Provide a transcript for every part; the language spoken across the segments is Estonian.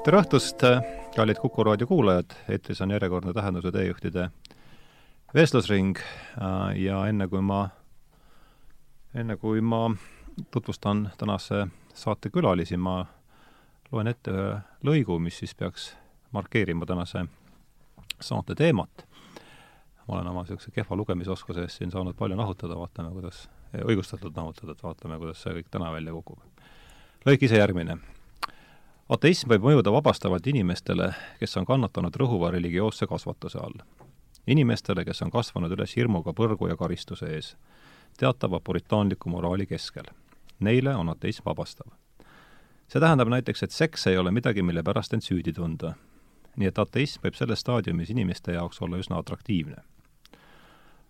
tere õhtust, kallid Kuku raadio kuulajad, eetris on järjekordne Tähenduse teejuhtide vestlusring äh, ja enne kui ma, enne kui ma tutvustan tänase saate külalisi, ma loen ette ühe lõigu, mis siis peaks markeerima tänase saate teemat. ma olen oma niisuguse kehva lugemisoskuse eest siin saanud palju nahutada, vaatame, kuidas, õigustatult nahutada, et vaatame, kuidas see kõik täna välja kukub. lõik ise järgmine ateism võib mõjuda vabastavalt inimestele, kes on kannatanud rõhuva religioosse kasvatuse all. inimestele, kes on kasvanud üles hirmuga põrgu ja karistuse ees, teatava puritaanliku moraali keskel. Neile on ateism vabastav. see tähendab näiteks, et seks ei ole midagi, mille pärast end süüdi tunda. nii et ateism võib selles staadiumis inimeste jaoks olla üsna atraktiivne.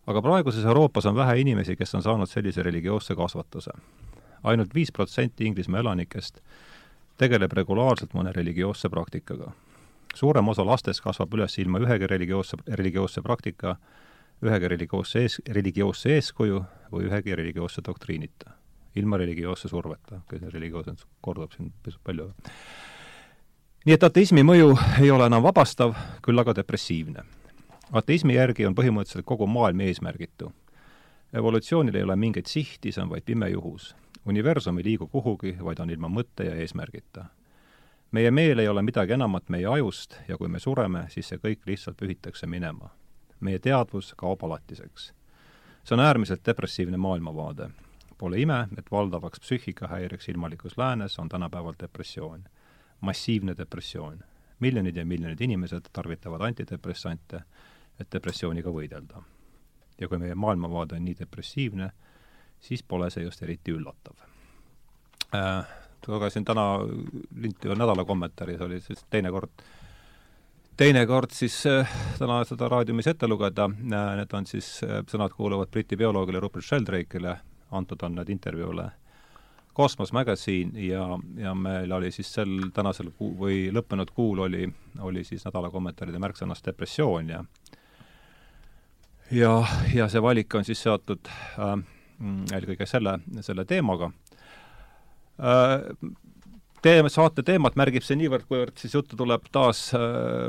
aga praeguses Euroopas on vähe inimesi, kes on saanud sellise religioosse kasvatuse ainult. ainult viis protsenti Inglismaa elanikest tegeleb regulaarselt mõne religioosse praktikaga. suurem osa lastest kasvab üles ilma ühegi religioosse, religioosse praktika, ühegi religioosse ees, religioosse eeskuju või ühegi religioosse doktriinita. ilma religioosse surveta, religioossus kordub siin pisut palju. nii et ateismi mõju ei ole enam vabastav, küll aga depressiivne. ateismi järgi on põhimõtteliselt kogu maailm eesmärgitu. evolutsioonil ei ole mingeid sihti, see on vaid pime juhus universum ei liigu kuhugi, vaid on ilma mõtte ja eesmärgita. meie meel ei ole midagi enamat meie ajust ja kui me sureme, siis see kõik lihtsalt pühitakse minema. meie teadvus kaob alatiseks. see on äärmiselt depressiivne maailmavaade. Pole ime, et valdavaks psüühikahäireks ilmalikus läänes on tänapäeval depressioon. massiivne depressioon. miljonid ja miljonid inimesed tarvitavad antidepressante, et depressiooniga võidelda. ja kui meie maailmavaade on nii depressiivne, siis pole see just eriti üllatav äh,. lugesin täna linti nädala kommentaaris, oli siis teinekord, teinekord siis äh, täna seda raadiumis ette lugeda äh,, need on siis äh,, sõnad kuuluvad Briti bioloogile Rupert Sheldrake'ile, antud on need intervjuule Cosmos Magazine ja, ja meil oli siis sel tänasel kuu või lõppenud kuul oli, oli siis nädala kommentaaride märksõnast depressioon ja ja, ja see valik on siis seotud äh, eelkõige selle, selle teemaga. Äh, teema, saate teemat märgib see niivõrd, kuivõrd siis juttu tuleb taas äh,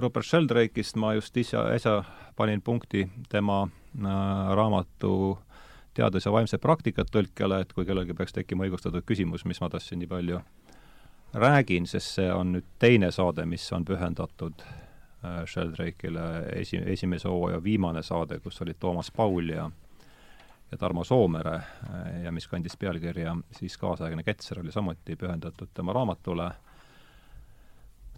Rupert Sheldrake'ist, ma just ise, äsja panin punkti tema äh, raamatu Teadus ja vaimsed praktikad tõlkele, et kui kellelgi peaks tekkima õigustatud küsimus, mis ma tast siin nii palju räägin, sest see on nüüd teine saade, mis on pühendatud Sheldrake'ile esi, esimese hooaja viimane saade, kus olid Toomas Paul ja ja Tarmo Soomere eh, ja mis kandis pealkirja siis Kaasaegne Ketser, oli samuti pühendatud tema raamatule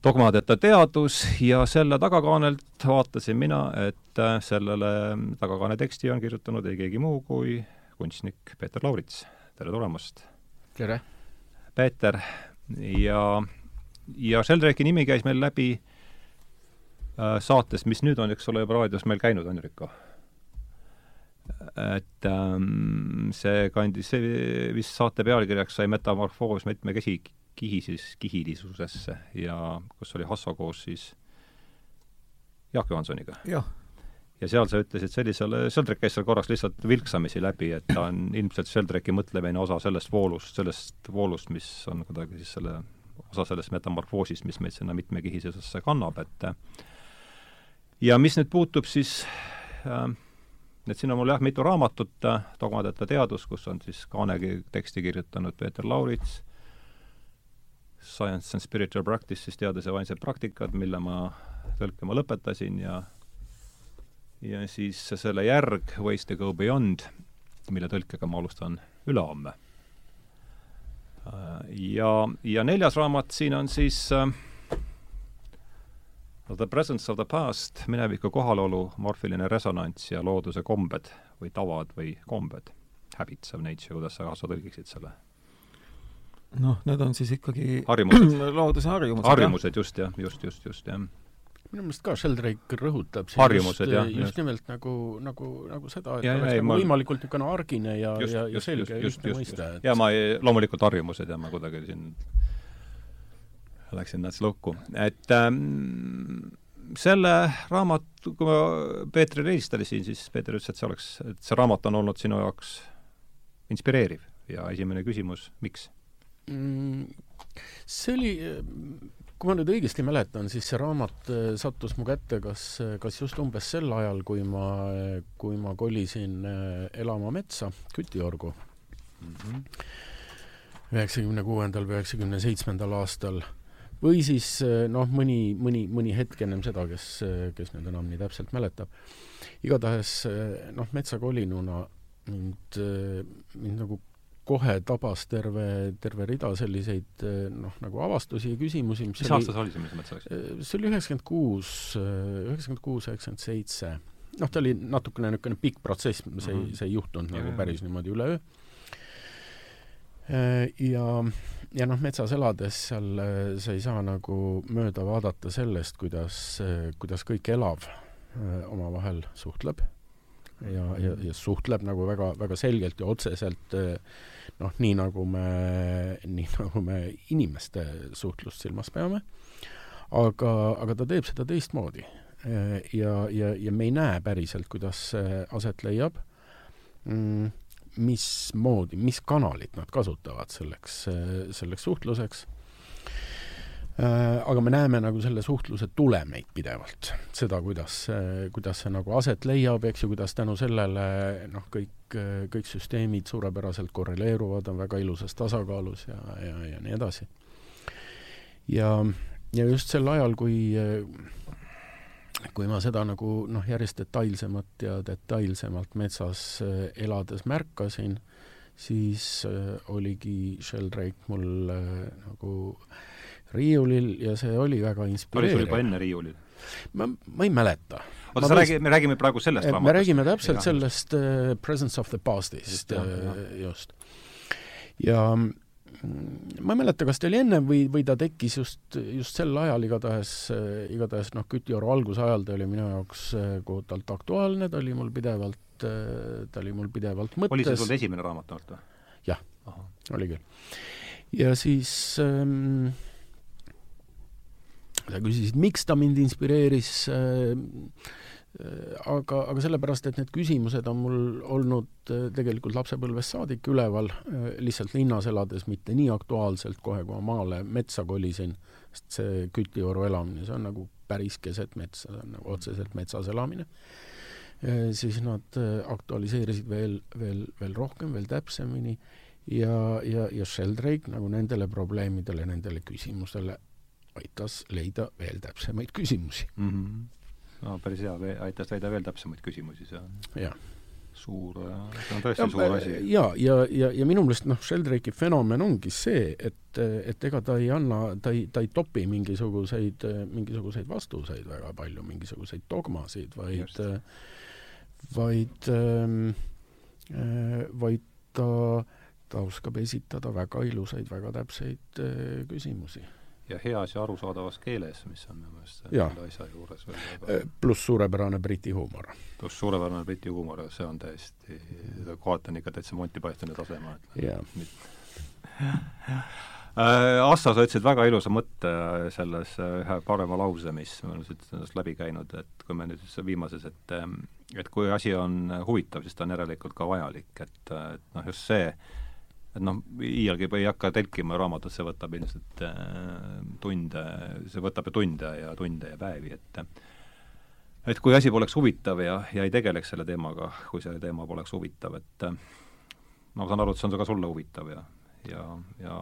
Dogmadeta teadus ja selle tagakaanelt vaatasin mina, et eh, sellele tagakaane teksti on kirjutanud ei keegi muu kui kunstnik Peeter Laurits. tere tulemast! tere! Peeter, ja, ja Sheldrake'i nimi käis meil läbi äh, saatest, mis nüüd on, eks ole, juba raadios meil käinud, on ju, Rikko? Et ähm, see kandis, see vist saate pealkirjaks sai Metamorfoos mitmekesi kihisis, kihilisusesse ja kus oli Hasso koos siis Jaak Johansoniga. jah. ja seal sa ütlesid sellisele, Sheldrak käis seal korraks lihtsalt vilksamisi läbi, et ta on ilmselt Sheldraki mõtlemine osa sellest voolust, sellest voolust, mis on kuidagi siis selle, osa sellest metamorfoosist, mis meid sinna mitmekihisusesse kannab, et ja mis nüüd puutub siis äh, et siin on mul jah, mitu raamatut, Dogmadeta teadus, kus on siis kaanegi teksti kirjutanud Peeter Laurits, Science and Spiritual Practice, siis teadus- ja vaimsed praktikad, mille ma tõlkima lõpetasin ja ja siis selle järg, Ways to go beyond, mille tõlkega ma alustan ülehomme. Ja, ja neljas raamat siin on siis äh, The presence of the past, mineviku kohalolu, morfiline resonants ja looduse kombed või tavad või kombed. Habits of nature, kuidas sa, sa tõlgiksid selle? noh, need on siis ikkagi harjumused looduse harjumused. harjumused, just jah, just, just, just, jah. minu meelest ka Sheldrake rõhutab harjumused, just, jah, just just. nimelt nagu, nagu, nagu seda, et Ja, oleks ja, nagu ma- võimalikult niisugune argine ja, just, ja, ja selge just, ja just, just, et ja ma ei, loomulikult harjumused ja ma kuidagi siin läksin nats lukku, et ähm, selle raamatu, kui ma Peetrile helistasin, siis Peeter ütles, et see oleks, et see raamat on olnud sinu jaoks inspireeriv ja esimene küsimus, miks? mm, see oli, kui ma nüüd õigesti mäletan, siis see raamat äh, sattus mu kätte kas, kas just umbes sel ajal, kui ma, kui ma kolisin äh, elama metsa Kütiorgu. Üheksakümne kuuendal või üheksakümne seitsmendal aastal või siis äh, noh, mõni, mõni, mõni hetk ennem seda, kes, kes nüüd enam nii täpselt mäletab. igatahes noh, metsakolinuna mind, mind nagu kohe tabas terve, terve rida selliseid noh, nagu avastusi ja küsimusi, mis mis oli see, mis sa mõtlesid? Äh, see oli üheksakümmend kuus, üheksakümmend kuus, üheksakümmend seitse. noh, ta oli natukene niisugune pikk protsess, see mm, -hmm. see ei juhtunud ja, nagu päris niimoodi üleöö. Ja, ja noh, metsas elades seal sa ei saa nagu mööda vaadata sellest, kuidas, kuidas kõik elav omavahel suhtleb. Ja, ja, ja suhtleb nagu väga, väga selgelt ja otseselt noh, nii nagu me, nii nagu me inimeste suhtlust silmas peame, aga, aga ta teeb seda teistmoodi. ja, ja, ja me ei näe päriselt, kuidas see aset leiab. Mm,, mismoodi, mis kanalit nad kasutavad selleks, selleks suhtluseks Äh, aga me näeme nagu selle suhtluse tulemeid pidevalt, seda, kuidas, kuidas see nagu aset leiab, eks ju, kuidas tänu sellele noh, kõik, kõik süsteemid suurepäraselt korreleeruvad, on väga ilusas tasakaalus ja, ja, ja nii edasi. ja, ja just sel ajal, kui kui ma seda nagu noh, järjest detailsemat ja detailsemalt metsas elades märkasin, siis oligi Sheldrake mul nagu äh, riiulil ja see oli väga inspireeriv. oli sul juba enne riiulil? ma, ma ei mäleta. oota, sa räägi-, me räägime praegu sellest raamatust? me räägime täpselt ja. sellest uh, Presence of the Past'ist just, just. ja mm, ma ei mäleta, kas ta oli enne või, või ta tekkis just, just sel ajal, igatahes, igatahes noh, Kütioru algusajal ta oli minu jaoks kohutavalt aktuaalne, ta oli mul pidevalt, ta oli mul pidevalt mõttes. oli see sul esimene raamat olnud või? jah, oli küll. ja siis ähm, sa küsisid, miks ta mind inspireeris äh, aga, aga sellepärast, et need küsimused on mul olnud äh, tegelikult lapsepõlvest saadik üleval, äh, lihtsalt linnas elades mitte nii aktuaalselt kohe, kui ma maale metsa kolisin, sest see Kütioru elamine, see on nagu päris keset metsa, see on nagu otseselt metsas elamine, siis nad aktualiseerisid veel, veel, veel rohkem, veel täpsemini ja, ja, ja Sheldrake nagu nendele probleemidele, nendele küsimustele aitas leida veel täpsemaid küsimusi mm. -hmm. No päris hea, aitas leida veel täpsemaid küsimusi, see on suur, see on tõesti ja, suur asi. ja, ja, ja, ja minu meelest noh, Sheldrake'i fenomen ongi see, et, et ega ta ei anna, ta ei, ta ei topi mingisuguseid, mingisuguseid vastuseid väga palju, mingisuguseid dogmasid, vaid, vaid ähm,, vaid ta, ta oskab esitada väga ilusaid, väga täpseid äh, küsimusi ja heas ja arusaadavas keeles, mis on minu meelest selle asja juures veel väga äh, pluss suurepärane briti huumor. pluss suurepärane briti huumor, see on täiesti, kohati on ikka täitsa Monty Pythoni taseme. jah. Äh, Assa, sa ütlesid väga ilusa mõtte selles äh, ühe parema lause, mis me oleme siit sellest läbi käinud, et kui me nüüd viimases, et et kui asi on huvitav, siis ta on järelikult ka vajalik, et, et noh, just see, et noh, iialgi ei hakka telkima raamatut, see võtab ilmselt äh, tunde, see võtab ju tunde ja tunde ja päevi, et et kui asi poleks huvitav ja, ja ei tegeleks selle teemaga, kui see teema poleks huvitav, et ma saan aru, et see on ka sulle huvitav ja, ja, ja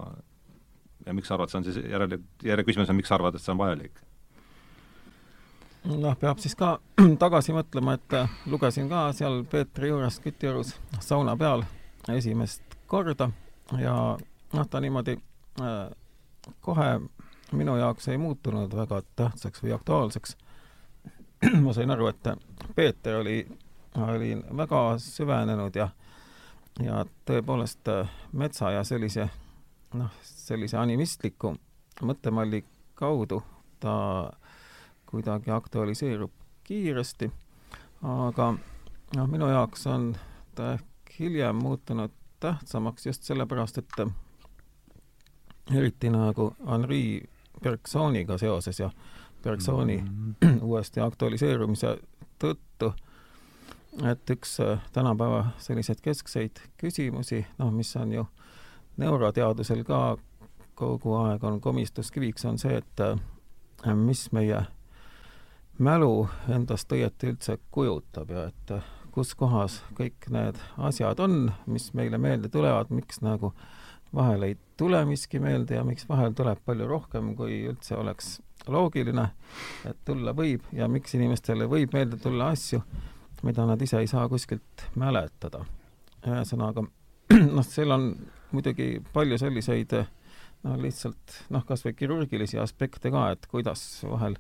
ja miks sa arvad, see on siis järele, järje küsimus on, miks sa arvad, et see on vajalik? noh, peab siis ka tagasi mõtlema, et lugesin ka seal Peetri juures Kütiorus sauna peal esimest korda ja noh, ta niimoodi äh, kohe minu jaoks ei muutunud väga tähtsaks või aktuaalseks. ma sain aru, et Peeter oli, oli väga süvenenud ja, ja tõepoolest äh, metsa ja sellise noh, sellise animistliku mõttemalli kaudu ta kuidagi aktualiseerub kiiresti, aga noh, minu jaoks on ta ehk hiljem muutunud tähtsamaks just sellepärast, et eriti nagu Henri Bergsoniga seoses ja Bergsoni mm -hmm. uuesti aktualiseerumise tõttu, et üks äh, tänapäeva selliseid keskseid küsimusi, noh, mis on ju neuroteadusel ka kogu aeg on komistuskiviks, on see, et äh, mis meie mälu endast õieti üldse kujutab ja et kus kohas kõik need asjad on, mis meile meelde tulevad, miks nagu vahel ei tule miski meelde ja miks vahel tuleb palju rohkem, kui üldse oleks loogiline, et tulla võib ja miks inimestele võib meelde tulla asju, mida nad ise ei saa kuskilt mäletada. ühesõnaga, noh, seal on muidugi palju selliseid noh, lihtsalt noh, kas või kirurgilisi aspekte ka, et kuidas vahel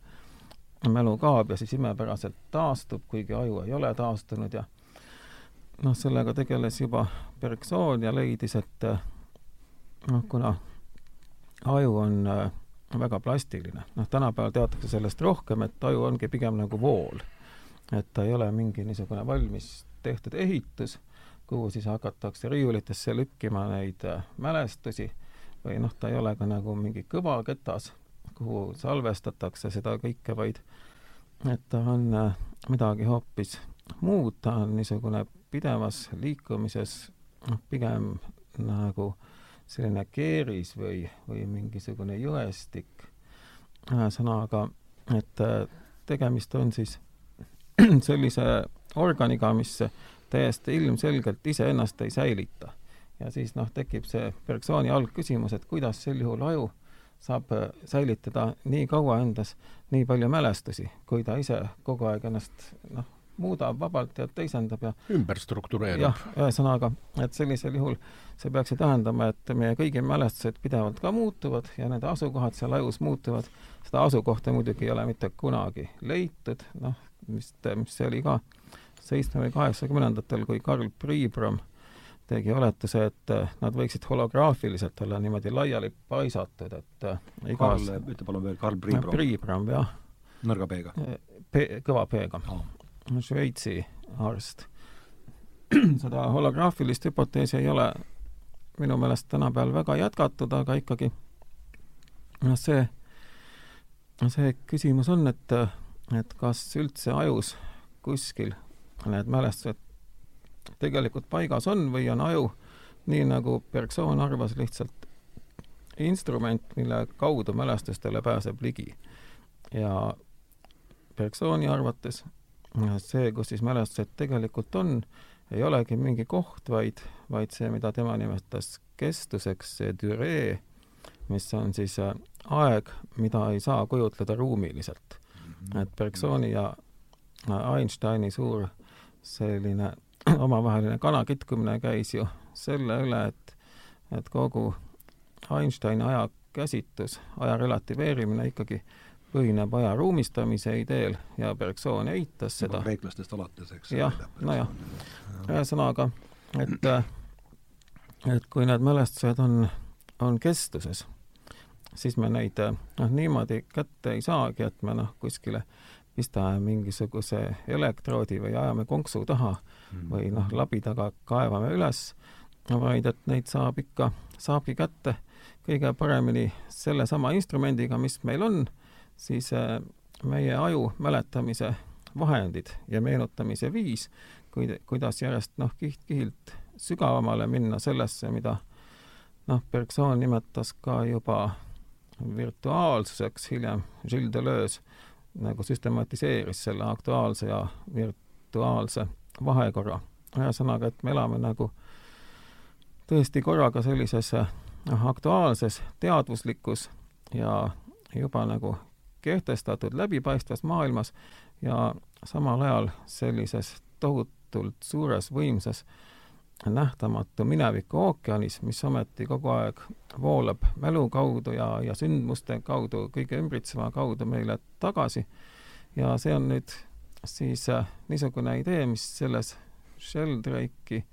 mälu kaob ja siis imepäraselt taastub, kuigi aju ei ole taastunud ja noh, sellega tegeles juba Bergson ja leidis, et noh, kuna aju on äh, väga plastiline, noh, tänapäeval teatakse sellest rohkem, et aju ongi pigem nagu vool. et ta ei ole mingi niisugune valmis tehtud ehitus, kuhu siis hakatakse riiulitesse lükkima neid äh, mälestusi või noh, ta ei ole ka nagu mingi kõvaketas, kuhu salvestatakse seda kõike, vaid et ta on äh, midagi hoopis muud, ta on niisugune pidevas liikumises, noh, pigem nagu selline keeris või, või mingisugune jõestik. ühesõnaga, et äh, tegemist on siis sellise organiga, mis täiesti ilmselgelt iseennast ei säilita. ja siis noh, tekib see Bergsoni algküsimus, et kuidas sel juhul aju saab äh, säilitada nii kaua endas nii palju mälestusi, kui ta ise kogu aeg ennast noh, muudab vabalt ja teisendab ja ümber struktureerub. jah, ühesõnaga, et sellisel juhul see peaks ju tähendama, et meie kõigi mälestused pidevalt ka muutuvad ja nende asukohad seal ajus muutuvad. seda asukohta muidugi ei ole mitte kunagi leitud, noh, vist, mis see oli ka seitsme või kaheksakümnendatel, kui Karl Priibram tegi oletuse, et nad võiksid holograafiliselt olla niimoodi laiali paisatud, et igas Karl, ütle palun veel, Karl Priibram. Priibram, jah. nõrga P-ga? kõva P-ga oh Šveitsi arst. seda holograafilist hüpoteesi ei ole minu meelest tänapäeval väga jätkatud, aga ikkagi noh, see, see küsimus on, et, et kas üldse ajus kuskil need mälestused tegelikult paigas on või on aju nii, nagu Bergson arvas, lihtsalt instrument, mille kaudu mälestustele pääseb ligi. ja Bergsoni arvates see, kus siis mälestused tegelikult on, ei olegi mingi koht, vaid, vaid see, mida tema nimetas kestuseks, see düree, mis on siis äh, aeg, mida ei saa kujutleda ruumiliselt. Mhm. et Bergsoni ja äh, Einsteini suur selline omavaheline kanakitkumine käis ju selle üle, et, et kogu Einsteini aja käsitlus, aja relativeerimine ikkagi äh, põhineb aja ruumistamise ideel ja Bergson eitas seda. kreeklastest alates, eks. jah, nojah. ühesõnaga, et, et kui need mälestused on, on kestuses, siis me neid noh, niimoodi kätte ei saagi, et me noh, kuskile pistame mingisuguse elektroodi või ajame konksu taha mm. Või noh, labi taga kaevame üles, vaid et neid saab ikka, saabki kätte. Kõige paremini sellesama instrumendiga, mis meil on siis äh, meie aju mäletamise vahendid ja meenutamise viis, kuid-, kuidas järjest noh, kiht-kihilt sügavamale minna sellesse, mida noh, Bergson nimetas ka juba virtuaalsuseks, hiljem Gilles Deleuze nagu süstematiseeris selle aktuaalse ja virtuaalse vahekorra. ühesõnaga, et me elame nagu tõesti korraga sellises noh, aktuaalses teadvuslikus ja juba nagu kehtestatud läbipaistvas maailmas ja samal ajal sellises tohutult suures võimsas nähtamatu mineviku ookeanis, mis ometi kogu aeg voolab mälu kaudu ja, ja sündmuste kaudu, kõige ümbritseva kaudu meile tagasi. ja see on nüüd siis äh, niisugune idee, mis selles Sheldrake'i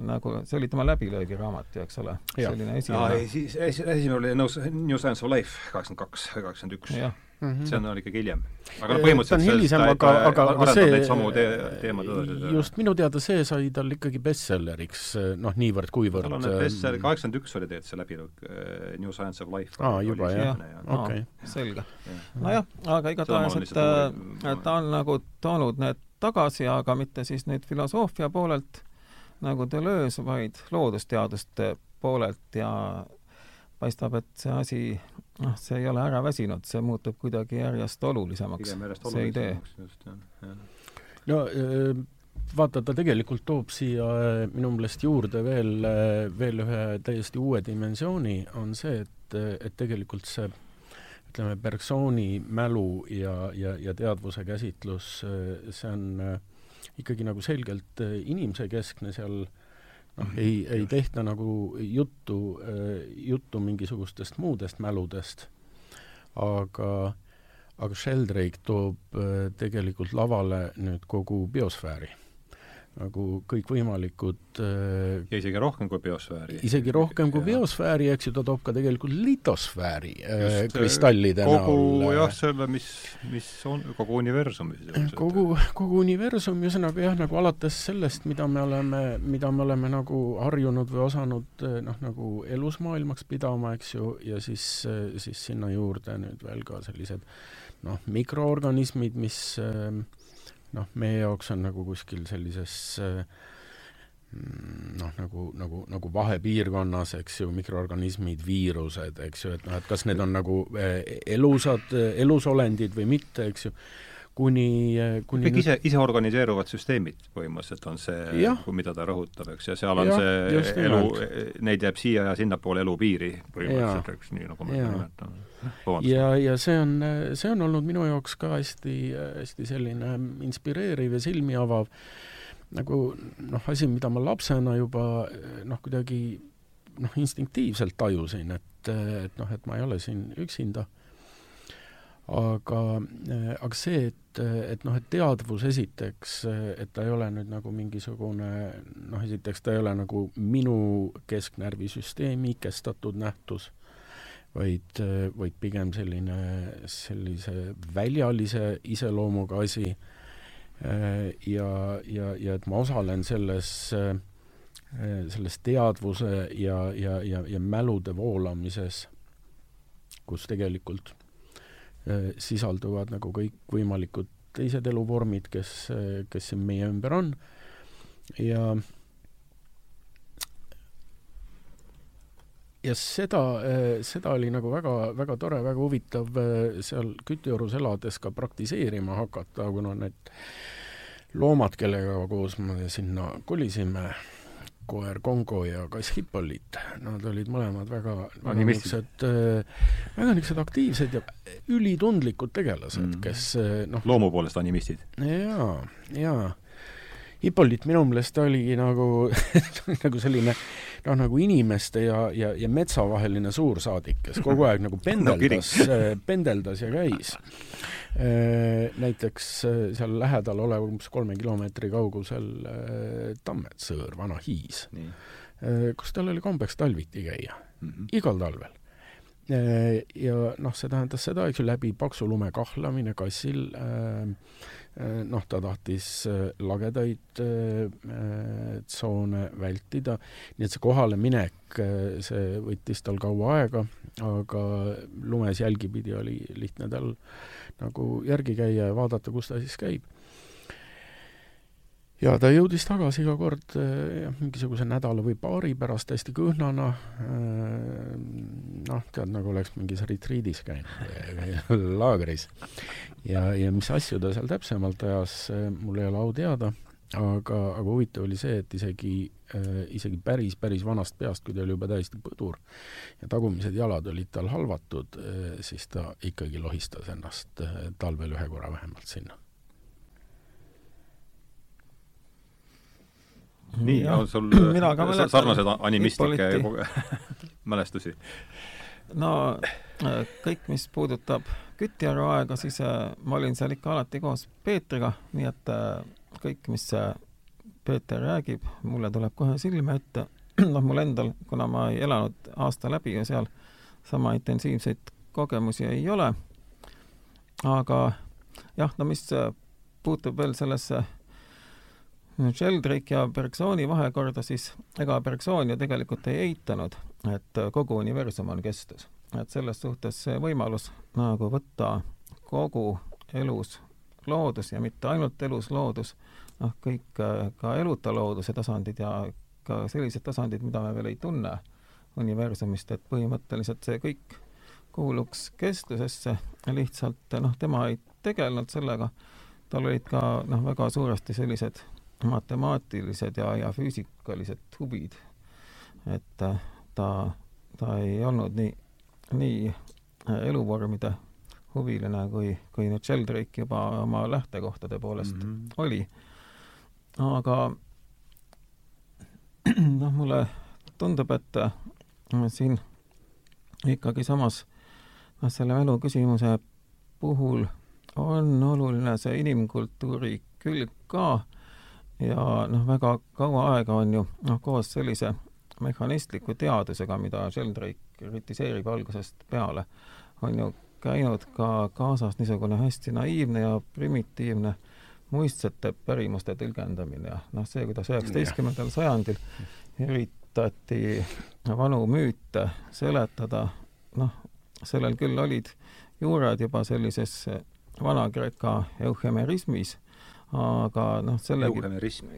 nagu, see oli tema läbilöögiraamat ju, eks ole? selline esimene. siis esimene oli New Science of Life, kaheksakümmend kaks kaheksakümmend üks mm. -hmm. see on ikkagi hiljem. aga noh, põhimõtteliselt ta on hilisem, aga, aga, aga see te teemad edasi. just, minu teada see sai tal ikkagi bestselleriks, noh, niivõrd-kuivõrd tal on need bestseller, kaheksakümmend üks oli tegelikult see läbilõik, äh, New Science of Life. aa, juba, jah? okei. selge. nojah, aga igatahes, et, et ta on nagu toonud need tagasi, aga mitte siis nüüd filosoofia poolelt, nagu Deleuze, vaid loodusteaduste poolelt ja paistab, et see asi, noh, see ei ole ära väsinud, see muutub kuidagi järjest olulisemaks, see idee. no vaata, ta tegelikult toob siia minu meelest juurde veel, veel ühe täiesti uue dimensiooni, on see, et, et tegelikult see ütleme, Bergsoni mälu ja, ja, ja teadvuse käsitlus, see on ikkagi nagu selgelt inimese keskne seal noh, ei, ei tehta nagu juttu, juttu mingisugustest muudest mäludest, aga aga Sheldrake toob tegelikult lavale nüüd kogu biosfääri nagu kõikvõimalikud äh, ja isegi rohkem kui biosfääri. isegi rohkem kui biosfääri, eks ju, ta toob ka tegelikult litosfääri äh, Just, äh, kristallide kogu, näol. jah, selle, mis, mis on kogu sisuliselt. kogu, kogu universum, ühesõnaga jah, nagu alates sellest, mida me oleme, mida me oleme nagu harjunud või osanud noh, nagu elusmaailmaks pidama, eks ju, ja siis, siis sinna juurde nüüd veel ka sellised noh, mikroorganismid, mis äh, noh, meie jaoks on nagu kuskil sellises mm, noh, nagu, nagu, nagu vahepiirkonnas, eks ju, mikroorganismid, viirused, eks ju, et noh, et kas need on nagu eh, elusad, elusolendid või mitte, eks ju kuni, kuni kõik ise, ise organiseeruvad süsteemid põhimõtteliselt on see, mida ta rõhutab, eks, ja seal on ja, see elu, neid jääb siia ja sinnapoole elupiiri põhimõtteliselt, eks, nii nagu me nimetame. ja, ja see on, see on olnud minu jaoks ka hästi, hästi selline inspireeriv ja silmi avav nagu noh, asi, mida ma lapsena juba noh, kuidagi noh, instinktiivselt tajusin, et, et noh, et ma ei ole siin üksinda aga, aga see, et, et noh, et teadvus esiteks, et ta ei ole nüüd nagu mingisugune noh, esiteks ta ei ole nagu minu kesknärvisüsteemi ikestatud nähtus, vaid, vaid pigem selline, sellise väljalise iseloomuga asi. Ja, ja, ja et ma osalen selles, selles teadvuse ja, ja, ja, ja mälude voolamises, kus tegelikult Äh, sisalduvad nagu kõikvõimalikud teised eluvormid, kes, kes siin meie ümber on. Ja ja seda, äh, seda oli nagu väga, väga tore, väga huvitav äh, seal küttejuures elades ka praktiseerima hakata, kuna need loomad, kellega koos me sinna kolisime, koer Kongo ja kass Hippolyt, nad olid mõlemad väga, väga niisugused, äh, väga niisugused aktiivsed ja ülitundlikud tegelased mm., kes äh, noh loomu poolest animistid? jaa, jaa. Hippolyt minu meelest oligi nagu nagu selline noh, nagu inimeste ja, ja, ja metsa vaheline suursaadik, kes kogu aeg nagu pendeldas no,, äh, pendeldas ja käis. Äh, näiteks äh, seal lähedal olev umbes kolme kilomeetri kaugusel äh, Tammetsõõr, vana hiis, kus tal oli kombeks talviti käia. Mm, -hmm. igal talvel. Ja noh, see tähendas seda, eks ju, läbi paksu lume kahlamine kassil noh, ta tahtis lagedaid tsoone vältida, nii et see kohaleminek, see võttis tal kaua aega, aga lumes jälgi pidi oli lihtne tal nagu järgi käia ja vaadata, kus ta siis käib. Ja ta jõudis tagasi iga kord eh, jah, mingisuguse nädala või paari pärast hästi kõhnana, eh, noh, tead, nagu oleks mingis retriidis käinud laagris. ja, ja mis asju ta seal täpsemalt ajas, eh, mul ei ole au teada aga, aga huvitav oli see, et isegi isegi päris, päris vanast peast, kui ta oli juba täiesti põdur ja tagumised jalad olid tal halvatud siis ta ikkagi lohistas ennast talvel ühe korra vähemalt sinna. Nii, on sul sarnaseid animistlikke mälestusi? no äh, kõik, mis puudutab Kütjärve aega, siis äh, ma olin seal ikka alati koos Peetriga, nii et äh, kõik, mis Peeter räägib, mulle tuleb kohe silme ette. noh, mul endal, kuna ma ei elanud aasta läbi ja seal sama intensiivseid kogemusi ei ole. aga jah, no mis puutub veel sellesse Sheldrake ja Bergsoni vahekorda, siis ega Bergson ju tegelikult ei eitanud, et kogu universum on kestus. et selles suhtes see võimalus nagu võtta kogu elus loodus ja mitte ainult elus loodus, noh, kõik ka eluta looduse tasandid ja ka sellised tasandid, mida me veel ei tunne, universumist, et põhimõtteliselt see kõik kuuluks kestlusesse, lihtsalt noh, tema ei tegelenud sellega, tal olid ka noh, väga suuresti sellised matemaatilised ja, ja füüsikalised huvid. et ta, ta ei olnud nii, nii eluvormide huviline, kui, kui nüüd Sheldrake juba oma lähtekohtade poolest mm -hmm. oli. aga noh, mulle tundub, et äh, siin ikkagi samas noh, selle mälu küsimuse puhul on oluline see inimkultuuri külg ka ja noh, väga kaua aega on ju noh, koos sellise mehhanistliku teadusega, mida Sheldrake kritiseerib algusest peale, on ju käinud ka kaasas niisugune hästi naiivne ja primitiivne muistsete pärimuste tõlgendamine. Ja noh, see, kuidas üheksateistkümnendal sajandil üritati vanu müüte seletada, noh, sellel küll olid juured juba sellises Vana-Kreeka euhemerismis, aga noh, sellegi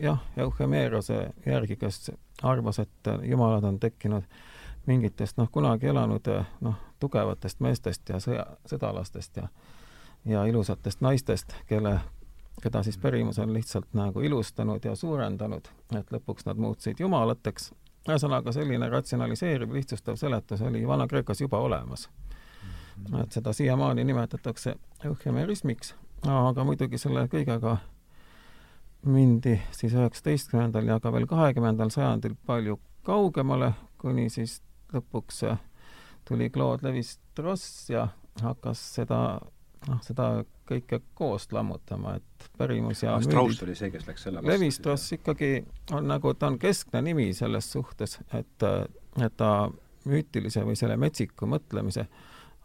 jah, euhemeerose järgi, kes arvas, et jumalad on tekkinud mingitest noh, kunagi elanud noh, tugevatest meestest ja sõja, sõdalastest ja ja ilusatest naistest, kelle, keda siis pärimus on lihtsalt nagu ilustanud ja suurendanud, et lõpuks nad muutusid jumalateks. ühesõnaga, selline ratsionaliseeriv, lihtsustav seletus oli Vana-Kreekas juba olemas. et seda siiamaani nimetatakse euhemerismiks, aga muidugi selle kõigega mindi siis üheksateistkümnendal ja ka veel kahekümnendal sajandil palju kaugemale, kuni siis lõpuks tuli Claude Levi-Strauss ja hakkas seda, noh, seda kõike koos lammutama, et pärimus ja Strauss oli see, kes läks selle vastu? Levi-Strauss ikkagi on nagu, ta on keskne nimi selles suhtes, et, et ta müütilise või selle metsiku mõtlemise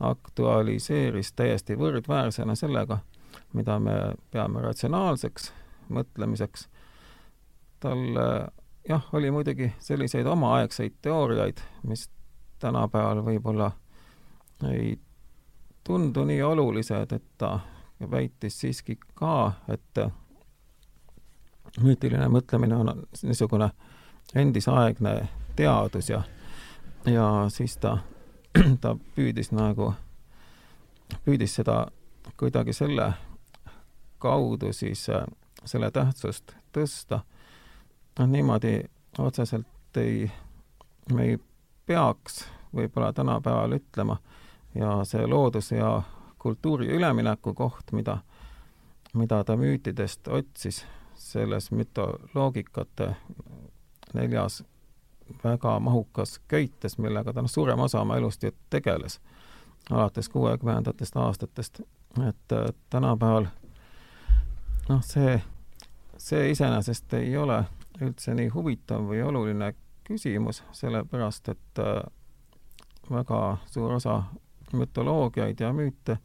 aktualiseeris täiesti võrdväärsena sellega, mida me peame ratsionaalseks mõtlemiseks. tal jah, oli muidugi selliseid omaaegseid teooriaid, mis tänapäeval võib-olla ei tundu nii olulised, et ta väitis siiski ka, et müütiline mõtlemine on niisugune endisaegne teadus ja, ja siis ta, ta püüdis nagu, püüdis seda kuidagi selle kaudu siis selle tähtsust tõsta. noh, niimoodi otseselt ei, me ei peaks võib-olla tänapäeval ütlema ja see looduse ja kultuuri ülemineku koht, mida, mida ta müütidest otsis selles mütoloogikate neljas väga mahukas köites, millega ta noh, suurem osa oma elust ju tegeles, alates kuuekümnendatest aastatest, et tänapäeval noh, see, see iseenesest ei ole üldse nii huvitav või oluline küsimus, sellepärast et äh, väga suur osa mütoloogiaid ja müüte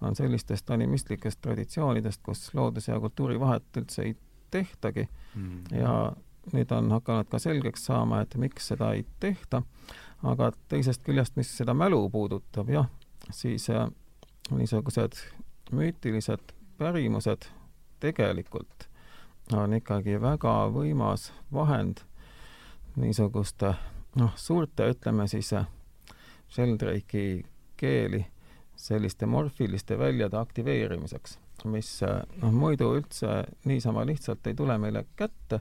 on sellistest animistlikest traditsioonidest, kus looduse ja kultuuri vahet üldse ei tehtagi mm. ja nüüd on hakanud ka selgeks saama, et miks seda ei tehta, aga teisest küljest, mis seda mälu puudutab, jah, siis äh, niisugused müütilised pärimused tegelikult on ikkagi väga võimas vahend niisuguste noh, suurte, ütleme siis Sheldrake'i keeli selliste morfiliste väljade aktiveerimiseks, mis noh, muidu üldse niisama lihtsalt ei tule meile kätte,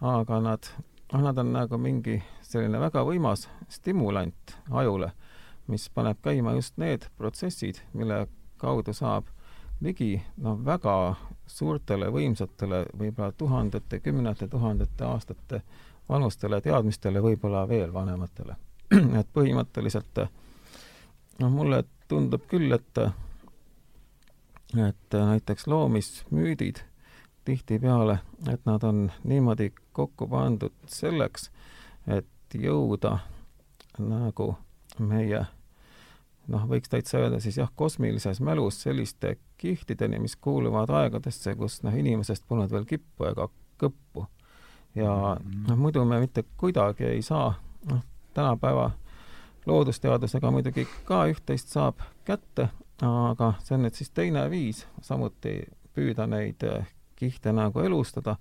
aga nad, noh, nad on nagu mingi selline väga võimas stimulant ajule, mis paneb käima just need protsessid, mille kaudu saab ligi noh, väga suurtele, võimsatele, võib-olla tuhandete, kümnete tuhandete aastate vanustele teadmistele, võib-olla veel vanematele. et põhimõtteliselt noh, mulle tundub küll, et et näiteks loomismüüdid tihtipeale, et nad on niimoodi kokku pandud selleks, et jõuda nagu meie noh, võiks täitsa öelda siis jah, kosmilises mälus selliste kihtideni, mis kuuluvad aegadesse, kus noh, inimesest polnud veel kippu ega kõppu. Ja noh, muidu me mitte kuidagi ei saa, noh, tänapäeva loodusteadusega muidugi ka üht-teist saab kätte, aga see on nüüd siis teine viis samuti püüda neid eh, kihte nagu elustada,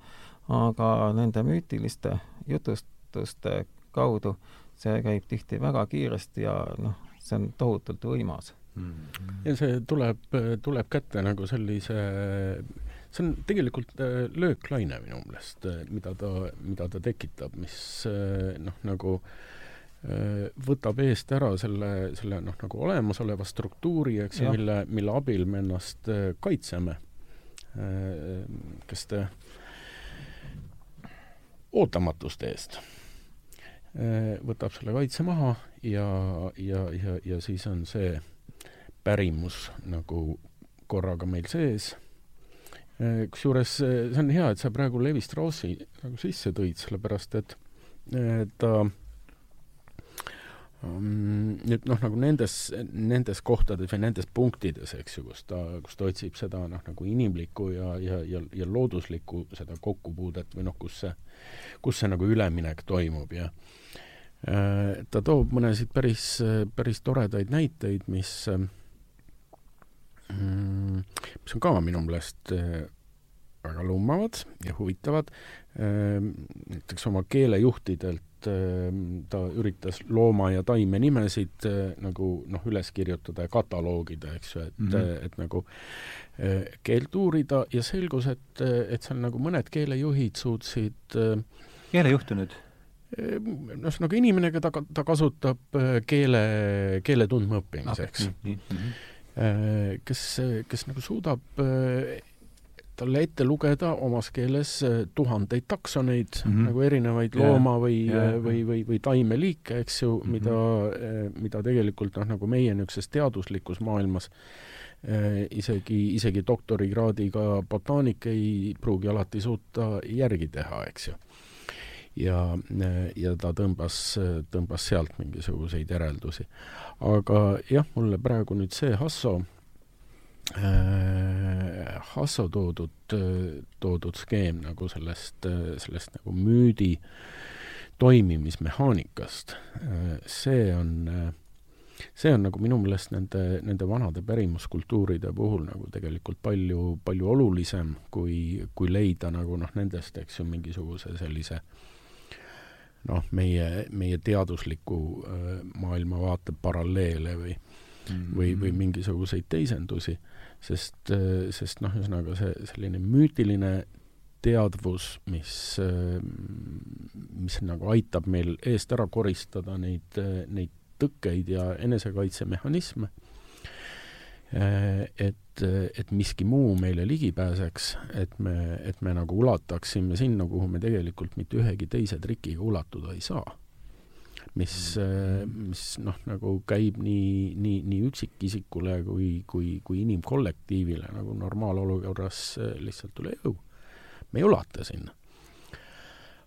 aga nende müütiliste jutustuste kaudu see käib tihti väga kiiresti ja noh, see on tohutult võimas. Ja see tuleb, tuleb kätte nagu sellise, see on tegelikult äh, lööklaine minu meelest, äh, mida ta, mida ta tekitab, mis äh, noh, nagu võtab eest ära selle, selle noh, nagu olemasoleva struktuuri, eks ju, mille, mille abil me ennast kaitseme. kas te ootamatuste eest võtab selle kaitse maha ja, ja, ja, ja siis on see pärimus nagu korraga meil sees. Äh, kusjuures äh, see on hea, et sa praegu Levi Straussi nagu sisse tõid, sellepärast et ta nüüd noh, nagu nendes, nendes kohtades või nendes punktides, eks ju, kus ta, kus ta otsib seda noh, nagu inimlikku ja, ja, ja, ja looduslikku seda kokkupuudet või noh, kus see, kus see nagu üleminek toimub ja äh, ta toob mõnesid päris, päris toredaid näiteid, mis äh, Mm, mis on ka minu meelest äh, väga lummavad ja huvitavad. Näiteks oma keelejuhtidelt ta üritas looma- ja taimenimesid äh, nagu noh, üles kirjutada ja kataloogida, eks ju, et mm, -hmm. et nagu äh, keelt uurida ja selgus, et, et seal nagu mõned keelejuhid suutsid keelejuhte nüüd? Ühesõnaga inimene, keda ta kasutab keele, keele tundmaõppimiseks ah,. Mm -hmm kes, kes nagu suudab äh, talle ette lugeda omas keeles tuhandeid taksoneid mm, -hmm. nagu erinevaid yeah. looma või yeah., või, või, või taimeliike, eks ju mm, -hmm. mida, mida tegelikult noh, nagu meie niisuguses teaduslikus maailmas isegi, isegi doktorikraadiga botaanik ei pruugi alati suuta järgi teha, eks ju ja, ja ta tõmbas, tõmbas sealt mingisuguseid järeldusi. aga jah, mulle praegu nüüd see Hasso äh,, Hasso toodud, toodud skeem nagu sellest, sellest nagu müüdi toimimismehaanikast, see on see on nagu minu meelest nende, nende vanade pärimuskultuuride puhul nagu tegelikult palju, palju olulisem, kui, kui leida nagu noh, nendest, eks ju, mingisuguse sellise äh, noh, meie, meie teadusliku äh, maailmavaate paralleele või mm või, või mingisuguseid teisendusi, sest, äh, sest noh, ühesõnaga see selline müütiline teadvus, mis, äh, mis nagu aitab meil eest ära koristada neid, neid tõkkeid ja enesekaitsemehhanisme, et et miski muu meile ligi pääseks, et me, et me nagu ulataksime sinna, kuhu me tegelikult mitte ühegi teise trikiga ulatuda ei saa. mis, mis noh, nagu käib nii, nii, nii üksikisikule kui, kui, kui inimkollektiivile nagu normaalolukorras lihtsalt üle jõu. me ei ulata sinna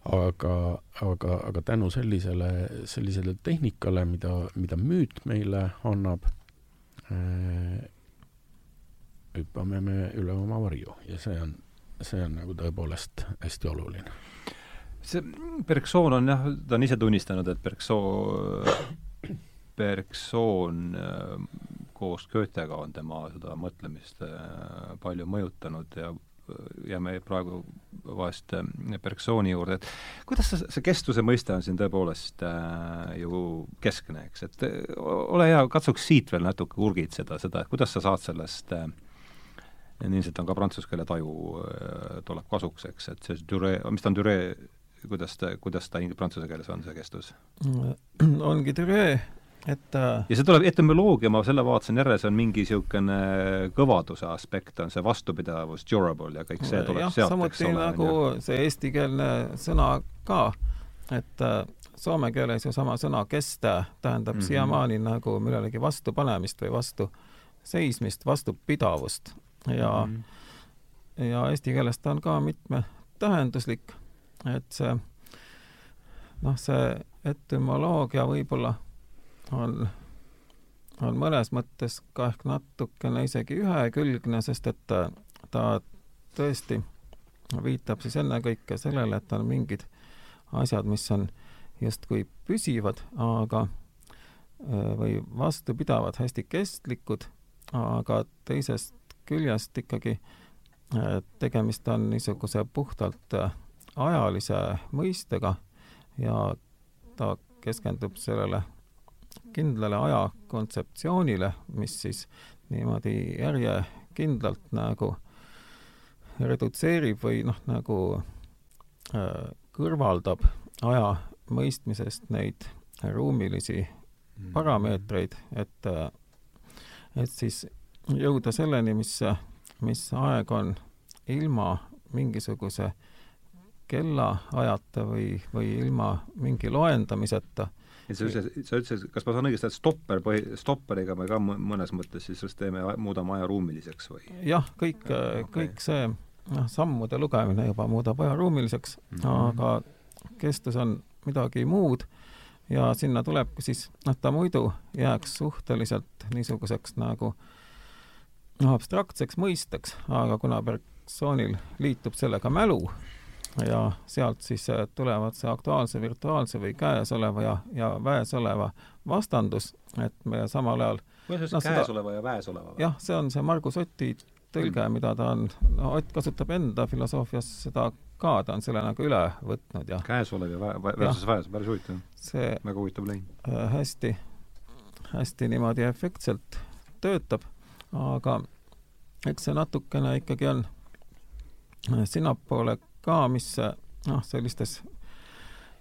aga, aga, aga tänu sellisele, sellisele tehnikale, mida, mida müüt meile annab äh,, hüppame me üle oma varju ja see on, see on nagu tõepoolest hästi oluline. see Bergson on jah, ta on ise tunnistanud, et Bergson, Bergson äh, koos Goethega on tema seda mõtlemist äh, palju mõjutanud ja jääme praegu vahest Bergsoni juurde, et kuidas see, see kestvuse mõiste on siin tõepoolest äh, ju keskne, eks, et ole hea, katsuks siit veel natuke urgitseda seda, et kuidas sa saad sellest äh, ilmselt on ka prantsuse keele taju äh, tuleb kasuks, eks, et see düre, mis ta on, düre, kuidas ta, kuidas ta prantsuse keeles on, see kestus? ongi düre, et äh, ja see tuleb, etümoloogia, ma selle vaatasin järele, see on mingi niisugune kõvaduse aspekt, on see vastupidavus, durable ja kõik see tuleb jah, sealt, eks ole. nagu see eestikeelne sõna ka, et äh, soome keeles ju sama sõna kesta tähendab mm -hmm. siiamaani nagu millelegi vastupanemist või vastu seismist, vastupidavust ja mm, -hmm. ja eesti keeles ta on ka mitmetähenduslik, et see noh, see etümoloogia võib-olla on, on mõnes mõttes ka ehk natukene isegi ühekülgne, sest et ta, ta tõesti viitab siis ennekõike sellele, et on mingid asjad, mis on justkui püsivad, aga või vastupidavad, hästi kestlikud, aga teisest küljest ikkagi äh, tegemist on niisuguse puhtalt äh, ajalise mõistega ja ta keskendub sellele kindlale aja kontseptsioonile, mis siis niimoodi järjekindlalt nagu redutseerib või noh, nagu äh, kõrvaldab aja mõistmisest neid ruumilisi mm. parameetreid, et, äh, et siis jõuda selleni, mis, mis aeg on ilma mingisuguse kellaajata või, või ilma mingi loendamiseta et sa ütlesid, sa ütlesid, kas ma saan õigesti, et stopper põhi, stopperiga me ka mõnes mõttes siis teeme, muudame aja ruumiliseks või? jah, kõik okay., kõik see noh, sammude lugemine juba muudab aja ruumiliseks mm, -hmm. aga kestus on midagi muud ja sinna tuleb siis, noh, ta muidu jääks suhteliselt niisuguseks nagu noh, abstraktseks mõisteks, aga kuna persoonil liitub sellega mälu, ja sealt siis äh, tulevad see aktuaalse, virtuaalse või käesoleva ja, ja väesoleva vastandus, et me samal ajal kuidas no, käesoleva ja väesoleva? jah, see on see Margus Oti tõlge mm., mida ta on, no Ott kasutab enda filosoofias seda ka, ta on selle nagu üle võtnud ja käesolev ja vä-, versus väes, päris huvitav. see väga huvitav lõin äh,. hästi, hästi niimoodi efektselt töötab, aga eks see natukene ikkagi on äh, sinnapoole ka, mis noh, sellistes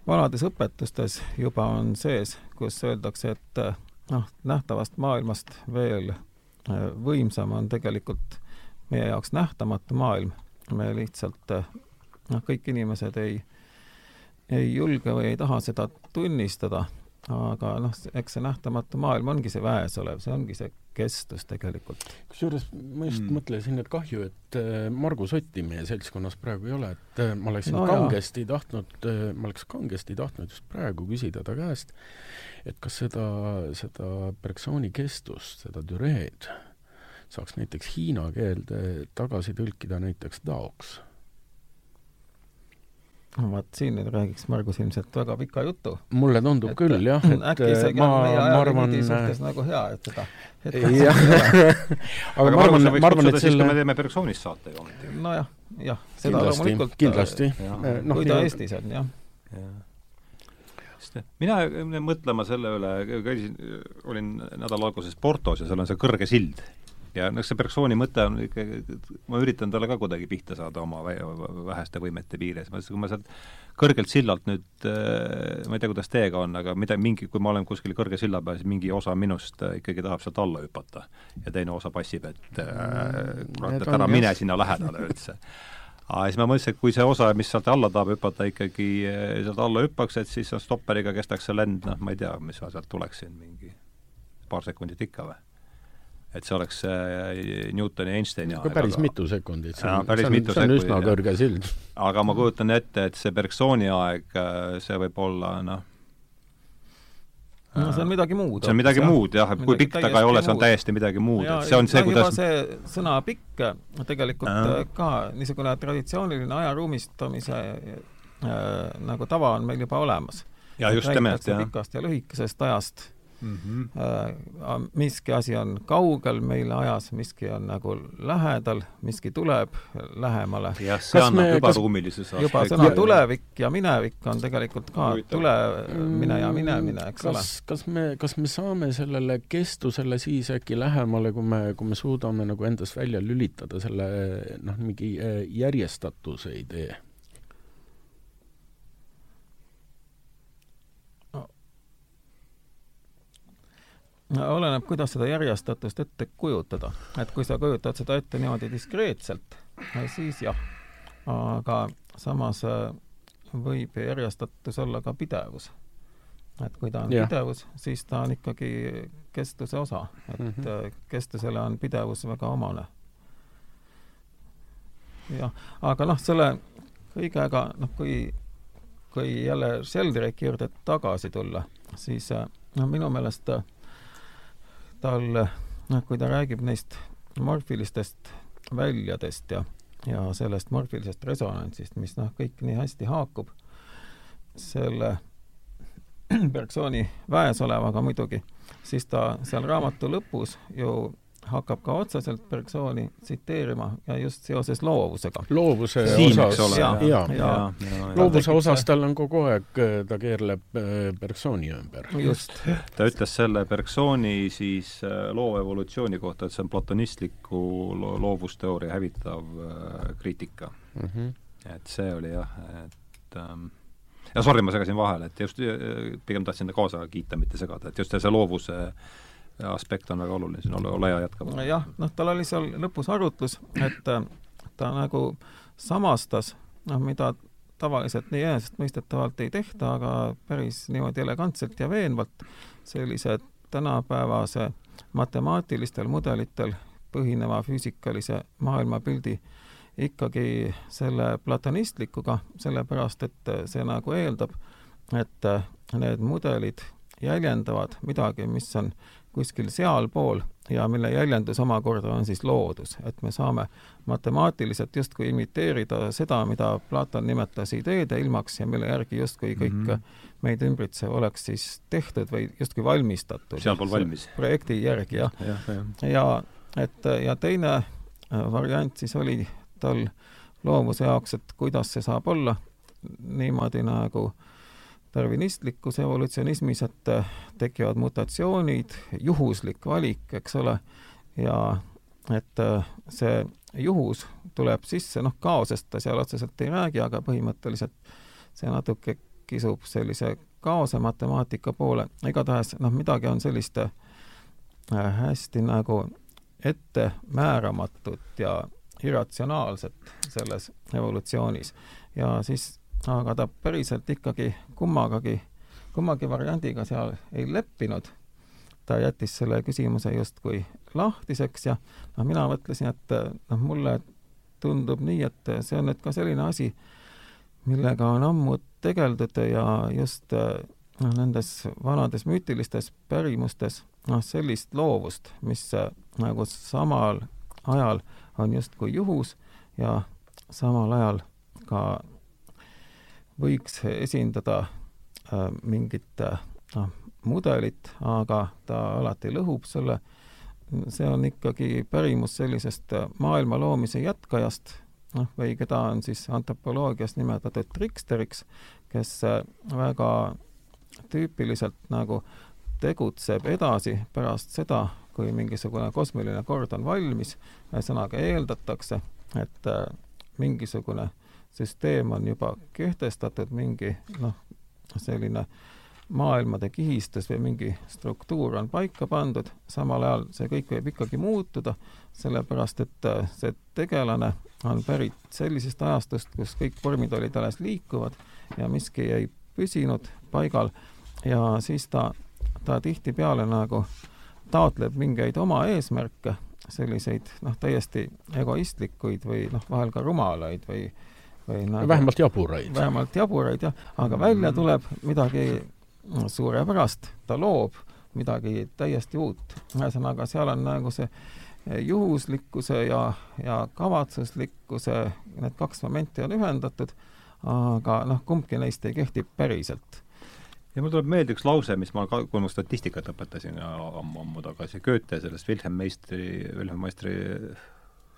vanades õpetustes juba on sees, kus öeldakse, et noh, nähtavast maailmast veel äh, võimsam on tegelikult meie jaoks nähtamatu maailm. me lihtsalt noh, kõik inimesed ei, ei julge või ei taha seda tunnistada, aga noh, eks see nähtamatu maailm ongi see väes olev, see ongi see kestus tegelikult. kusjuures ma just mm. mõtlesin, et kahju, et äh, Margus Otti meie seltskonnas praegu ei ole, et äh, ma oleksin no, kangesti jah. tahtnud, äh, ma oleks kangesti tahtnud just praegu küsida ta käest, et kas seda, seda Bergsoni kestust, seda düreed saaks näiteks hiina keelde tagasi tõlkida näiteks taoks no vot, siin nüüd räägiks Margus ilmselt väga pika jutu. mulle tundub et, küll jah, et äkki isegi ma, on meie ajalimiidi suhtes nagu hea, et seda jah aga ma arvan, ma arvan, et selle me teeme Bergsonist saate ju ometi. nojah, jah, seda kindlasti, loomulikult kindlasti. No, kui ta Eestis on, jah ja. mina mõtlema selle üle, käisin, olin nädala alguses Portos ja seal on see kõrge sild ja noh, see Bergsoni mõte on ikkagi, ma üritan talle ka kuidagi pihta saada oma väheste võimete piires, ma, kui ma sealt kõrgelt sillalt nüüd, äh, ma ei tea, kuidas teiega on, aga mida, mingi, kui ma olen kuskil kõrge silla peal, siis mingi osa minust äh, ikkagi tahab sealt alla hüpata. ja teine osa passib, et äh, kurat, et ära mine sinna lähedale üldse aga siis ma mõtlesin, et kui see osa, mis sealt alla tahab hüpata, ikkagi sealt alla hüppaks, et siis stopperiga kestaks see lend, noh, ma ei tea, mis ma sealt tuleksin, mingi paar sekundit ikka või? Et see oleks äh, Newtoni ja Einsteini aeg. päris aga... mitu sekundit, see on, see on, see on üsna kõrge sild. aga ma kujutan ette, et see Bergsoni aeg, äh, see võib olla noh, no see on midagi muud. see on midagi jah. muud jah, et kui pikk ta ka ei ole, see on täiesti midagi muud, et see on see, kuidas see sõna pikk tegelikult ja. ka niisugune traditsiooniline ajaruumistamise äh, nagu tava on meil juba olemas. ja just nimelt, jah. pikast ja lühikesest ajast mm. -hmm. miski asi on kaugel meile ajas, miski on nagu lähedal, miski tuleb lähemale. jah, see kas annab me, juba ruumilisuse aspekti. juba sõna tulevik ja minevik on tegelikult ka tulemine ja minemine, eks kas, ole. kas me, kas me saame sellele kestusele siis äkki lähemale, kui me, kui me suudame nagu endast välja lülitada selle noh, mingi äh, järjestatuse idee? Oleneb, kuidas seda järjestatust ette kujutada. et kui sa kujutad seda ette niimoodi diskreetselt, siis jah. aga samas äh, võib järjestatus olla ka pidevus. et kui ta on yeah. pidevus, siis ta on ikkagi kestuse osa, et mm -hmm. kestusele on pidevus väga omane. jah, aga noh, selle kõigega, noh, kui, kui jälle Sheldrake'i juurde tagasi tulla, siis äh, noh, minu meelest äh, tal, noh, kui ta räägib neist morfilistest väljadest ja, ja sellest morfilisest resonantsist, mis noh, kõik nii hästi haakub selle Bergsoni väes olevaga muidugi, siis ta seal raamatu lõpus ju hakkab ka otseselt Bergsoni tsiteerima ja just seoses loovusega. loovuse Siin, osas, jaa, ja, jaa. ja, ja, loovuse osas tal on kogu aeg, ta keerleb äh, Bergsoni ümber. just. ta ütles selle Bergsoni siis äh, loo evolutsiooni kohta, et see on platonistliku lo loovusteooria hävitav äh, kriitika mm. -hmm. et see oli jah, et ähm, ja sorry, ma segasin vahele, et just äh, pigem tahtsin kaasa kiita, mitte segada, et just see, see loovuse aspekt on väga oluline siin, ole, ole hea, jätka. jah, noh, tal oli seal lõpus arutlus, et äh, ta nagu samastas, noh, mida tavaliselt nii enesestmõistetavalt ei tehta, aga päris niimoodi elegantselt ja veenvalt, sellise tänapäevase matemaatilistel mudelitel põhineva füüsikalise maailmapildi ikkagi selle platonistlikuga, sellepärast et see nagu eeldab, et need mudelid jäljendavad midagi, mis on kuskil sealpool ja mille jäljendus omakorda on siis loodus, et me saame matemaatiliselt justkui imiteerida seda, mida Platon nimetas ideede ilmaks ja mille järgi justkui kõik mm -hmm. meid ümbritsev oleks siis tehtud või justkui valmistatud. sealpool valmis. projekti järgi, jah. ja, ja. ja et ja teine äh, variant siis oli tal loovuse jaoks, et kuidas see saab olla niimoodi nagu darwinistlikus evolutsionismis, et tekivad mutatsioonid, juhuslik valik, eks ole, ja et äh, see juhus tuleb sisse, noh, kaosest ta seal otseselt ei räägi, aga põhimõtteliselt see natuke kisub sellise kaose matemaatika poole, igatahes noh, midagi on sellist äh, hästi nagu ettemääramatut ja irratsionaalset selles evolutsioonis. Ja siis aga ta päriselt ikkagi kummagagi, kummagi variandiga seal ei leppinud. ta jättis selle küsimuse justkui lahtiseks ja noh, mina mõtlesin, et noh, mulle tundub nii, et see on nüüd ka selline asi, millega on ammu tegeldud ja just noh, nendes vanades müütilistes pärimustes noh, sellist loovust, mis nagu samal ajal on justkui juhus ja samal ajal ka võiks esindada äh, mingit äh, noh, mudelit, aga ta alati lõhub selle, see on ikkagi pärimus sellisest äh, maailma loomise jätkajast, noh, või keda on siis antropoloogias nimetatud triksteriks, kes väga tüüpiliselt nagu tegutseb edasi pärast seda, kui mingisugune kosmiline kord on valmis, ühesõnaga eeldatakse, et mingisugune äh, süsteem on juba kehtestatud, mingi noh, selline maailmade kihistus või mingi struktuur on paika pandud, samal ajal see kõik võib ikkagi muutuda, sellepärast et äh, see tegelane on pärit sellisest ajastust, kus kõik vormid olid alles liikuvad ja miski ei püsinud paigal ja siis ta, ta tihtipeale nagu taotleb mingeid oma eesmärke, selliseid noh, täiesti egoistlikuid või noh, vahel ka rumalaid või või nagu, vähemalt jaburaid. vähemalt jaburaid, jah, aga välja tuleb midagi suurepärast, ta loob midagi täiesti uut. ühesõnaga, seal on nagu see juhuslikkuse ja, ja kavatsuslikkuse, need kaks momenti on ühendatud, aga noh, kumbki neist ei kehti päriselt ja mul tuleb meelde üks lause, mis ma, kui ma statistikat õpetasin ammu-ammu tagasi, Goethe sellest Wilhelm Meistri, Wilhelm Meistri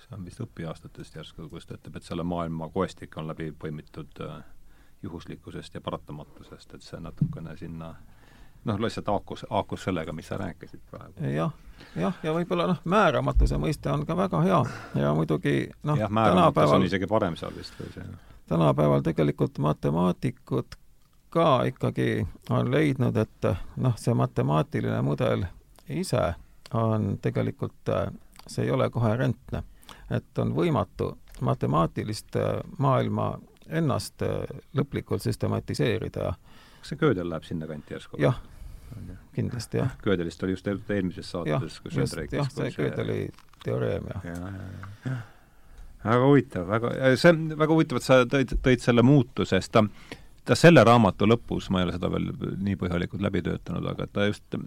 see on vist õpiaastatest järsku, kus ta ütleb, et selle maailma koestik on läbi põimitud äh, juhuslikkusest ja paratamatusest, et see natukene sinna noh, lihtsalt haakus, haakus sellega, mis sa rääkisid praegu ja,. jah, jah, ja võib-olla noh, määramatuse mõiste on ka väga hea ja muidugi noh, määramatus on isegi parem seal vist või see tänapäeval tegelikult matemaatikud ka ikkagi on leidnud, et noh, see matemaatiline mudel ise on tegelikult, äh, see ei ole koherentne et on võimatu matemaatilist äh, maailma ennast äh, lõplikult süstematiseerida. kas see Gödel läheb sinnakanti järsku? jah, kindlasti jah. Gödelist oli just eelmises saates, kus just, jah, see Gödeli teoreem ja, ja, ja, ja. väga huvitav, väga, see on väga huvitav, et sa tõid, tõid selle muutuse, sest ta ta selle raamatu lõpus, ma ei ole seda veel nii põhjalikult läbi töötanud, aga ta just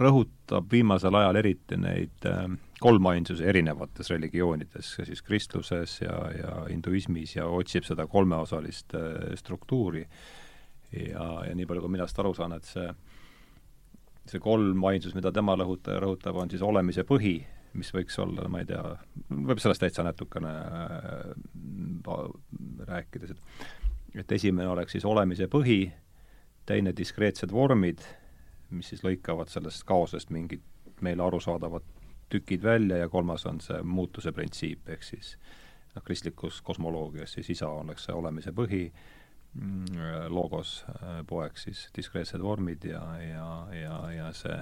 rõhutab viimasel ajal eriti neid äh, kolmainsuse erinevates religioonides, siis kristluses ja, ja hinduismis ja otsib seda kolmeosalist äh, struktuuri. ja, ja nii palju, kui mina sellest aru saan, et see, see kolmainsus, mida tema rõhuta-, rõhutab, on siis olemise põhi, mis võiks olla, ma ei tea, võib sellest täitsa natukene äh, rääkides, et et esimene oleks siis olemise põhi, teine diskreetsed vormid, mis siis lõikavad sellest kaosest mingid meile arusaadavad tükid välja ja kolmas on see muutuse printsiip, ehk siis noh, kristlikus kosmoloogias siis isa oleks see olemise põhi, mm, logos äh, poeg siis diskreetsed vormid ja, ja, ja, ja see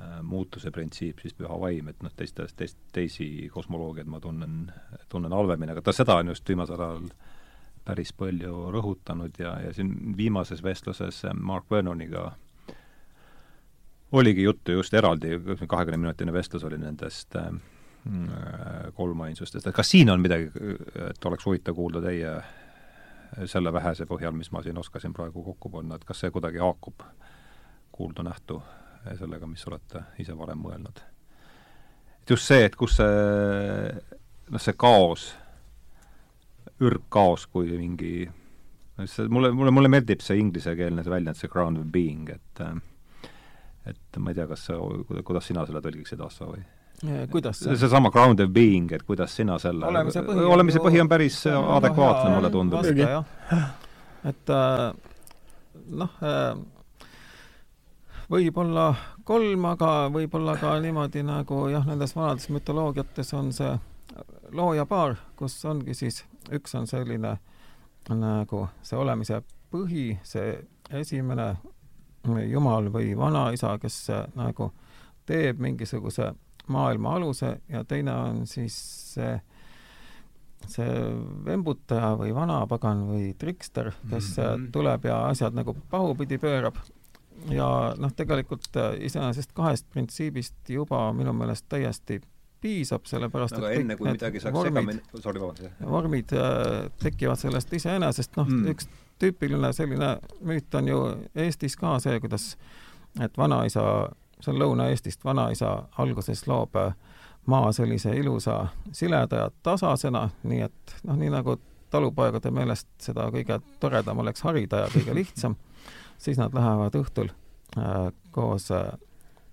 Äh, muutuse printsiip, siis püha vaim, et noh, teistest, teist, teisi kosmoloogiaid ma tunnen, tunnen halvemini, aga ta seda on just viimasel ajal päris palju rõhutanud ja, ja siin viimases vestluses Mark Vernoniga oligi juttu just eraldi, kahekümne minutine vestlus oli nendest äh, kolmainsustest, et kas siin on midagi, et oleks huvitav kuulda teie selle vähese põhjal, mis ma siin oskasin praegu kokku panna, et kas see kuidagi haakub kuuldu-nähtu sellega, mis olete ise varem mõelnud. et just see, et kus see, noh, see kaos, ürgkaos kui mingi see mulle, mulle, mulle meeldib see inglisekeelne see väljend, see ground of being, et et ma ei tea, kas sa, kuidas sina selle tõlgiksid, Asso, või? kuidas see? seesama ground of being, et kuidas sina selle olemise põhi, olemise põhi on päris adekvaatne, mulle tundub. et äh, noh äh,, võib-olla kolm, aga võib-olla ka niimoodi nagu jah, nendes vanades mütoloogiates on see loojapaar, kus ongi siis, üks on selline nagu see olemise põhi, see esimene jumal või vanaisa, kes nagu teeb mingisuguse maailma aluse ja teine on siis see see vembutaja või vanapagan või trikster, kes mm -hmm. tuleb ja asjad nagu pahupidi pöörab ja noh, tegelikult iseenesest kahest printsiibist juba minu meelest täiesti piisab, sellepärast aga et enne, kui midagi saaks segamini, sorry, vabandust. vormid äh, tekivad sellest iseenesest, noh mm., üks tüüpiline selline müüt on ju Eestis ka see, kuidas et vanaisa, see on Lõuna-Eestist, vanaisa alguses loob äh, maa sellise ilusa sileda ja tasasena, nii et noh, nii nagu talupoegade meelest seda kõige toredam oleks harida ja kõige lihtsam siis nad lähevad õhtul äh, koos äh,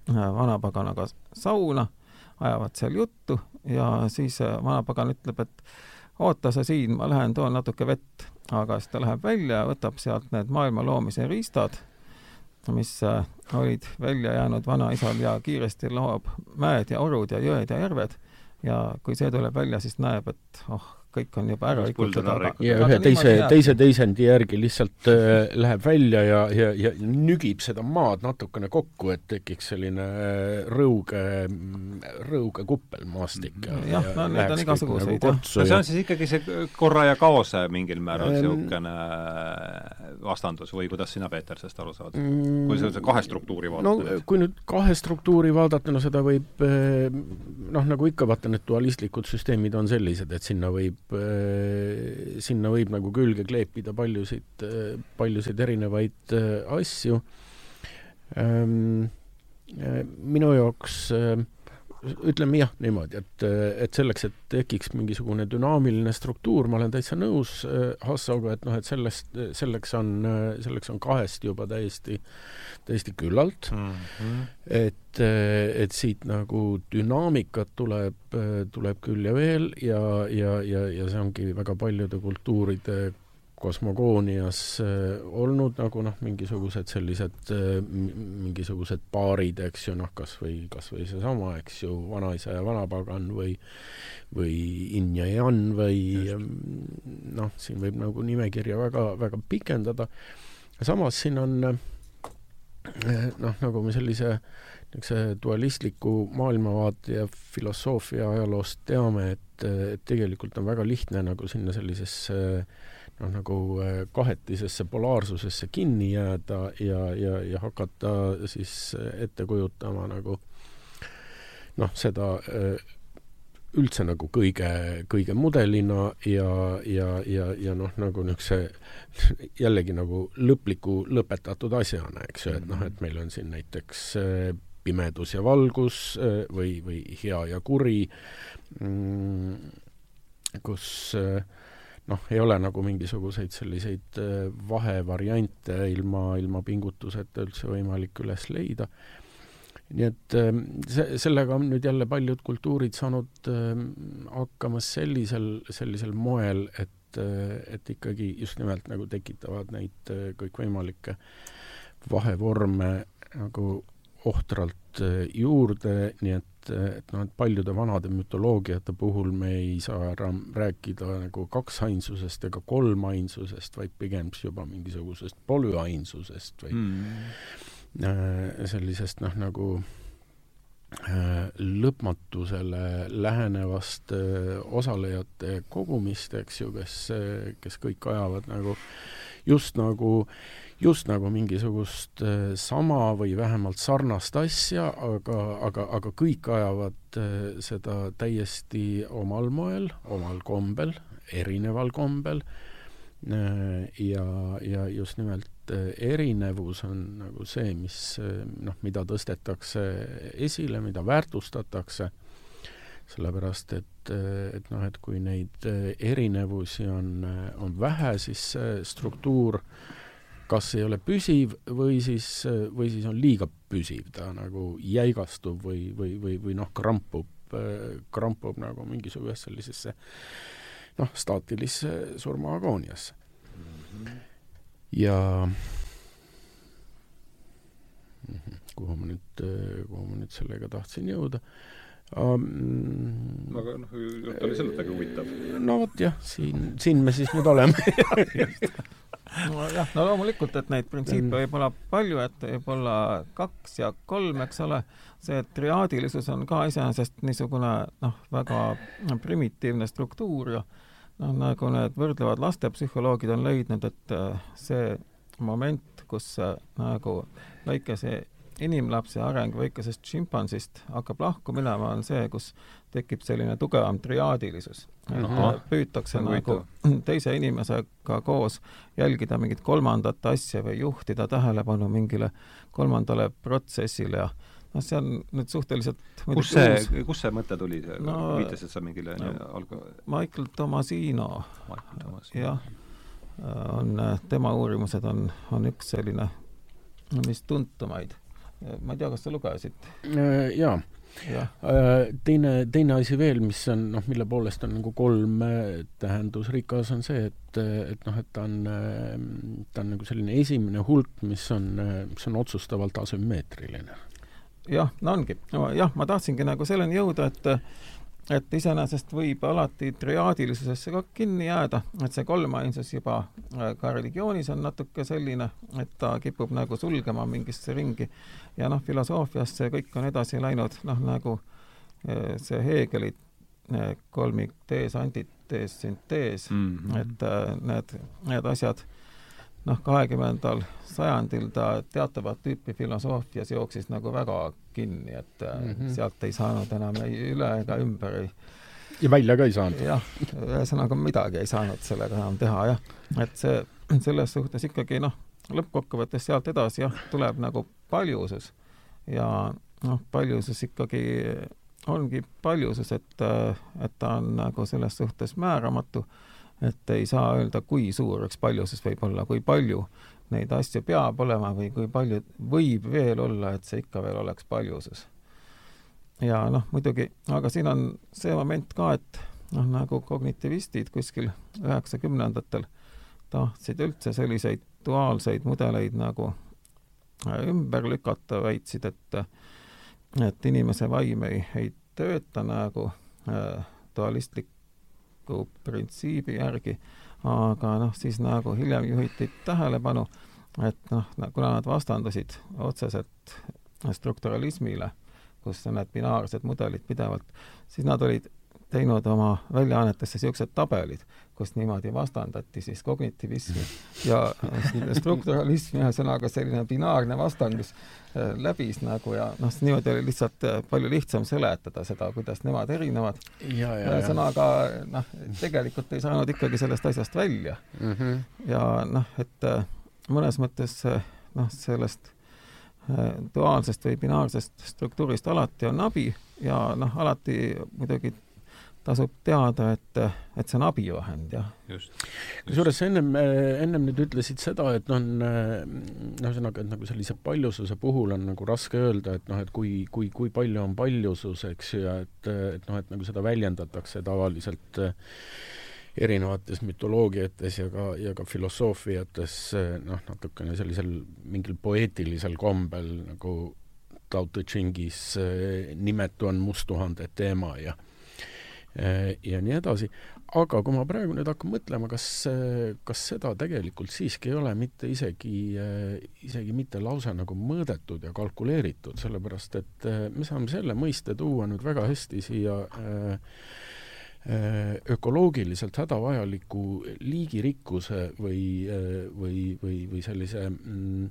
vanapaganaga sauna, ajavad seal juttu ja siis äh, vanapagan ütleb, et oota sa siin, ma lähen toon natuke vett. aga siis ta läheb välja ja võtab sealt need maailma loomise riistad, mis äh, olid välja jäänud vanaisal ja kiiresti loob mäed ja orud ja jõed ja järved ja kui see tuleb välja, siis näeb, et oh, kõik on juba ära rikutud, aga ja ühe teise, teise teisendi järgi lihtsalt äh, läheb välja ja, ja, ja nügib seda maad natukene kokku, et tekiks selline äh, rõuge, rõuge kuppelmaastik. jah, no neid on igasuguseid nagu. no see on siis ikkagi see korra ja kaose mingil määral niisugune ähm, vastandus või kuidas sina, Peeter, sellest aru saad mm,? kui sa kahe struktuuri vaatad? no kui nüüd kahe struktuuri vaadata, no seda võib äh, noh, nagu ikka, vaata need dualistlikud süsteemid on sellised, et sinna võib äh, sinna võib nagu külge kleepida paljusid, äh, paljusid erinevaid äh, asju. Ähm, minu jaoks ütleme jah, niimoodi, et, et selleks, et tekiks mingisugune dünaamiline struktuur, ma olen täitsa nõus Hassoga, et noh, et sellest, selleks on, selleks on kahest juba täiesti äh, täiesti küllalt mm, -hmm. et, et siit nagu dünaamikat tuleb, tuleb küll ja veel ja, ja, ja, ja see ongi väga paljude kultuuride kosmogoonias äh, olnud nagu noh, mingisugused sellised äh, mingisugused paarid, eks ju, noh, kas või, kas või seesama, eks ju, vanaisa ja vanapagan või või yin ja yang või noh, siin võib nagu nimekirja väga, väga pikendada. samas siin on äh, noh, nagu me sellise niisuguse dualistliku maailmavaate ja filosoofia ajaloost teame, et, et tegelikult on väga lihtne nagu sinna sellisesse noh, nagu kahetisesse polaarsusesse kinni jääda ja, ja, ja hakata siis ette kujutama nagu noh, seda üldse nagu kõige, kõige mudelina ja, ja, ja, ja noh, nagu niisuguse jällegi nagu lõpliku lõpetatud asjana, eks ju, et noh, et meil on siin näiteks äh, pimedus ja valgus äh, või, või hea ja kuri, mm, kus äh, noh, ei ole nagu mingisuguseid selliseid vahevariante ilma, ilma pingutuseta üldse võimalik üles leida nii et ähm, see, sellega on nüüd jälle paljud kultuurid saanud ähm, hakkama sellisel, sellisel moel, et, äh, et ikkagi just nimelt nagu tekitavad neid äh, kõikvõimalikke vahevorme nagu ohtralt äh, juurde, nii et, et noh, et paljude vanade mütoloogiate puhul me ei saa enam rääkida nagu kaksainsusest ega kolmainsusest, vaid pigem juba mingisugusest polüainsusest või mm sellisest noh, nagu äh, lõpmatusele lähenevast äh, osalejate kogumist, eks ju, kes, kes kõik ajavad nagu just nagu, just nagu mingisugust sama või vähemalt sarnast asja, aga, aga, aga kõik ajavad seda täiesti omal moel, omal kombel, erineval kombel ja, ja just nimelt erinevus on nagu see, mis eh, noh, mida tõstetakse esile, mida väärtustatakse, sellepärast et, eh, et noh, et kui neid erinevusi on, on vähe, siis struktuur kas ei ole püsiv või siis, või siis on liiga püsiv, ta nagu jäigastub või, või, või, või noh, krampub, krampub nagu mingisugusesse sellisesse noh, staatilisse surmaagooniasse. Mm. -hmm ja kuhu ma nüüd, kuhu ma nüüd sellega tahtsin jõuda um,. aga noh, jutt oli sellest väga huvitav. no vot jah, siin, siin me siis nüüd oleme nojah, no loomulikult, et neid printsiipe võib olla palju, et võib olla kaks ja kolm, eks ole, see triaadilisus on ka iseenesest niisugune noh, väga primitiivne struktuur ja noh, nagu need võrdlevad lastepsühholoogid on leidnud, et äh, see moment, kus äh, nagu väikese inimlapse areng väikesest šimpansist hakkab lahku minema, on see, kus tekib selline tugevam triaadilisus. et püütakse nagu teise inimesega koos jälgida mingit kolmandat asja või juhtida tähelepanu mingile kolmandale protsessile ja noh, see on nüüd suhteliselt kus see, kust see mõte tuli, no, viitasid sa mingile no, alg-? Michael Tomasino, jah, on, tema uurimused on, on üks selline vist tuntumaid. ma ei tea, kas sa lugesid? Äh, jaa Ja. Äh, teine, teine asi veel, mis on noh, mille poolest on nagu kolm tähendusrikas, on see, et, et noh, et ta on, ta on nagu selline esimene hulk, mis on, mis on otsustavalt asümmeetriline jah, no ongi no,, jah, ma tahtsingi nagu selleni jõuda, et et iseenesest võib alati triaadilisusesse ka kinni jääda, et see kolmainsus juba äh, ka religioonis on natuke selline, et ta kipub nagu sulgema mingisse ringi ja noh, filosoofias see kõik on edasi läinud, noh nagu äh, see Heegeli äh, kolmik tees, antitees, süntees mm, -hmm. et need, need asjad noh, kahekümnendal sajandil ta teatavat tüüpi filosoofias jooksis nagu väga kinni, et mm -hmm. sealt ei saanud enam ei üle ega ümber ei ja välja ka ei saanud? jah, ühesõnaga midagi ei saanud sellega enam teha, jah. et see, selles suhtes ikkagi noh, lõppkokkuvõttes sealt edasi jah, tuleb nagu paljusus ja noh, paljusus ikkagi ongi paljusus, et, et ta on nagu selles suhtes määramatu et ei saa öelda, kui suur üks paljusus võib olla, kui palju neid asju peab olema või kui palju võib veel olla, et see ikka veel oleks paljusus. ja noh, muidugi, aga siin on see moment ka, et noh, nagu kognitivistid kuskil üheksakümnendatel tahtsid üldse selliseid duaalseid mudeleid nagu äh, ümber lükata, väitsid, et et inimese vaim ei, ei tööta nagu äh, dualistlik nagu printsiibi järgi, aga noh, siis nagu hiljem juhiti tähelepanu, et noh, kuna nad vastandusid otseselt strukturalismile, kus need binaarsed mudelid pidevalt, siis nad olid teinud oma väljaannetesse niisugused tabelid, kus niimoodi vastandati siis kognitivismi ja strukturalismi, ühesõnaga selline binaarne vastandus äh, läbis nagu ja noh, niimoodi oli lihtsalt äh, palju lihtsam seletada seda, kuidas nemad erinevad. ühesõnaga noh, tegelikult ei saanud ikkagi sellest asjast välja mm. -hmm. ja noh, et äh, mõnes mõttes noh, sellest duaalsest või binaarsest struktuurist alati on abi ja noh, alati muidugi tasub teada, et, et see on abivahend, jah. kusjuures sa ennem, ennem nüüd ütlesid seda, et noh, noh, ühesõnaga, et nagu sellise paljususe puhul on nagu raske öelda, et noh, et kui, kui, kui palju on paljusus, eks ju, ja et, et noh, et nagu seda väljendatakse tavaliselt erinevates mütoloogiates ja ka, ja ka filosoofiates noh, natukene sellisel mingil poeetilisel kombel nagu Tao Te Chingis nimetu on musttuhande teema ja ja nii edasi, aga kui ma praegu nüüd hakkan mõtlema, kas, kas seda tegelikult siiski ei ole mitte isegi, äh, isegi mitte lausa nagu mõõdetud ja kalkuleeritud, sellepärast et äh, me saame selle mõiste tuua nüüd väga hästi siia ökoloogiliselt hädavajaliku liigirikkuse või, või, või, või sellise mm,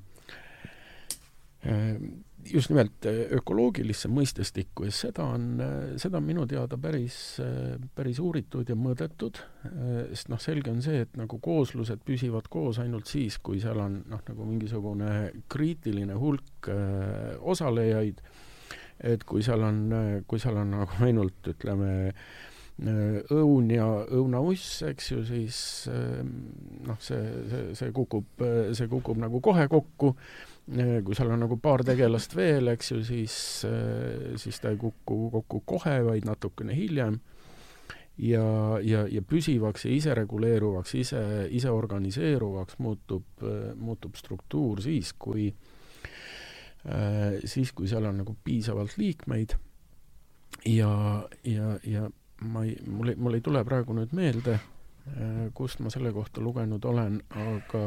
just nimelt äh, ökoloogilisse mõistestikku ja seda on, äh, seda on minu teada päris, äh, päris uuritud ja mõõdetud, sest noh, selge on see, et nagu kooslused püsivad koos ainult siis, kui seal on noh, nagu mingisugune kriitiline hulk osalejaid, et kui seal on, kui seal on nagu ainult ütleme, õun ja õunauss, eks ju, siis noh, see, see, see kukub, see kukub nagu kohe kokku kui seal on nagu paar tegelast veel, eks ju, siis, siis ta ei kuku kokku kohe, vaid natukene hiljem. ja, ja, ja püsivaks ja isereguleeruvaks, ise, iseorganiseeruvaks muutub, muutub struktuur siis, kui, siis, kui seal on nagu piisavalt liikmeid ja, ja, ja ma ei, mul ei, mul ei tule praegu nüüd meelde, kust ma selle kohta lugenud olen, aga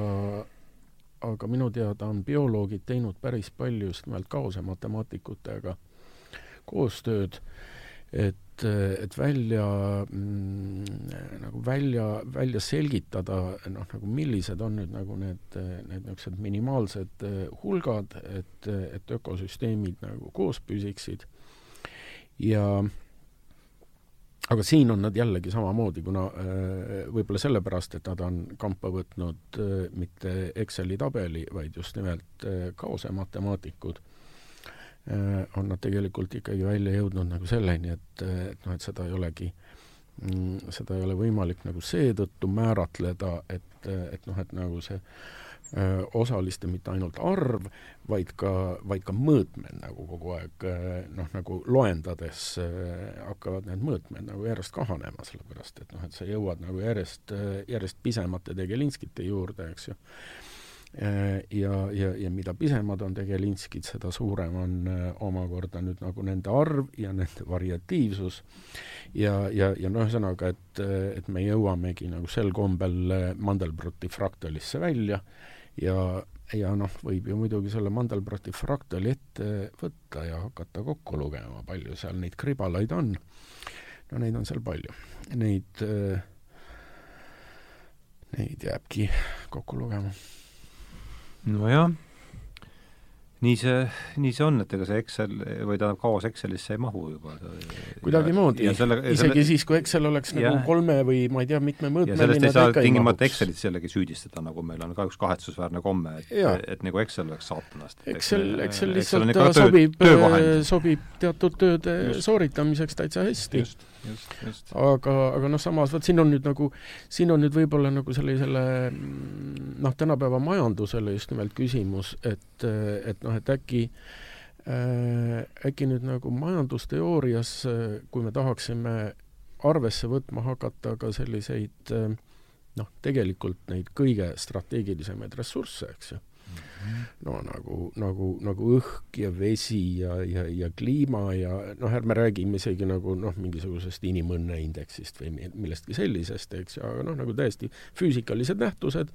aga minu teada on bioloogid teinud päris palju just nimelt kaosematemaatikutega koostööd, et, et välja mm, nagu välja, välja selgitada noh, nagu millised on nüüd nagu need, need niisugused minimaalsed hulgad, et, et ökosüsteemid nagu koos püsiksid. Ja aga siin on nad jällegi samamoodi, kuna äh, võib-olla sellepärast, et nad on kampa võtnud äh, mitte Exceli tabeli, vaid just nimelt äh, kaosematemaatikud, on nad tegelikult ikkagi välja jõudnud nagu selleni, et, et noh, et seda ei olegi, mm, seda ei ole võimalik nagu seetõttu määratleda, et, et noh, et nagu see osaliste mitte ainult arv, vaid ka, vaid ka mõõtmed nagu kogu aeg noh, nagu loendades hakkavad need mõõtmed nagu järjest kahanema, sellepärast et noh, et sa jõuad nagu järjest, järjest pisemate tegelinskite juurde, eks ju. Ja, ja, ja mida pisemad on tegelinskid, seda suurem on omakorda nüüd nagu nende arv ja nende variatiivsus ja, ja, ja noh, ühesõnaga, et, et me jõuamegi nagu sel kombel Mandelbroti fraktalisse välja ja, ja noh, võib ju muidugi selle Mandelbroti fraktali ette võtta ja hakata kokku lugema, palju seal neid kribalaid on. no neid on seal palju. Neid, neid jääbki kokku lugema. Nojah nii see, nii see on, et ega see Excel või tähendab, kaos Excelisse ei mahu juba. kuidagimoodi, isegi selle... siis, kui Excel oleks ja. nagu kolme või ma ei tea, mitme mõõtmeline ja sellest ei saa tingimata Excelit jällegi süüdistada, nagu meil on ka üks kahetsusväärne komme, et, et nagu Excel oleks saatanast. Excel, Excel lihtsalt Excel sobib, sobib teatud tööde just. sooritamiseks täitsa hästi. Aga, aga noh, samas vot siin on nüüd nagu, siin on nüüd võib-olla nagu sellisele noh, tänapäeva majandusele just nimelt küsimus, et, et noh, et äkki äh, äkki nüüd nagu majandusteoorias, kui me tahaksime arvesse võtma hakata ka selliseid noh, tegelikult neid kõige strateegilisemaid ressursse, eks ju no nagu, nagu, nagu õhk ja vesi ja, ja, ja kliima ja noh, ärme räägime isegi nagu noh, mingisugusest inimõnne indeksist või millestki sellisest, eks ju, aga noh, nagu täiesti füüsikalised nähtused,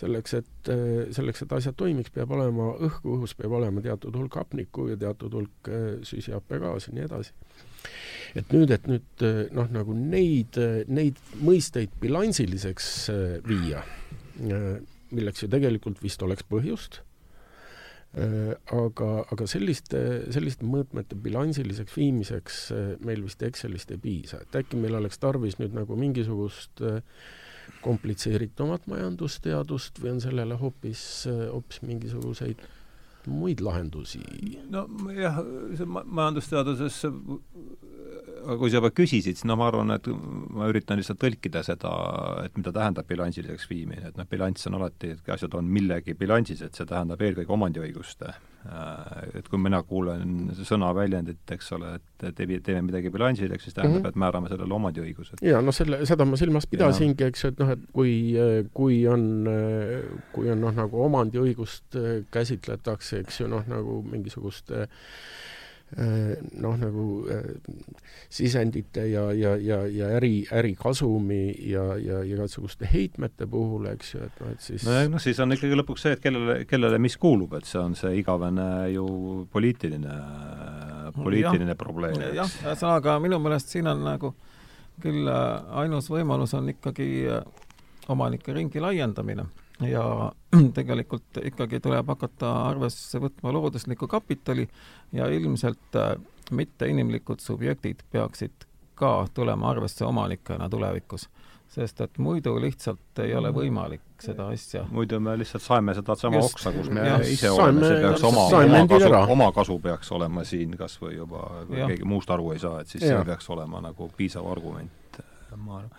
selleks, et, selleks, et asjad toimiks, peab olema õhku, õhus peab olema teatud hulk hapnikku ja teatud hulk äh, süsihappegaasi ja nii edasi. Et nüüd, et nüüd noh, nagu neid, neid mõisteid bilansiliseks äh, viia, äh, milleks ju tegelikult vist oleks põhjust, Äh, aga, aga selliste, selliste mõõtmete bilansiliseks viimiseks äh, meil vist Excelist ei piisa, et äkki meil oleks tarvis nüüd nagu mingisugust äh, komplitseeritumat majandusteadust või on sellele hoopis, hoopis mingisuguseid muid lahendusi? no jah, see majandusteaduses kui sa juba küsisid, siis no ma arvan, et ma üritan lihtsalt tõlkida seda, et mida tähendab bilansiliseks viimine, et noh, bilanss on alati, et asjad on millegi bilansis, et see tähendab eelkõige omandiõiguste. Äh, et kui mina kuulen sõnaväljendit, eks ole, et teeme midagi bilansileks, siis tähendab mm, -hmm. et määrame sellele omandiõigused. jaa, no selle, seda ma silmas pidasingi, eks ju, et noh, et kui, kui on, kui on noh, nagu omandiõigust käsitletakse, eks ju, noh, nagu mingisugust äh, Äh, noh, nagu äh, sisendite ja, ja, ja, ja äri, ärikasumi ja, ja igasuguste heitmete puhul, eks ju, et noh, et siis nojah, noh siis on ikkagi lõpuks see, et kellele, kellele mis kuulub, et see on see igavene ju poliitiline, poliitiline ja, probleem. jah, ühesõnaga minu meelest siin on nagu küll äh, ainus võimalus on ikkagi omanike ringi laiendamine ja tegelikult ikkagi tuleb hakata arvesse võtma looduslikku kapitali ja ilmselt äh, mitteinimlikud subjektid peaksid ka tulema arvesse omanikena tulevikus, sest et muidu lihtsalt ei ole võimalik seda asja. muidu me lihtsalt saeme seda sama Just, oksa, kus me ja, ise oleme, see peaks oma, oma kasu, oma kasu peaks olema siin kas või juba, kui keegi muust aru ei saa, et siis ja. see peaks olema nagu piisav argument, ma arvan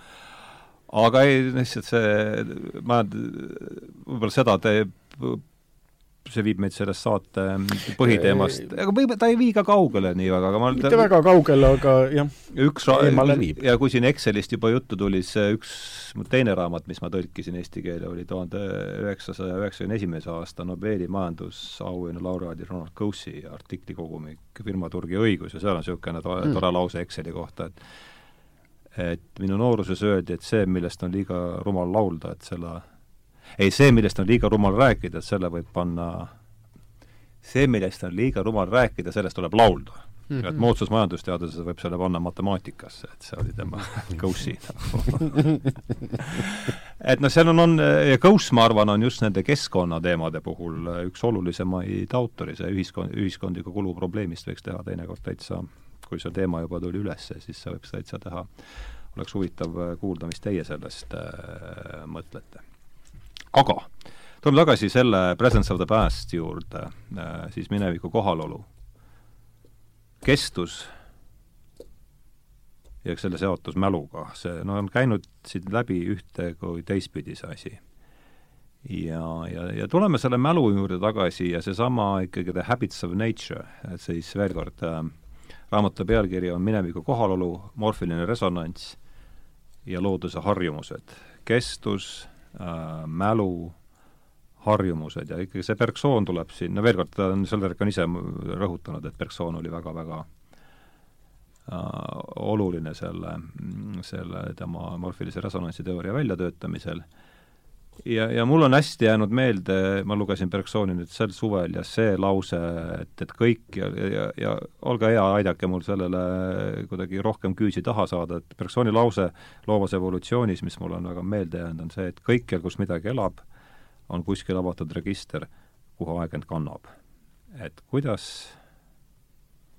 aga ei, lihtsalt see, ma, võib-olla seda teeb, see viib meid sellest saate põhiteemast, aga võib, ta ei vii ka kaugele nii väga, aga ma mitte ta, väga kaugele, aga jah, üks viib. ja kui siin Excelist juba juttu tuli, see üks teine raamat, mis ma tõlkisin eesti keele, oli tuhande üheksasaja üheksakümne esimese aasta Nobeli majandusauhinna laureaadi Ronald Coase artiklikogumik Firmaturg ja õigus ja seal on niisugune tore, mm. tore lause Exceli kohta, et et minu nooruses öeldi, et see, millest on liiga rumal laulda, et selle, ei, see, millest on liiga rumal rääkida, et selle võib panna, see, millest on liiga rumal rääkida, sellest tuleb laulda mm. -hmm. et moodsas majandusteaduses võib selle panna matemaatikasse, et see oli tema Gauss'i et noh, seal on, on, ja Gauss, ma arvan, on just nende keskkonnateemade puhul üks olulisemaid autori, see ühiskond, ühiskondliku kulu probleemist võiks teha teinekord täitsa kui see teema juba tuli üles, siis see võib täitsa teha, oleks huvitav äh, kuulda, mis teie sellest äh, mõtlete. aga tuleme tagasi selle Presence of the Past juurde äh,, siis mineviku kohalolu. kestus ja selle seotus mäluga, see no on käinud siit läbi ühte kui teistpidi see asi. ja, ja, ja tuleme selle mälu juurde tagasi ja seesama ikkagi The Habits of Nature, et siis veel kord äh, raamatu pealkiri on Mineviku kohalolu, morfiline resonants ja looduse harjumused. kestus äh,, mälu, harjumused ja ikkagi see Bergson tuleb siin, no veel kord, ta on, Sõlderk on ise rõhutanud, et Bergson oli väga-väga äh, oluline selle, selle tema morfilise resonantsi teooria väljatöötamisel äh, ja, ja mul on hästi jäänud meelde, ma lugesin Bergsoni nüüd sel suvel ja see lause, et, et kõik ja, ja, ja olge hea, aidake mul sellele kuidagi rohkem küüsi taha saada, et Bergsoni lause loovas evolutsioonis, mis mul on väga meelde jäänud, on see, et kõikjal, kus midagi elab, on kuskil avatud register, kuhu aeg end kannab. et kuidas,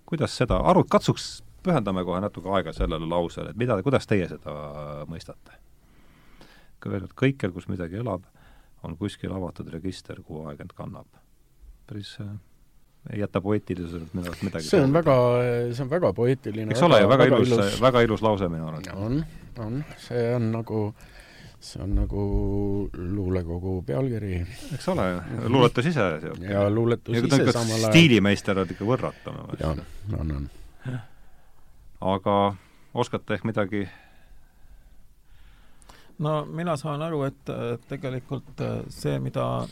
kuidas seda, aru, katsuks pühendame kohe natuke aega sellele lausele, et mida, kuidas teie seda mõistate? Kord, kõikjal, kus midagi elab, on kuskil avatud register, kuhu aeg end kannab. päris äh, ei jäta poeetiliselt minu arust midagi see on väga, see on väga poeetiline. eks ole ju, väga, ilus, ilus., väga ilus lause minu arust. on, on, see on nagu see on nagu luulekogu pealkiri. eks ole, luuletus ise. ja luuletus ja, ise samal ajal. stiilimeister on ikka võrratav. on, on, on. aga oskate ehk midagi no mina saan aru, et tegelikult äh, see, mida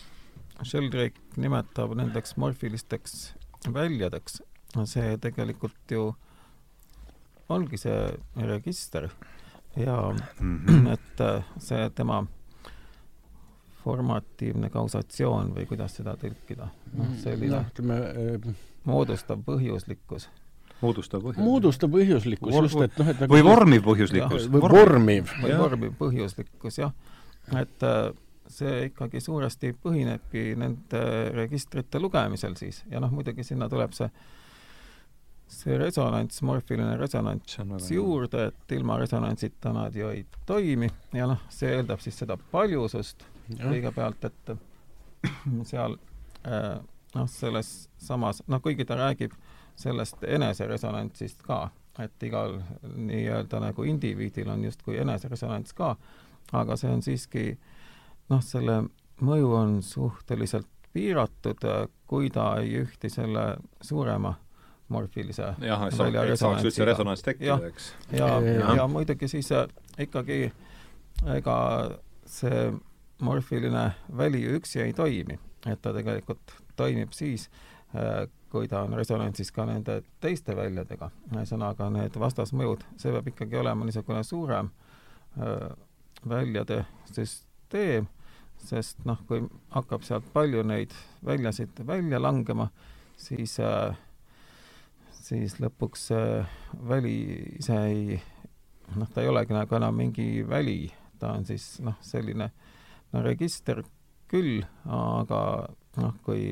Sheldrake nimetab nendeks morfilisteks väljadeks, see tegelikult ju ongi see register ja -hmm. et äh, see tema formatiivne kausatsioon või kuidas seda tõlkida, noh selline no, ütleme äh, moodustav põhjuslikkus moodustav põhjus. moodustav põhjuslikkus Vor, just, et noh, et nagu või vormiv põhjuslikkus. või vormiv. või vormiv põhjuslikkus, jah. et äh, see ikkagi suuresti põhinebki nende registrite lugemisel siis ja noh, muidugi sinna tuleb see see resonants, morfiline resonants juurde, et ilma resonantsita nad ju ei toimi ja noh, see eeldab siis seda paljusust kõigepealt, et seal noh, selles samas, noh kuigi ta räägib sellest eneseresonantsist ka, et igal nii-öelda nagu indiviidil on justkui eneseresonants ka, aga see on siiski noh, selle mõju on suhteliselt piiratud, kui ta ei ühti selle suurema morfilise jah, et saaks üldse resonants tekkida, eks. ja, ja, ja, ja muidugi siis äh, ikkagi ega see morfiline väli üksi ei toimi, et ta tegelikult toimib siis, kui ta on resonantsis ka nende teiste väljadega. ühesõnaga, need vastasmõjud, see peab ikkagi olema niisugune suurem äh, väljade süsteem, sest noh, kui hakkab sealt palju neid väljasid välja langema, siis äh, siis lõpuks väli ise ei, noh, ta ei olegi nagu enam mingi väli, ta on siis noh, selline no register küll, aga noh, kui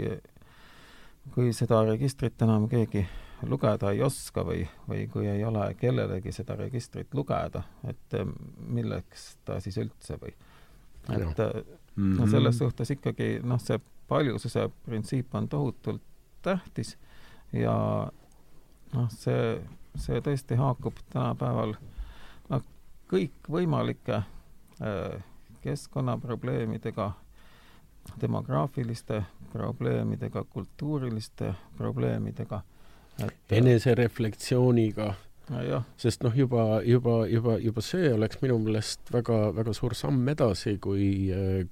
kui seda registrit enam keegi lugeda ei oska või, või kui ei ole kellelegi seda registrit lugeda, et eh, milleks ta siis üldse või et mm -hmm. no selles suhtes ikkagi noh, see paljususe printsiip on tohutult tähtis ja noh, see, see tõesti haakub tänapäeval noh, kõikvõimalike äh, keskkonnaprobleemidega demograafiliste probleemidega, kultuuriliste probleemidega et enesereflektsiooniga no,. sest noh, juba, juba, juba, juba see oleks minu meelest väga, väga suur samm edasi, kui,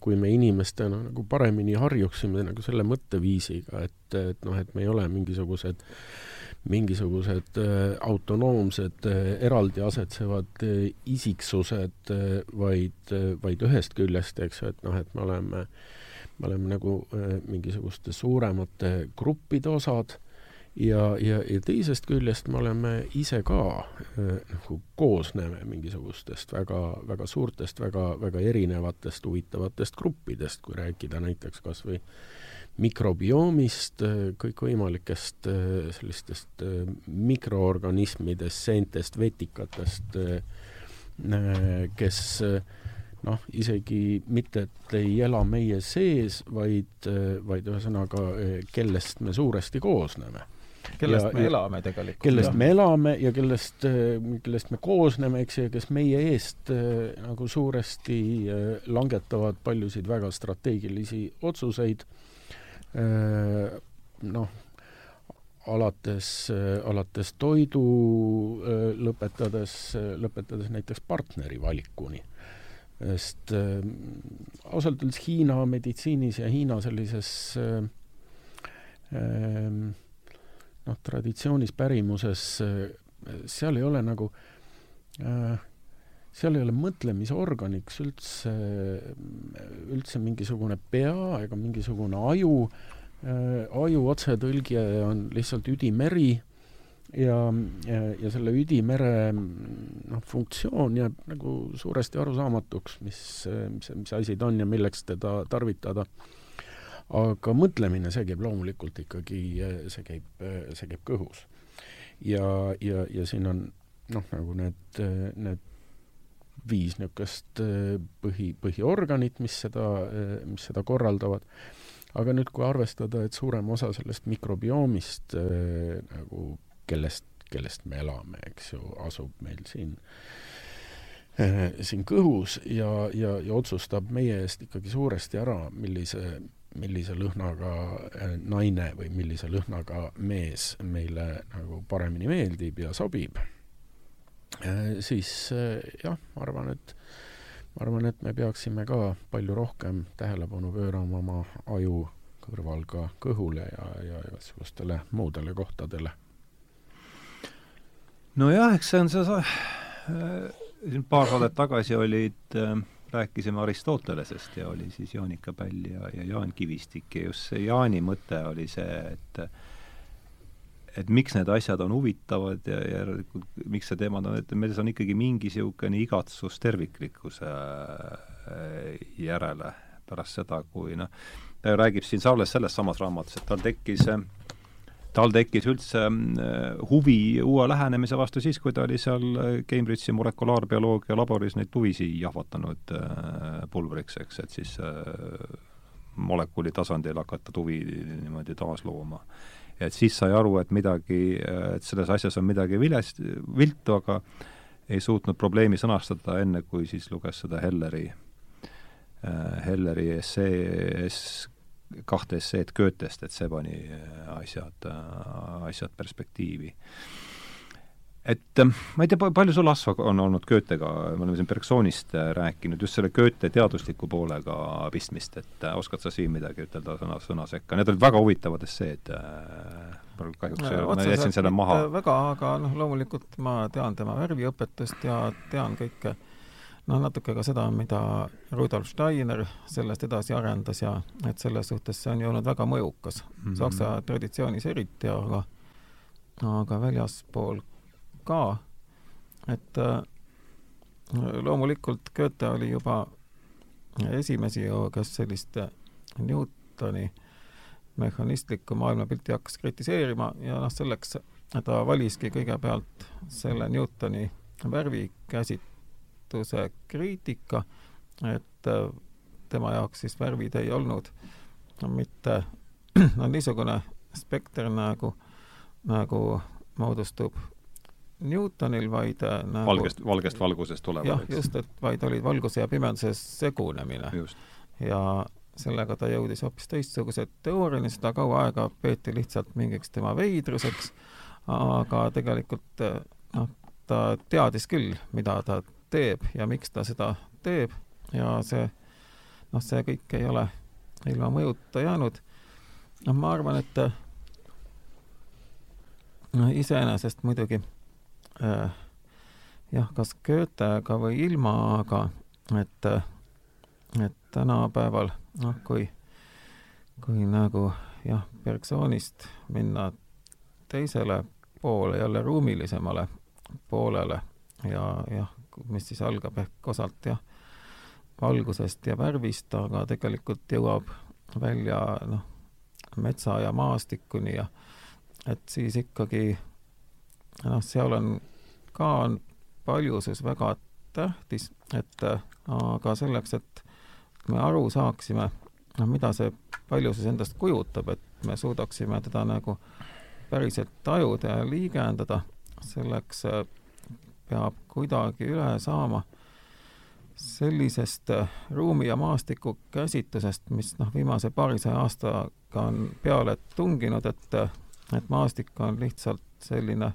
kui me inimestena nagu paremini harjuksime nagu selle mõtteviisiga, et, et noh, et me ei ole mingisugused mingisugused äh, autonoomsed äh, eraldi asetsevad äh, isiksused, vaid, vaid ühest küljest, eks ju, et noh, et me oleme äh, me oleme nagu äh, mingisuguste suuremate gruppide osad ja, ja, ja teisest küljest me oleme ise ka äh, nagu koosneme mingisugustest väga, väga suurtest, väga, väga erinevatest huvitavatest gruppidest, kui rääkida näiteks kas või mikrobiomist, äh, kõikvõimalikest sellistest mikroorganismidest, seentest, vetikatest, kes äh, noh, isegi mitte, et ei ela meie sees, vaid, vaid ühesõnaga, kellest me suuresti koosneme. kellest ja, me elame tegelikult. kellest jah. me elame ja kellest, kellest me koosneme, eks ju, kes meie eest nagu suuresti langetavad paljusid väga strateegilisi otsuseid, noh, alates, alates toidu lõpetades, lõpetades näiteks partneri valikuni sest äh, ausalt öeldes Hiina meditsiinis ja Hiina sellises äh, äh, noh, traditsioonis, pärimuses äh,, seal ei ole nagu äh, seal ei ole mõtlemisorganiks üldse, üldse mingisugune pea ega mingisugune aju äh,, aju otsetõlge on lihtsalt üdimeri. äh,, ja, ja, ja selle üdimere noh, funktsioon jääb nagu suuresti arusaamatuks, mis, mis, mis asi ta on ja milleks teda tarvitada. aga mõtlemine, see käib loomulikult ikkagi, see käib, see käib kõhus. ja, ja, ja siin on noh, nagu need, need viis niisugust põhi, põhiorganit, mis seda, mis seda korraldavad aga nüüd, kui arvestada, et suurem osa sellest mikrobiomist äh, nagu kellest, kellest me elame, eks ju, asub meil siin äh, siin kõhus ja, ja, ja otsustab meie eest ikkagi suuresti ära, millise, millise lõhnaga äh, naine või millise lõhnaga mees meile nagu paremini meeldib ja sobib äh,, siis jah, ma arvan, et ma arvan, et me peaksime ka palju rohkem tähelepanu pöörama oma aju kõrval ka kõhule ja, ja igasugustele muudele kohtadele nojah, eks see on see sa-, siin paar saadet tagasi olid äh, rääkisime Aristotelesest ja oli siis Jaanika Päll ja, ja Jaan Kivistik ja just see Jaani mõte oli see, et et miks need asjad on huvitavad ja järelikult miks see teemad on, et meil on ikkagi mingi niisugune igatsus terviklikkuse äh, järele pärast seda, kui noh, ta räägib siin Saules selles samas raamatus, et tal tekkis äh, tal tekkis üldse äh, huvi uue lähenemise vastu siis, kui ta oli seal äh, Cambridge'i molekulaarbioloogia laboris neid tuvisi jahvatanud äh, pulbriks, eks, et siis molekuli tasandil hakata tuvi niimoodi taaslooma. et siis sai aru, et midagi, et selles asjas on midagi vilest, viltu, aga ei suutnud probleemi sõnastada enne, kui siis luges seda Helleri, Helleri essee, kahte esseed Goethest, et see pani asjad, asjad perspektiivi. Et ähm, ma ei tea, palju sul, Asva, on olnud Goethega, me oleme siin Bergsonist äh, rääkinud, just selle Goethe teadusliku poolega pistmist, et äh, oskad sa siin midagi ütelda sõna, sõna sekka, need olid väga huvitavad esseed äh,, mul kahjuks äh, ma jätsin selle maha. väga, aga noh, loomulikult ma tean tema värviõpetust ja tean kõike noh, natuke ka seda, mida Rudolf Steiner sellest edasi arendas ja et selles suhtes see on ju olnud väga mõjukas mm -hmm. Saksa traditsioonis eriti, aga aga väljaspool ka, et äh, loomulikult Goethe oli juba esimesi, kes sellist Newtoni mehhanistlikku maailmapilti hakkas kritiseerima ja noh, selleks ta valiski kõigepealt selle Newtoni värvikäsitluse kriitika, et äh, tema jaoks siis värvid ei olnud mitte no niisugune spekter nagu, nagu moodustub Newtonil, vaid äh, nagu valgest, valgest valgusest tulevad. jah, just, et vaid oli valguse ja pimeduse segunemine. ja sellega ta jõudis hoopis teistsuguse teooriani, seda kaua aega peeti lihtsalt mingiks tema veidruseks, aga tegelikult äh, noh, ta teadis küll, mida ta teeb ja miks ta seda teeb ja see, noh, see kõik ei ole ilma mõjuta jäänud. noh, ma arvan, et noh, iseenesest muidugi äh, jah, kas Goethega või ilma, aga et, et tänapäeval noh, kui, kui nagu jah, Bergsonist minna teisele poole, jälle ruumilisemale poolele ja jah, mis siis algab ehk osalt jah, valgusest ja värvist, aga tegelikult jõuab välja noh, metsa ja maastikuni ja et siis ikkagi noh, seal on ka on paljusus väga tähtis, et aga selleks, et me aru saaksime, noh, mida see paljusus endast kujutab, et me suudaksime teda nagu päriselt tajuda ja liigendada, selleks peab kuidagi üle saama sellisest äh, ruumi ja maastiku käsitlusest, mis noh, viimase paarisaja aastaga on peale tunginud, et, et maastik on lihtsalt selline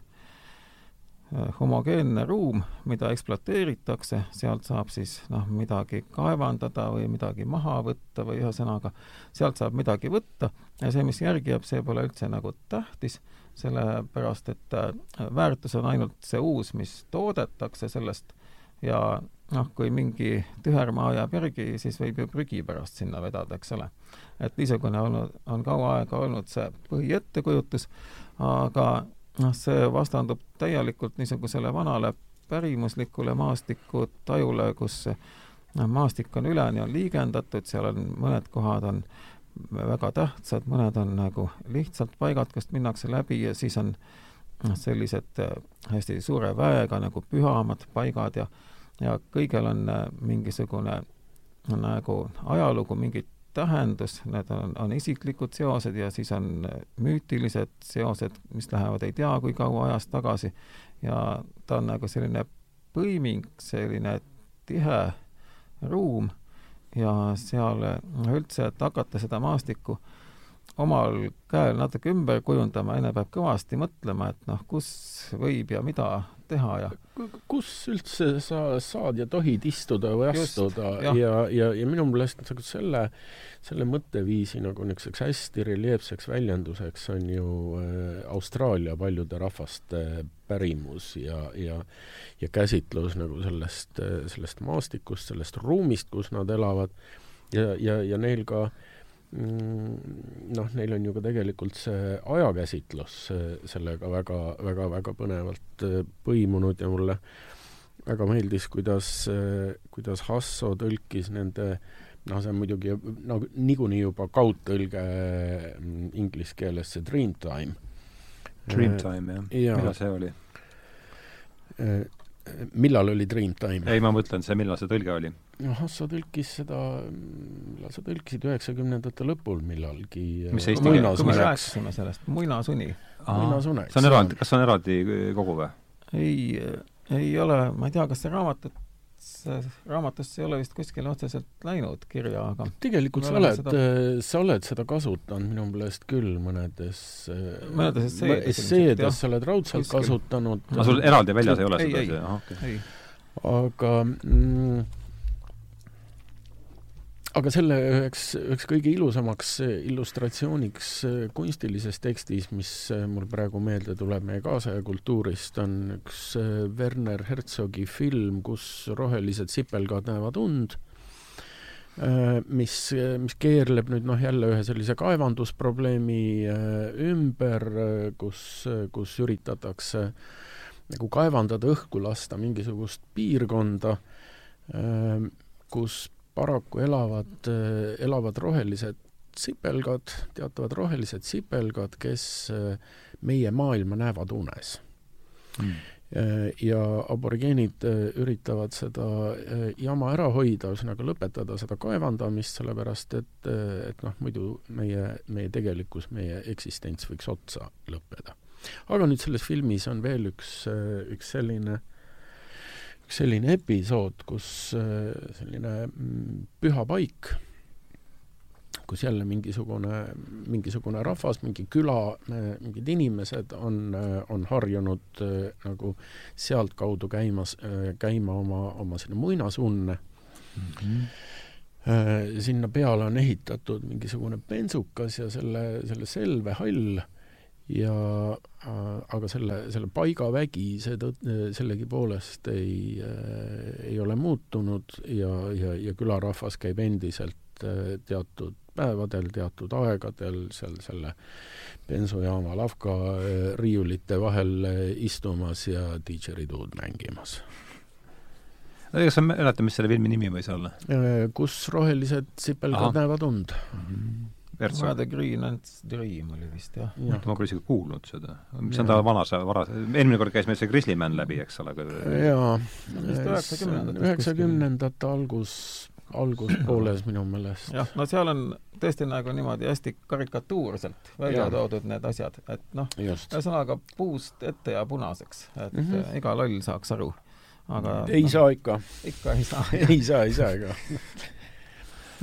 Äh, homogeenne ruum, mida ekspluateeritakse, sealt saab siis noh, midagi kaevandada või midagi maha võtta või ühesõnaga, sealt saab midagi võtta. Ja see, mis järgi jääb, see pole üldse nagu tähtis, sellepärast et äh, väärtus on ainult see uus, mis toodetakse sellest ja noh, kui mingi tühermaa jääb järgi, siis võib ju prügi pärast sinna vedada, eks ole. et niisugune olnud, on kaua aega olnud see põhiettekujutuse, aga noh, see vastandub täielikult niisugusele vanale pärimuslikule maastiku tajule, kus noh, maastik on üleni, on liigendatud, seal on mõned kohad on väga tähtsad, mõned on nagu lihtsalt paigad, kust minnakse läbi ja siis on noh, sellised äh, hästi suure väega nagu pühamad paigad ja ja kõigel on äh, mingisugune nagu ajalugu, mingid tähendus, need on, on isiklikud seosed ja siis on müütilised seosed, mis lähevad ei tea kui kaua ajas tagasi ja ta on nagu selline põiming, selline tihe ruum ja seal üldse, et hakata seda maastikku omal käel natuke ümber kujundama, enne peab kõvasti mõtlema, et noh, kus võib ja mida teha ja kus üldse sa saad ja tohid istuda või astuda? Just, ja, ja, ja, ja minu meelest nagu selle, selle mõtteviisi nagu niisuguseks hästi reljeefseks väljenduseks on ju äh, Austraalia paljude rahvaste pärimus ja, ja ja käsitlus nagu sellest, sellest maastikust, sellest ruumist, kus nad elavad. Ja, ja, ja neil ka äh, noh, neil on ju ka tegelikult see ajakäsitlus sellega väga, väga, väga põnevalt äh, põimunud ja mulle väga meeldis, kuidas, äh, kuidas Hasso tõlkis nende noh, see on muidugi nagu niikuinii juba kaudtõlge mm, inglise keeles, see Dreamtime. Dreamtime, jah ja.? millal see oli? Millal oli Dreamtime? ei, ma mõtlen see, millal see tõlge oli? noh, Hasso tõlkis seda, millal sa tõlkisid, üheksakümnendate lõpul millalgi Mis eesti kui me rääkisime sellest, muinasuni. muinasuneks. see on eraldi, kas see on eraldi kogu või? ei, ei ole, ma ei tea, kas see raamatut, raamatusse ei ole vist kuskile otseselt läinud kirja, aga tegelikult sa oled seda..., sa oled seda kasutanud minu meelest küll mõnedes Mõnedes esseedes esseedes sa oled raudselt Kuskil. kasutanud aga sul eraldi väljas ei ole Ei, seda ei. asja? ei, aga mm, aga selle üheks, üheks kõige ilusamaks illustratsiooniks äh, kunstilises tekstis, mis äh, mul praegu meelde tuleb meie kaasaja kultuurist, on üks Werner Herzogi film, kus rohelised sipelgad näevad und, mis, mis keerleb nüüd noh, jälle ühe sellise kaevandusprobleemi ümber, kus, kus üritatakse nagu kaevandada õhku lasta mingisugust piirkonda, kus paraku elavad, elavad rohelised sipelgad, teatavad rohelised sipelgad, kes meie maailma näevad unes Mm. ja aborigeenid üritavad seda jama ära hoida, ühesõnaga lõpetada seda kaevandamist, sellepärast et, et noh, muidu meie, meie tegelikkus, meie eksistents võiks otsa lõppeda. aga nüüd selles filmis on veel üks, üks selline üks selline episood, kus selline mm, püha paik, kus jälle mingisugune, mingisugune rahvas, mingi küla, mingid inimesed on, on harjunud äh, nagu sealtkaudu käimas, käima oma, oma sinna muinasunne mm. -hmm. sinna peale on ehitatud mingisugune bensukas ja selle, selle selvehall ja äh, aga selle, selle paiga vägi seetõttu sellegipoolest ei äh,, ei ole muutunud ja, ja, ja külarahvas käib endiselt äh, teatud päevadel, teatud aegadel seal selle bensujaama lavka äh, riiulite vahel äh, istumas ja didžeriduud mängimas. kas sa mäletad, mis selle filmi nimi võis olla? Äh, kus rohelised sipelgad näevad und mm. -hmm. The Green Ants Dream oli vist, jah ja.. ma pole isegi kuulnud seda. mis on ta vanas, varas, eelmine kord käis meil see Grizzlyman läbi, eks ole. jaa. üheksakümnendate algus, alguspooles minu meelest. jah, no seal on tõesti nagu niimoodi hästi karikatuurselt välja ja. toodud need asjad, et noh, ühesõnaga puust ette ja punaseks, et mm -hmm. iga loll saaks aru. aga ei no, saa ikka. ikka ei saa ei saa, ei saa ega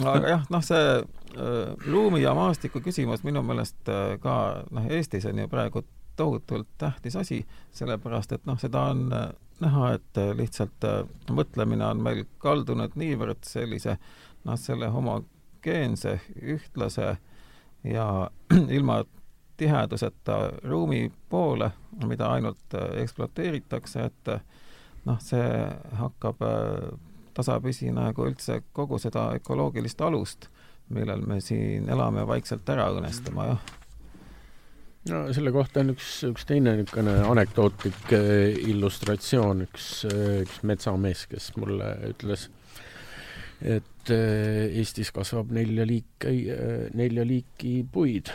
aga jah, noh, see äh, ruumi ja maastiku küsimus minu meelest äh, ka noh, Eestis on ju praegu tohutult tähtis asi, sellepärast et noh, seda on äh, näha, et lihtsalt mõtlemine on meil kaldunud niivõrd sellise noh, selle homogeense, ühtlase ja ilma tiheduseta ruumi poole, mida ainult ekspluateeritakse, et noh, see hakkab tasapisi nagu üldse kogu seda ökoloogilist alust, millel me siin elame, vaikselt ära õnnestama, jah. no selle kohta on üks, üks teine niisugune anekdootlik eh, illustratsioon, üks, üks metsamees, kes mulle ütles, et eh, Eestis kasvab nelja liiki, nelja liiki puid,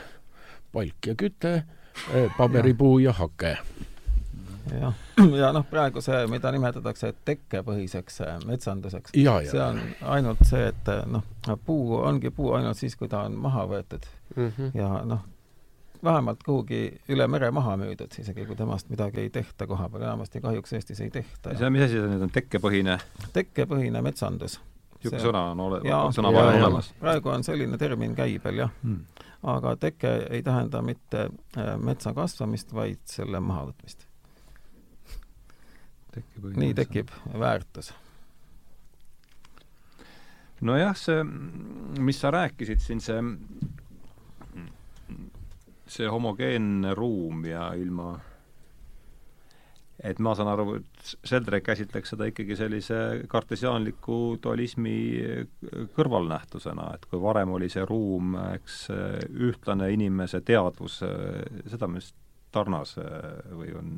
palk ja küte, paberipuu ja hake jah, ja noh, praegu see, mida nimetatakse tekkepõhiseks metsanduseks, see on ainult see, et noh, puu ongi puu ainult siis, kui ta on maha võetud mm. -hmm. ja noh, vähemalt kuhugi üle mere maha müüdud, isegi kui temast midagi ei tehta koha peal, enamasti kahjuks Eestis ei tehta. see, mis asi see nüüd on, tekkepõhine? tekkepõhine metsandus. niisugune sõna on ole-, sõna vahel olemas? praegu on selline termin käibel, jah hmm. aga teke ei tähenda mitte metsa kasvamist, vaid selle mahavõtmist tekib nii tekib väärtus. nojah, see, mis sa rääkisid siin, see, see homogeenne ruum ja ilma et ma saan aru, et Sheldrak käsitleks seda ikkagi sellise kartesiaanliku dualismi kõrvalnähtusena, et kui varem oli see ruum, eks, ühtlane inimese teadvus, seda me vist Tarnas või on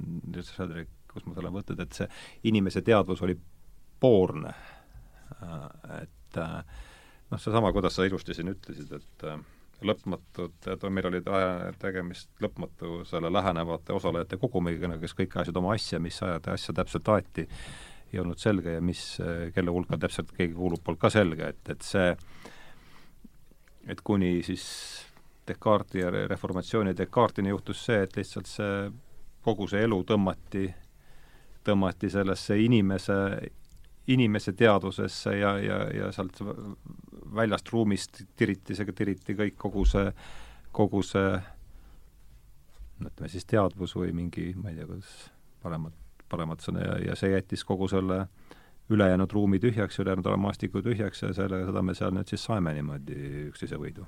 Sheldrak kus ma selle võtnud, et see inimese teadvus oli poorne. et noh, seesama, kuidas sa ilusti siin ütlesid, et lõpmatud, et meil oli tegemist lõpmatusele lähenevate osalejate kogumiga, kes kõik ajasid oma asja, mis ajade asja täpselt aeti, ei olnud selge ja mis, kelle hulka täpselt keegi kuulub, polnud ka selge, et, et see et kuni siis Descartesi ja reformatsiooni Descartesini juhtus see, et lihtsalt see, kogu see elu tõmmati, tõmmati sellesse inimese, inimese teadvusesse ja, ja, ja sealt väljast ruumist tiriti, see tiriti kõik, kogu see, kogu see ütleme siis teadvus või mingi, ma ei tea, kuidas paremat, paremat sõna ja, ja see jättis kogu selle ülejäänud ruumi tühjaks, ülejäänud maastiku tühjaks ja selle, seda me seal nüüd siis saime niimoodi üksteise võidu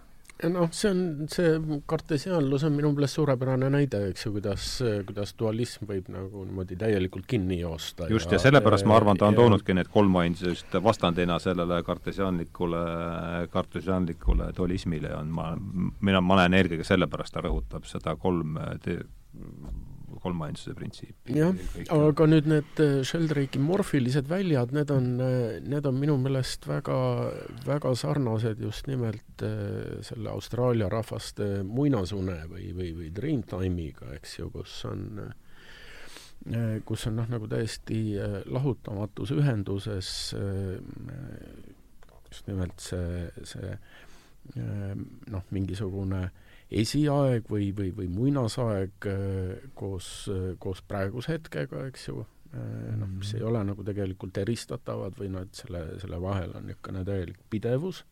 noh, see on, see kartesiaanlus on minu meelest suurepärane näide, eks ju, kuidas, kuidas dualism võib nagu niimoodi täielikult kinni joosta. just, ja sellepärast ma arvan, ta on ja, toonudki need kolm ainsust vastandina sellele kartesiaanlikule, kartesiaanlikule dualismile on ma, mina, ma näen eelkõige sellepärast, ta rõhutab seda kolm kolmainsuse printsiip. jah, aga nüüd need äh, Sheldrake'i morfilised väljad, need on, äh, need on minu meelest väga, väga sarnased just nimelt äh, selle Austraalia rahvaste muinasune või, või, või Dreamtime'iga, eks ju, kus on kus on noh, nagu täiesti lahutamatus ühenduses just nimelt see, see noh, mingisugune äh, esiaeg või, või, või muinasaeg äh, koos, äh, koos praeguse hetkega, eks ju, äh, noh, mis ei ole nagu tegelikult eristatavad või noh, et selle, selle vahel on niisugune täielik pidevus.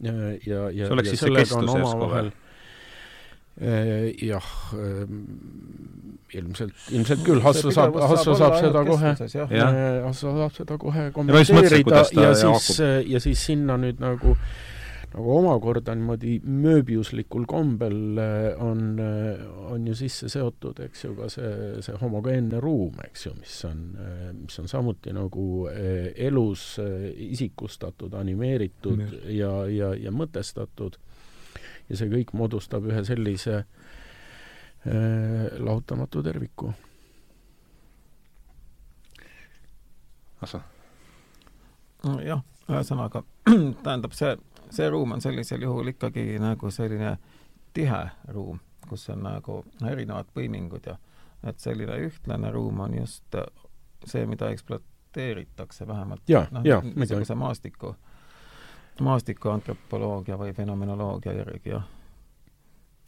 Ja, ja, ja, ja sellega on omavahel jah, ilmselt, ilmselt küll, Hasso saab, Hasso saab seda kohe, Hasso saab seda kohe kommenteerida ja siis, ja siis sinna nüüd nagu äh, nagu omakorda niimoodi mööbiuslikul kombel äh, on, äh, on ju sisse seotud, eks ju, ka see, see homogeenne ruum, eks ju, mis on, äh, mis on samuti nagu elus isikustatud, animeeritud mm. ja, ja, ja mõtestatud. ja see kõik moodustab ühe sellise äh, lahutamatu terviku. ahsah. jah, ühesõnaga tähendab see see ruum on sellisel juhul ikkagi nagu selline tihe ruum, kus on nagu erinevad põimingud ja et selline ühtlane ruum on just see, mida ekspluateeritakse vähemalt. Noh, niisuguse maastiku, maastikuantropoloogia või fenomenoloogia järgi ja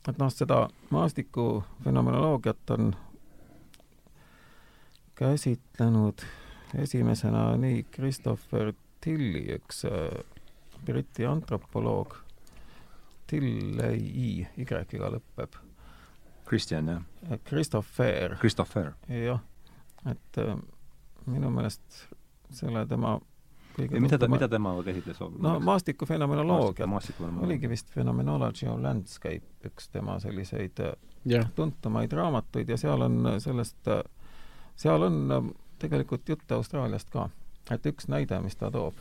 et noh, seda maastiku fenomenoloogiat on käsitlenud esimesena nii Christopher Tilli, üks Briti antropoloog Tilley Y-ga lõpeb. Kristjan, jah? Christopher. Christopher. jah, et äh, minu meelest selle tema kõige mida ta, mida tema käsitles? no maastiku fenomenoloogiat. oligi vist Phenomenology of Landscape üks tema selliseid yeah. Äh, tuntumaid raamatuid ja seal on sellest, äh, seal on äh, tegelikult jutte Austraaliast ka. et üks näide, mis ta toob,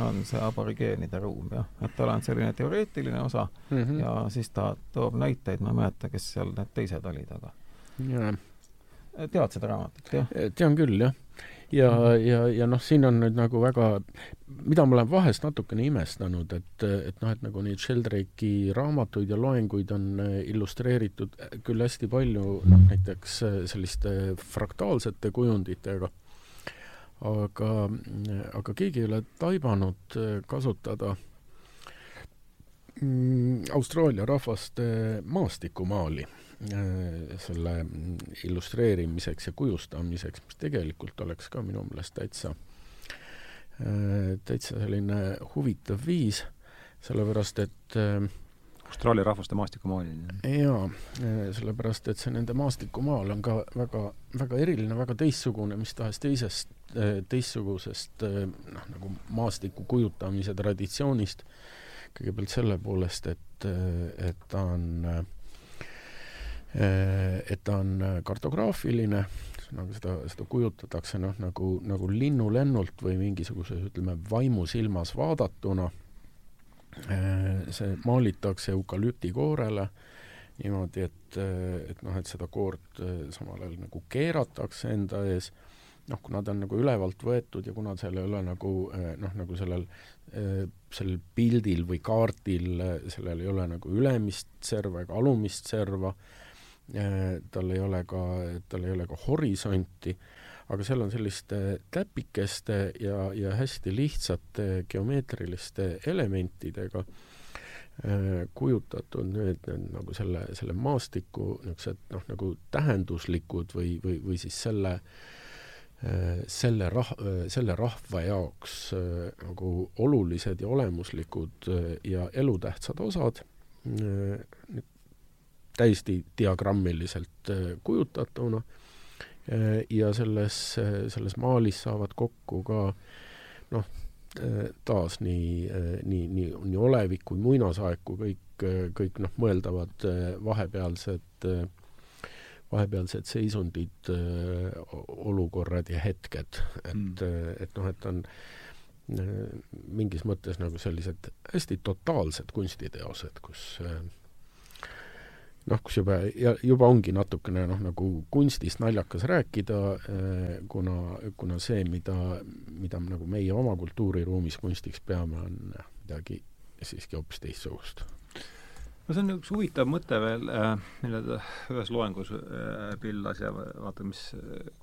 on see aborigeenide ruum, jah. et tal on selline teoreetiline osa mm -hmm. ja siis ta toob näiteid, ma ei mäleta, kes seal need teised olid, aga tead seda raamatut, jah? tean küll, jah. ja mm, -hmm. ja, ja noh, siin on nüüd nagu väga, mida ma olen vahest natukene imestanud, et, et noh, et nagu neid Sheldrake'i raamatuid ja loenguid on illustreeritud küll hästi palju, noh näiteks selliste fraktaalsete kujunditega aga, aga keegi ei ole taibanud äh, kasutada mm, Austraalia rahvaste maastikumaali äh, selle illustreerimiseks ja kujustamiseks, mis tegelikult oleks ka minu meelest täitsa, äh, täitsa selline huvitav viis, sellepärast et Austraalia rahvaste maastikumaal. jaa, sellepärast et see nende maastikumaal on ka väga, väga eriline, väga teistsugune mis tahes teisest Äh, teistsugusest äh, noh, nagu maastiku kujutamise traditsioonist, kõigepealt selle poolest, et, et ta on, et ta on kartograafiline, nagu seda, seda kujutatakse noh, nagu, nagu linnulennult või mingisuguse ütleme, vaimusilmas vaadatuna, see maalitakse eukalüptikoorele niimoodi, et, et noh, et seda koort samal ajal nagu keeratakse enda ees. Noh, kuna ta on nagu ülevalt võetud ja kuna seal ei ole nagu noh, nagu sellel, sellel pildil või kaardil, sellel ei ole nagu ülemist serva ega alumist serva, tal ei ole ka, tal ei ole ka horisonti, aga seal on selliste täpikeste ja, ja hästi lihtsate geomeetriliste elementidega kujutatud nüüd, nüüd nagu selle, selle maastiku niisugused noh, nagu tähenduslikud või, või, või siis selle selle rah-, selle rahva jaoks nagu olulised ja olemuslikud ja elutähtsad osad täiesti diagrammiliselt kujutatuna ja selles, selles maalis saavad kokku ka noh, taas nii, nii, nii, nii olevik kui muinasaeg kui kõik, kõik noh, mõeldavad vahepealsed, vahepealsed seisundid, olukorrad ja hetked, et mm., et noh, et on mingis mõttes nagu sellised hästi totaalsed kunstiteosed, kus noh, kus juba, juba ongi natukene noh, nagu kunstist naljakas rääkida, eh, kuna, kuna see, mida, mida nagu meie oma kultuuriruumis kunstiks peame, on midagi siiski hoopis teistsugust. no see on üks huvitav mõte veel, eh, mille ta ühes loengus eh, pillas ja vaata, mis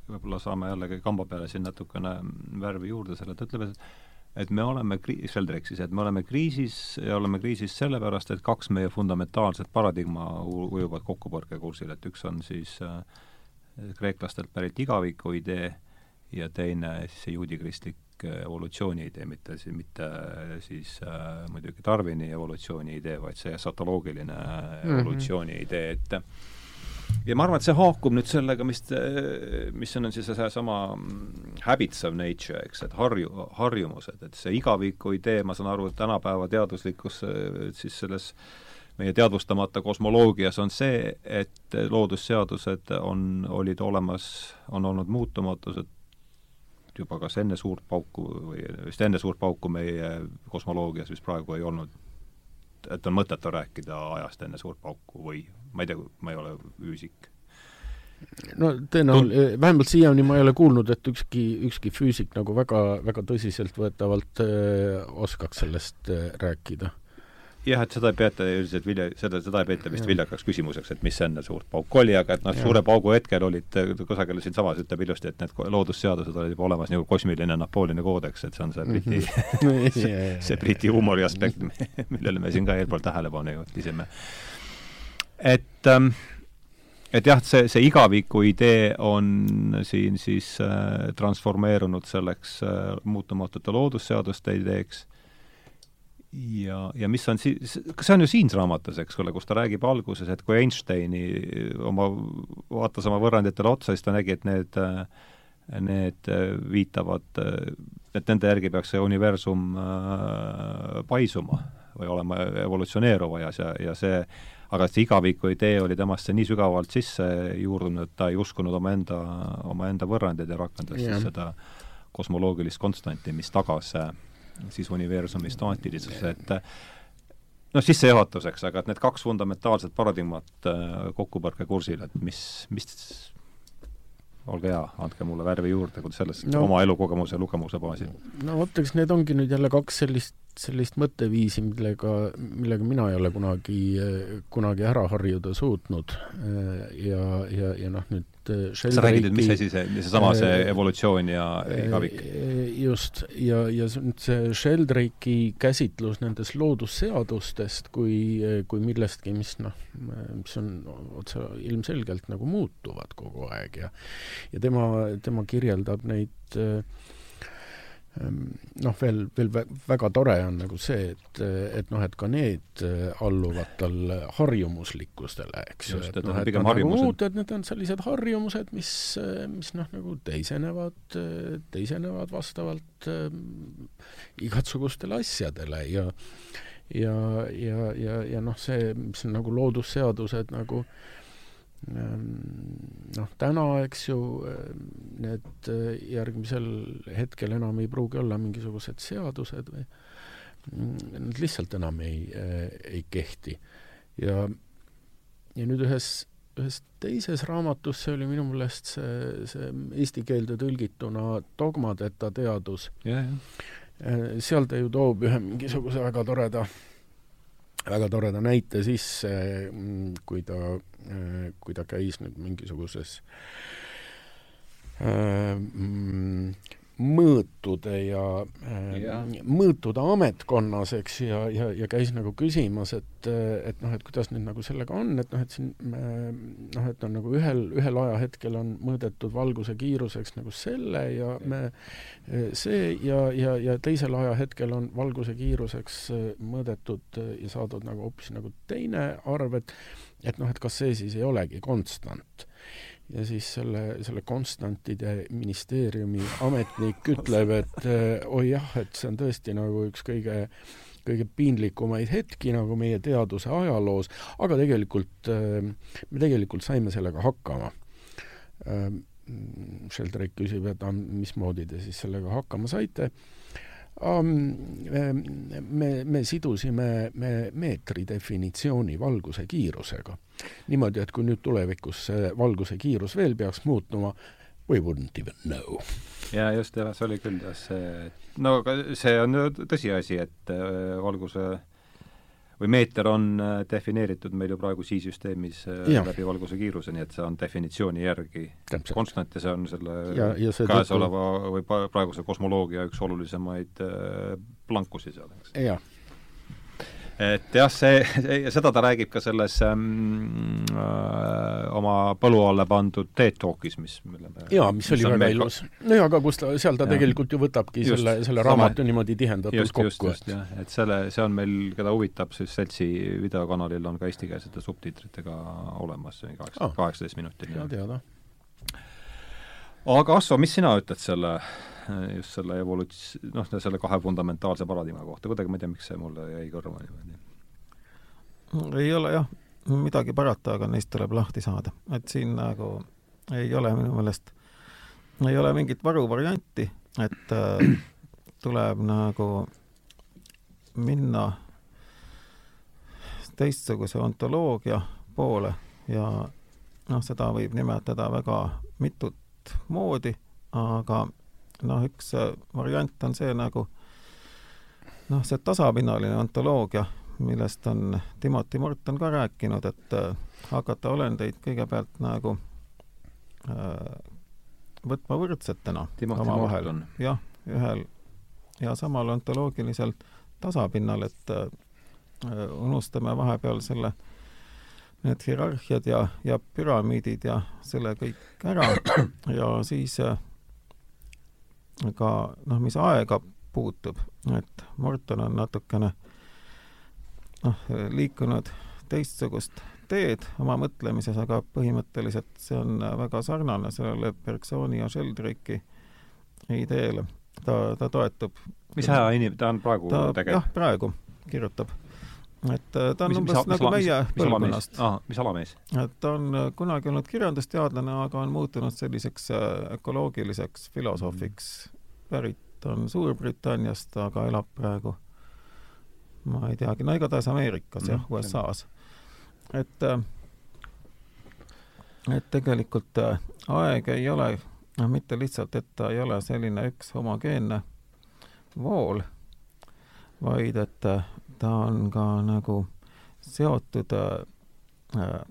võib-olla saame jällegi kamba peale siin natukene värvi juurde selle, ta ütleb, et et me oleme kri-, Sheldrak siis, et me oleme kriisis ja oleme kriisis sellepärast, et kaks meie fundamentaalset paradigma ujuvad kokkupõrkekursil, et üks on siis äh, kreeklastelt pärit igaviku idee ja teine siis see juudikristlik äh, evolutsiooni idee, mitte siis, mitte äh, siis äh, muidugi Darwini evolutsiooni idee, vaid see satoloogiline mm -hmm. evolutsiooni idee, et ja ma arvan, et see haakub nüüd sellega, mis, mis on siis seesama habits of nature, eks, et harju, harjumused, et see igaviku idee, ma saan aru, et tänapäeva teaduslikus siis selles meie teadvustamata kosmoloogias on see, et loodusseadused on, olid olemas, on olnud muutumatused juba kas enne suurt pauku või vist enne suurt pauku meie kosmoloogias vist praegu ei olnud. Et on mõttetu rääkida ajast enne suurt pauku või ma ei tea, ma ei ole füüsik. no tõenäoliselt, vähemalt siiani ma ei ole kuulnud, et ükski, ükski füüsik nagu väga, väga tõsiseltvõetavalt öö, oskaks sellest öö, rääkida jah, et seda ei peeta üldiselt vilja, seda, seda ei peeta vist viljakaks küsimuseks, et mis enne suurt pauku oli, aga et noh, suure paugu hetkel olid kusagil siinsamas ütleb ilusti, et need loodusseadused olid juba olemas nagu kosmiline Napoleoni koodeks, et see on see Briti -hmm. see, see Briti huumori aspekt, millele me siin ka eelpool tähelepanu juhtisime. Et ähm, et jah, see, see igaviku idee on siin siis äh, transformeerunud selleks äh, muutumatute loodusseaduste ideeks. Ja, ja mis on siis, see on ju siin raamatus, eks ole, kus ta räägib alguses, et kui Einsteini oma, vaatas oma võrranditele otsa, siis ta nägi, et need need viitavad, et nende järgi peaks see universum äh, paisuma või olema evolutsioneeruv ajas ja, ja see aga see igaviku idee oli temasse nii sügavalt sisse juurdunud, et ta ei uskunud omaenda, omaenda võrrandeid ja rakendas yeah. siis seda kosmoloogilist konstanti, mis tagas äh, siis universumi staatilisuse, et noh, sissejuhatuseks, aga et need kaks fundamentaalset paradigmat äh, kokkupõrkekursil, et mis, mis olge hea, andke mulle värvi juurde, kuidas sellest no, oma elukogemuse ja lugemuse baasil. no vot, eks need ongi nüüd jälle kaks sellist sellist mõtteviisi, millega, millega mina ei ole kunagi, kunagi ära harjuda suutnud ja, ja, ja noh, nüüd sa räägid nüüd, mis asi see, seesama see evolutsioon ja igavik? just, ja, ja nüüd see Sheldrake'i käsitlus nendest loodusseadustest kui, kui millestki, mis noh, mis on otse ilmselgelt nagu muutuvad kogu aeg ja ja tema, tema kirjeldab neid äh, noh, veel, veel väga tore on nagu see, et, et noh, et ka need äh, alluvad tal harjumuslikkustele, eks ju, et noh, et on nagu muud, et need on sellised harjumused, mis, äh, mis noh, nagu teisenevad, äh, teisenevad vastavalt äh, igasugustele asjadele ja ja, ja, ja, ja noh, see, mis on nagu loodusseadused nagu äh, Ehm, noh, täna, eks ju, ehm, need eh, järgmisel hetkel enam ei pruugi olla mingisugused seadused või mm, nad lihtsalt enam ei, eh, ei kehti. ja, ja nüüd ühes, ühes teises raamatus, see oli minu meelest see, see eesti keelde tõlgituna Dogmadeta teadus, eh, seal ta ju toob ühe mingisuguse väga toreda väga toreda näite sisse, mm, kui ta, äh, kui ta käis nüüd mingisuguses äh, mm, mõõtude ja äh, Ja. mõõtude ametkonnas, eks, ja, ja, ja käis nagu küsimas, et, et noh, et kuidas nüüd nagu sellega on, et noh, et siin äh, noh, et on nagu ühel, ühel ajahetkel on mõõdetud valguse kiiruseks nagu selle ja me see ja, ja, ja teisel ajahetkel on valguse kiiruseks äh, mõõdetud äh, ja saadud nagu hoopis nagu teine arv, et et noh, et kas see siis ei olegi konstant ja siis selle, selle konstantide ministeeriumi ametnik ütleb, et äh, oi jah, et see on tõesti nagu üks kõige kõige piinlikumaid hetki nagu meie teaduse ajaloos, aga tegelikult äh, me tegelikult saime sellega hakkama äh,. Sheldrick küsib, et mismoodi te siis sellega hakkama saite me, me sidusime me meetri definitsiooni valguse kiirusega. niimoodi, et kui nüüd tulevikus valguse kiirus veel peaks muutuma, we wouldn't even know. ja just, jah, see oli küll jah, see, no see on tõsiasi, et äh, valguse või meeter on äh, defineeritud meil ju praegu SI-süsteemis äh, läbi valguse kiiruse, nii et see on definitsiooni järgi Täpselt. konstant ja see on selle ja, ja seetõttu käesoleva või pa- praeguse kosmoloogia üks olulisemaid äh, plankusi seal, eks. jah, et jah, see, seda ta räägib ka selles ähm, äh, oma põlu alla pandud TED Talkis, mis, mille me jaa, mis oli väga meil- ilus. no jaa, aga kus ta, seal ta Jah. tegelikult ju võtabki Just, selle, selle raamatu niimoodi tihendatult kokku, just jah, et selle, see on meil, keda huvitab, siis Seltsi videokanalil on ka eestikeelsete subtiitritega olemas, see on kaheksa Ah., kaheksateist minutit. hea teada. aga Asso, mis sina ütled selle, just selle evoluts-, noh, selle kahe fundamentaalse paradigma kohta, kuidagi ma ei tea, miks see mulle jäi kõrva niimoodi. Ei ole jah midagi parata, aga neist tuleb lahti saada. et siin nagu ei ole minu meelest, ei ole mingit varuvarianti, et äh, tuleb nagu minna teistsuguse ontoloogia poole ja noh, seda võib nimetada väga mitut moodi, aga noh, üks äh, variant on see nagu noh, see tasapinnaline ontoloogia, millest on Timothy Morton ka rääkinud, et äh, hakata olendeid kõigepealt nagu äh, võtma võrdsetena omavahel. Jah, ühel ja samal ontoloogilisel tasapinnal, et äh, unustame vahepeal selle, need hierarhiad ja, ja püramiidid ja selle kõik ära ja siis äh, ka noh, mis aega puutub, et Morton on natukene noh, liikunud teistsugust teed oma mõtlemises, aga põhimõtteliselt see on väga sarnane sellele Bergsoni ja Sheldrake'i ideele. ta, ta toetub mis aja inim-, ta on praegu ta tegev? jah, praegu kirjutab. et äh, ta on mis, umbes mis, nagu mis, meie põlvkonnast, mis alamees? et ta on äh, kunagi olnud kirjandusteadlane, aga on muutunud selliseks äh, ökoloogiliseks filosoofiks. pärit on Suurbritanniast, aga elab praegu ma ei teagi, no igatahes Ameerikas jah Mhm,, USA-s. et äh, et tegelikult äh, aeg ei ole noh, mitte lihtsalt, et ta ei ole selline üks homogeenne vool, vaid et äh, ta on ka nagu seotud äh,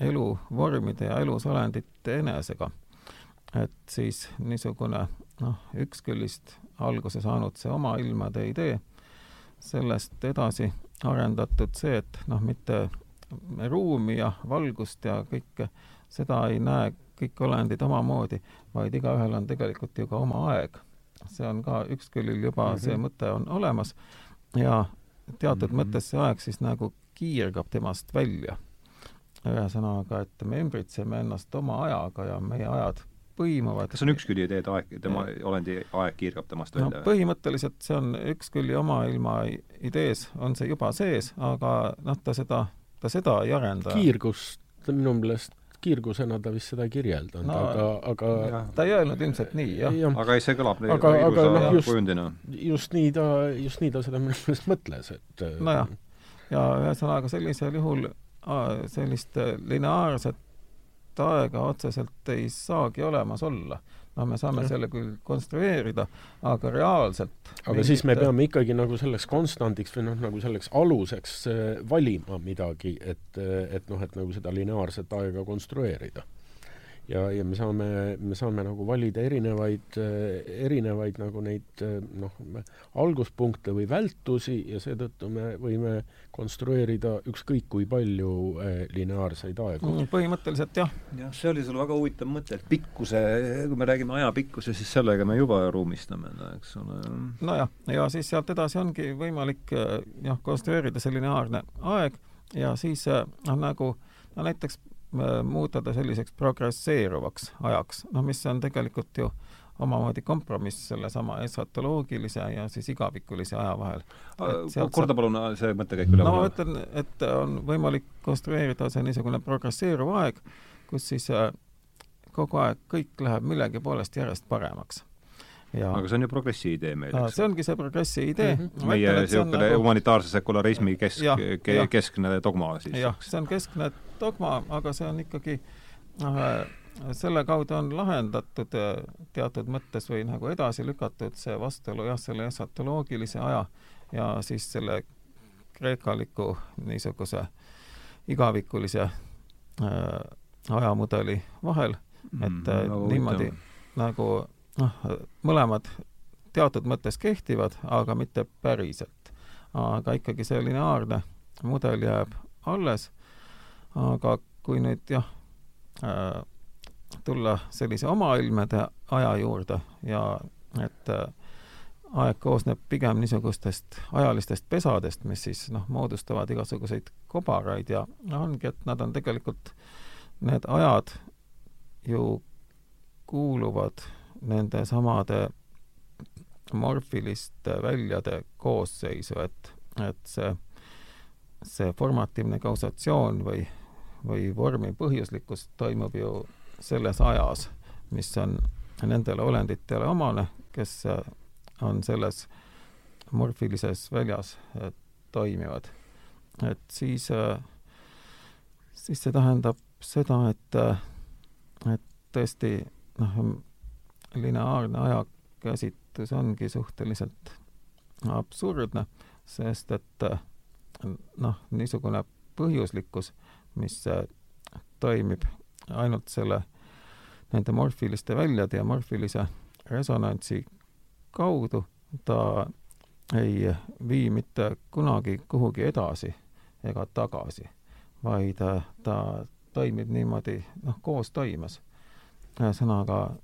eluvormide ja elusolendite enesega. et siis niisugune noh, üks küljest alguse saanud see oma ilmade idee, sellest edasi arendatud see, et noh, mitte ruumi ja valgust ja kõike, seda ei näe kõik olendid omamoodi, vaid igaühel on tegelikult ju ka oma aeg. see on ka üks küljel juba mm, -hmm. see mõte on olemas ja teatud mm -hmm. mõttes see aeg siis nagu kiirgab temast välja. ühesõnaga, et me ümbritseme ennast oma ajaga ja meie ajad põimuvad. kas on üks külje idee, et aeg, tema olendi aeg kiirgab temast no välja? põhimõtteliselt see on üks külje oma ilma idees, on see juba sees, aga noh, ta seda, ta seda ei arenda. kiirgust minu meelest kiirgusena ta vist seda ei kirjeldanud No, no, aga, aga jah. ta ei öelnud ilmselt nii, jah ja.. aga ei, see kõlab nii Aga- aga noh, just- just nii ta, just nii ta seda minu meelest mõtles, et äh, Nojah. ja ühesõnaga sellisel juhul sellist äh, lineaarset aega otseselt ei saagi olemas olla. no me saame Jah. selle küll konstrueerida, aga reaalselt aga siis me peame ikkagi nagu selleks konstandiks või noh, nagu selleks aluseks äh, valima midagi, et, et noh, et nagu seda lineaarset aega konstrueerida. Ja, ja me saame, me saame nagu valida erinevaid, erinevaid nagu neid noh, alguspunkte või vältusi ja seetõttu me võime konstrueerida ükskõik kui palju eh, lineaarseid aegu mm,. põhimõtteliselt jah. jah, see oli sul väga huvitav mõte, et pikkuse, kui me räägime ajapikkuse, siis sellega me juba ruumistame, eks ole. nojah, ja siis sealt edasi ongi võimalik eh, jah, konstrueerida see lineaarne aeg ja siis noh, nagu no näiteks muuta ta selliseks progresseeruvaks ajaks, noh, mis on tegelikult ju omamoodi kompromiss sellesama esotoloogilise ja siis igavikulise aja vahel. korda palun see mõttekäik üle. no ma ütlen, et on võimalik konstrueerida see niisugune progresseeruv aeg, kus siis äh, kogu aeg kõik läheb millegi poolest järjest paremaks ja aga see on ju progressi idee meil, eks? see ongi see progressi idee mm. -hmm. meie niisugune nagu... humanitaarse sekularismi kesk, ke, keskne dogma siis. jah, see on keskne dogma, aga see on ikkagi noh, selle kaudu on lahendatud äh, teatud mõttes või nagu edasi lükatud see vastuolu jah, selle esotoloogilise aja ja siis selle kreekaliku niisuguse igavikulise äh, ajamudeli vahel, et äh, mm, niimoodi nagu noh, mõlemad teatud mõttes kehtivad, aga mitte päriselt. aga ikkagi see lineaarne mudel jääb alles, aga kui nüüd jah äh,, tulla sellise omailmede aja juurde ja et äh, aeg koosneb pigem niisugustest ajalistest pesadest, mis siis noh, moodustavad igasuguseid kobaraid ja ongi, et nad on tegelikult, need ajad ju kuuluvad nende samade morfiliste väljade koosseisu, et, et see, see formatiivne kausatsioon või, või vormi põhjuslikkus toimub ju selles ajas, mis on nendele olenditele omane, kes on selles morfilises väljas toimivad. et siis, siis see tähendab seda, et, et tõesti noh, lineaarne ajakäsitlus ongi suhteliselt absurdne, sest et noh, niisugune põhjuslikkus, mis toimib ainult selle, nende morfiliste väljade ja morfilise resonantsi kaudu, ta ei vii mitte kunagi kuhugi edasi ega tagasi, vaid ta toimib niimoodi noh, koostoimes. ühesõnaga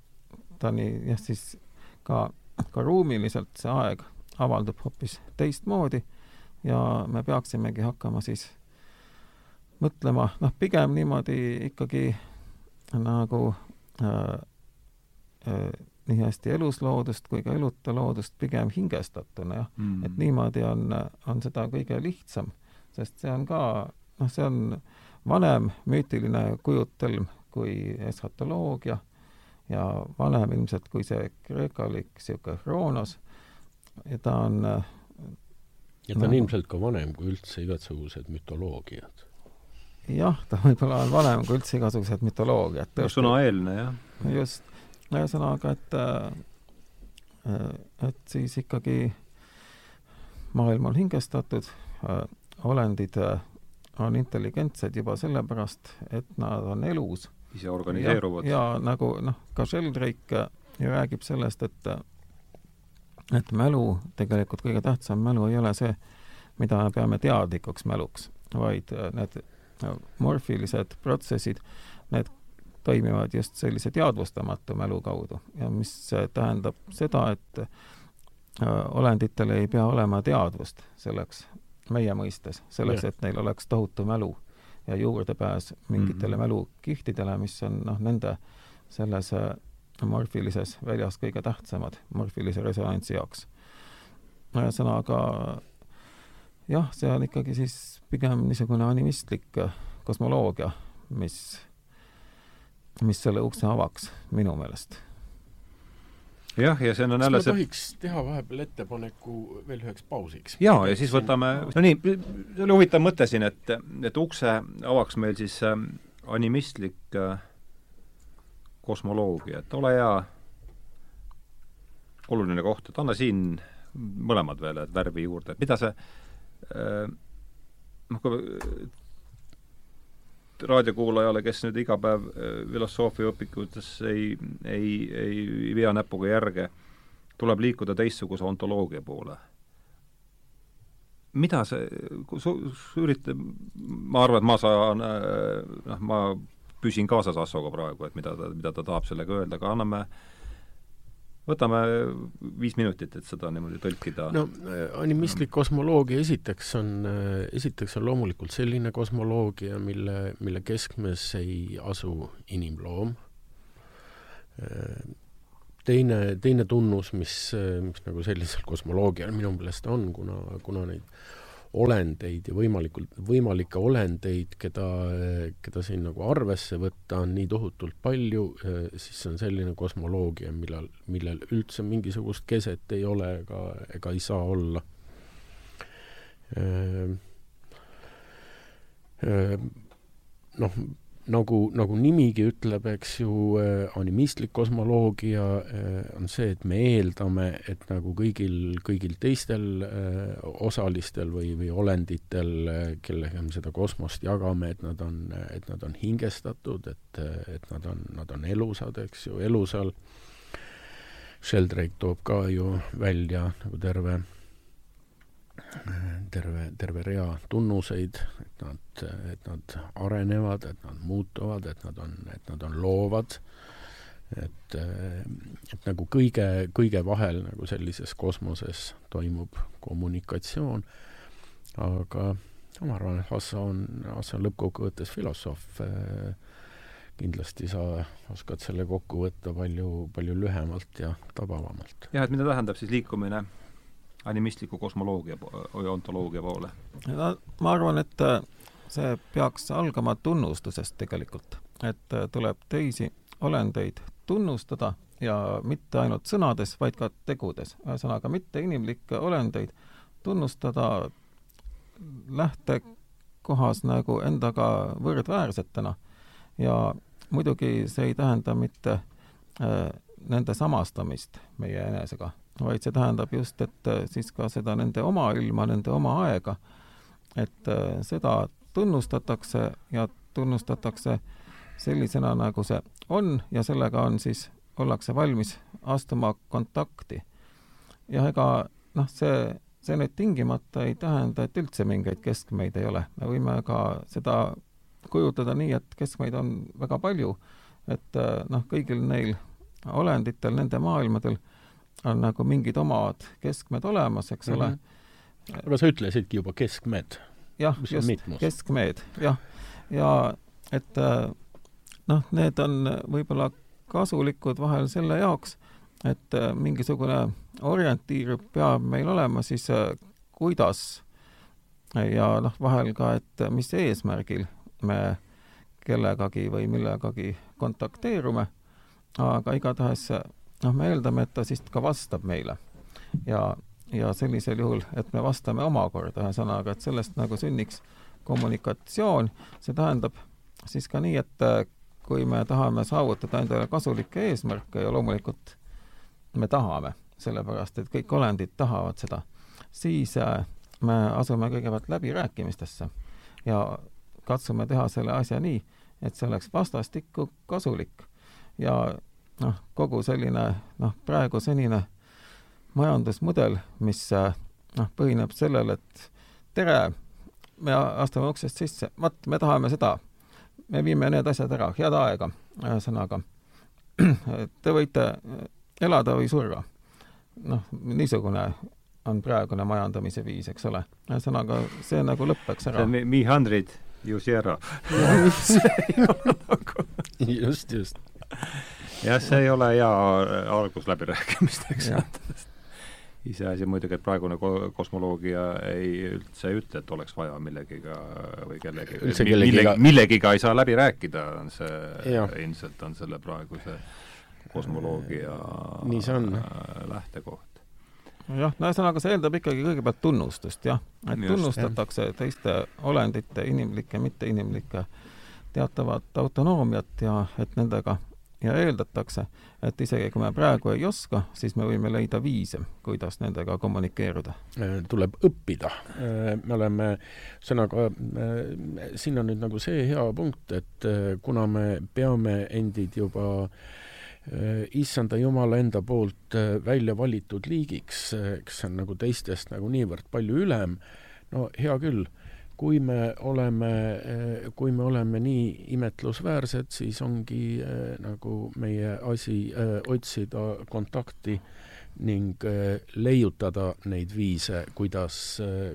ta nii, jah, siis ka, ka ruumiliselt see aeg avaldub hoopis teistmoodi ja me peaksimegi hakkama siis mõtlema, noh, pigem niimoodi ikkagi nagu äh, äh, nii hästi elusloodust kui ka eluta loodust pigem hingestatuna, jah. Mm.. et niimoodi on, on seda kõige lihtsam, sest see on ka, noh, see on vanem müütiline kujutelm kui eskatoloogia ja vanem ilmselt kui see kreekalik niisugune Hronos. Ja ta on ja ta on no, ilmselt ka vanem kui üldse igasugused mütoloogiad. Jah, ta võib-olla on vanem kui üldse igasugused mütoloogiad. sõnaeelne, jah. just, ühesõnaga, et et siis ikkagi maailm on hingestatud, olendid on intelligentsed juba sellepärast, et nad on elus ise organiseeruvad. ja nagu noh, ka Sheldrake räägib sellest, et et mälu, tegelikult kõige tähtsam mälu ei ole see, mida me peame teadlikuks mäluks, vaid need morfilised protsessid, need toimivad just sellise teadvustamatu mälu kaudu ja mis tähendab seda, et äh, olenditel ei pea olema teadvust selleks, meie mõistes, selleks, et neil oleks tohutu mälu ja juurdepääs mingitele mm -hmm. mälukihtidele, mis on noh, nende selles äh, morfilises väljas kõige tähtsamad morfilise resonantsi jaoks. ühesõnaga jah, see on ikkagi siis pigem niisugune animistlik äh, kosmoloogia, mis, mis selle ukse avaks minu meelest. Jah, ja see on jälle see tohiks teha vahepeal ettepaneku veel üheks pausiks? jaa, ja siis võtame, no nii, see oli huvitav mõte siin, et, et ukse avaks meil siis äh, animistlik äh, kosmoloogia, et ole hea, oluline koht, et anna siin mõlemad veel, et värvi juurde, et mida see noh, kui raadiokuulajale, kes nüüd iga päev filosoofiaõpikutes ei, ei, ei, ei vea näpuga järge, tuleb liikuda teistsuguse ontoloogia poole. Mida see, üritad, ma arvan, et ma saan, noh, ma püsin kaasas Assoga praegu, et mida ta, mida ta tahab sellega öelda, aga anname võtame viis minutit, et seda niimoodi tõlkida. no animistlik kosmoloogia esiteks on, esiteks on loomulikult selline kosmoloogia, mille, mille keskmes ei asu inimloom. teine, teine tunnus, mis, mis nagu sellisel kosmoloogial minu meelest on, kuna, kuna neid olendeid ja võimalikult, võimalikke olendeid, keda, keda siin nagu arvesse võtta on nii tohutult palju, siis see on selline kosmoloogia, millal, millel üldse mingisugust keset ei ole ega, ega ei saa olla. Noh, nagu, nagu nimigi ütleb, eks ju, äh, animistlik kosmoloogia äh, on see, et me eeldame, et nagu kõigil, kõigil teistel äh, osalistel või, või olenditel, kellega me seda kosmost jagame, et nad on, et nad on hingestatud, et, et nad on, nad on elusad, eks ju, elusal. Sheldrake toob ka ju välja nagu terve terve, terve rea tunnuseid, et nad, et nad arenevad, et nad muutuvad, et nad on, et nad on loovad, et, et nagu kõige, kõige vahel nagu sellises kosmoses toimub kommunikatsioon, aga ma arvan, et Hasse on, Hasse on lõppkokkuvõttes filosoof, kindlasti sa oskad selle kokku võtta palju, palju lühemalt ja tabavamalt. jah, et mida tähendab siis liikumine animistliku kosmoloogia ontoloogia poole? no ma arvan, et äh, see peaks algama tunnustusest tegelikult, et äh, tuleb teisi olendeid tunnustada ja mitte ainult sõnades, vaid ka tegudes. ühesõnaga, mitte inimlikke olendeid tunnustada lähtekohas nagu endaga võrdväärsetena ja muidugi see ei tähenda mitte äh, nende samastamist meie enesega vaid see tähendab just, et äh, siis ka seda nende oma ilma, nende oma aega, et äh, seda tunnustatakse ja tunnustatakse sellisena, nagu see on ja sellega on siis, ollakse valmis astuma kontakti. ja ega noh, see, see nüüd tingimata ei tähenda, et üldse mingeid keskmeid ei ole, me võime ka seda kujutada nii, et keskmeid on väga palju, et äh, noh, kõigil neil olenditel, nende maailmadel on nagu mingid omad keskmed olemas, eks mm -hmm. ole. Aga sa ütlesidki juba keskmed. jah, just, keskmed, jah. ja et äh, noh, need on võib-olla kasulikud vahel selle jaoks, et äh, mingisugune orientiir peab meil olema siis äh, kuidas ja noh, vahel ka, et mis eesmärgil me kellegagi või millegagi kontakteerume, aga igatahes noh, me eeldame, et ta siis ka vastab meile. ja, ja sellisel juhul, et me vastame omakorda, ühesõnaga, et sellest nagu sünniks kommunikatsioon, see tähendab siis ka nii, et äh, kui me tahame saavutada endale kasulikke eesmärke ja loomulikult me tahame, sellepärast et kõik olendid tahavad seda, siis äh, me asume kõigepealt läbirääkimistesse ja katsume teha selle asja nii, et see oleks vastastikku kasulik ja noh, kogu selline noh, praegu senine majandusmudel, mis noh, põhineb sellel, et tere, me astume uksest sisse, vot, me tahame seda, me viime need asjad ära, head aega, ühesõnaga, te võite elada või surra. noh, niisugune on praegune majandamise viis, eks ole. ühesõnaga, see nagu lõpeks ära. me hundred, you zero. just, just jah, see ei ole hea algus läbirääkimisteks. iseasi muidugi, et praegune ko-, kosmoloogia ei üldse ei ütle, et oleks vaja millegiga või kellegi, millegiga, millegiga ei saa läbi rääkida, on see, ilmselt on selle praeguse kosmoloogia nii see on. lähtekoht. jah, no ühesõnaga, see eeldab ikkagi kõigepealt tunnustust, jah. et Just, tunnustatakse jah. teiste olendite, inimlike, mitteinimlike, teatavat autonoomiat ja et nendega ja eeldatakse, et isegi kui me praegu ei oska, siis me võime leida viise, kuidas nendega kommunikeeruda. tuleb õppida. me oleme, ühesõnaga, siin on nüüd nagu see hea punkt, et kuna me peame endid juba issanda Jumala enda poolt välja valitud liigiks, kes on nagu teistest nagu niivõrd palju ülem, no hea küll kui me oleme, kui me oleme nii imetlusväärsed, siis ongi äh, nagu meie asi äh, otsida kontakti ning leiutada neid viise, kuidas,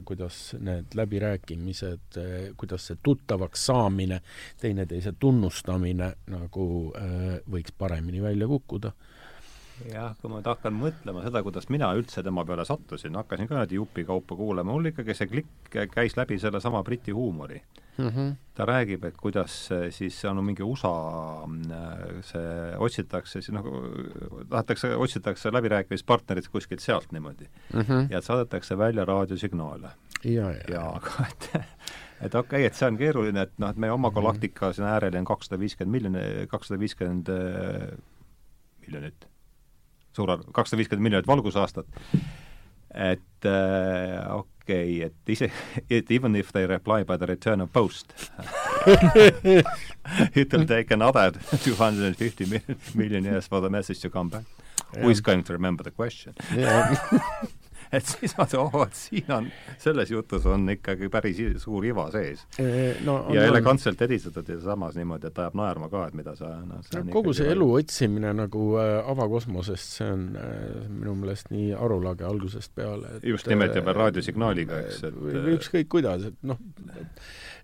kuidas need läbirääkimised, kuidas see tuttavaks saamine, teineteise tunnustamine nagu võiks paremini välja kukkuda jah, kui ma hakkan mõtlema seda, kuidas mina üldse tema peale sattusin, hakkasin ka niimoodi jupikaupa kuulama, mul ikkagi see klikk käis läbi sellesama Briti huumori mm. -hmm. ta räägib, et kuidas siis on mingi USA see otsitakse siis nagu, tahetakse, otsitakse läbirääkimispartnerit kuskilt sealt niimoodi mm. -hmm. ja saadetakse välja raadiosignaale. ja, ja, ja aga et et okei okay,, et see on keeruline, et noh, et meie oma mhm. galaktika siin äärel on kakssada viiskümmend miljoni, kakssada viiskümmend miljonit suure, kakssada viiskümmend miljonit valgusaastat, et äh, okei okay,, et ise, et even if they reply by the return of post. It will take another two hundred and fifty million years for the message to come back. Who is going to remember the question et siis ma ütlesin, oh, et siin on, selles jutus on ikkagi päris suur iva sees no,. ja on, elegantselt helistatud ja samas niimoodi, et ajab naerma ka, et mida sa noh, see no, kogu see elu otsimine nagu äh, avakosmosest, see on äh, minu meelest nii arulage algusest peale. just nimelt ja veel äh, raadiosignaaliga, eks, et või, või ükskõik kuidas, et noh,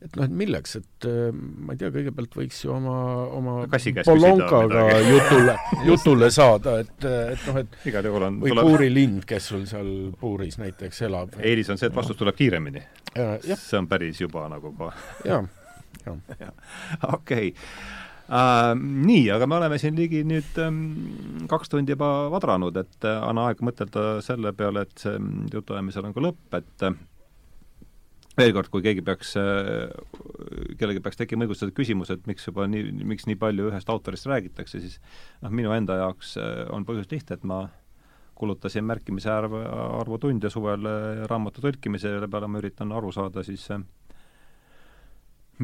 et noh, et milleks, et äh, ma ei tea, kõigepealt võiks ju oma, oma Polonkaga jutule, jutule saada, et, et noh, et igal juhul on või tuleb... puurilind, kes sul seal puuris näiteks elab. eelis on see, et vastus tuleb kiiremini. see on päris juba nagu ka jah, jah. okei Uh, nii, aga me oleme siin ligi nüüd um, kaks tundi juba vadranud, et uh, anna aega mõtelda selle peale, et see jutuajamisel on ka lõpp, et uh, veel kord, kui keegi peaks, kellelgi peaks tekkima õigustatud küsimus, et miks juba nii, miks nii palju ühest autorist räägitakse, siis noh, minu enda jaoks äh, on põhjus lihtne, et ma kulutasin märkimise arv, arvu tunde suvel äh, raamatu tõlkimise peale, ma üritan aru saada siis äh,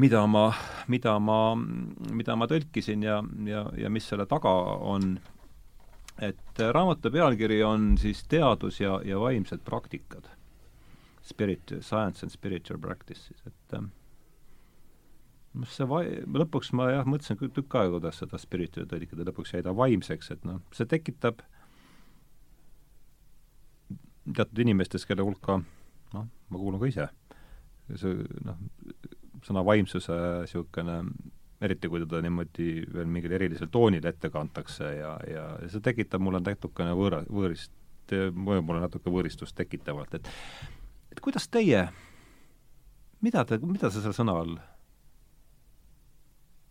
mida ma, mida ma, mida ma tõlkisin ja, ja, ja mis selle taga on. et raamatu pealkiri on siis Teadus ja, ja vaimsed praktikad spirit, science and spiritual practice siis, et noh, see vai-, lõpuks ma jah, mõtlesin tükk aega, kuidas seda spiritu tõlkida, lõpuks jäi ta vaimseks, et noh, see tekitab teatud inimestes, kelle hulka noh, ma kuulun ka ise, see noh, sõna vaimsuse niisugune eriti kui teda niimoodi veel mingil erilisel toonil ette kantakse ja, ja see tekitab mulle natukene võõra, võõrist, mõjub mulle natuke võõristust tekitavalt, et et kuidas teie, mida te, mida te selle sõna all,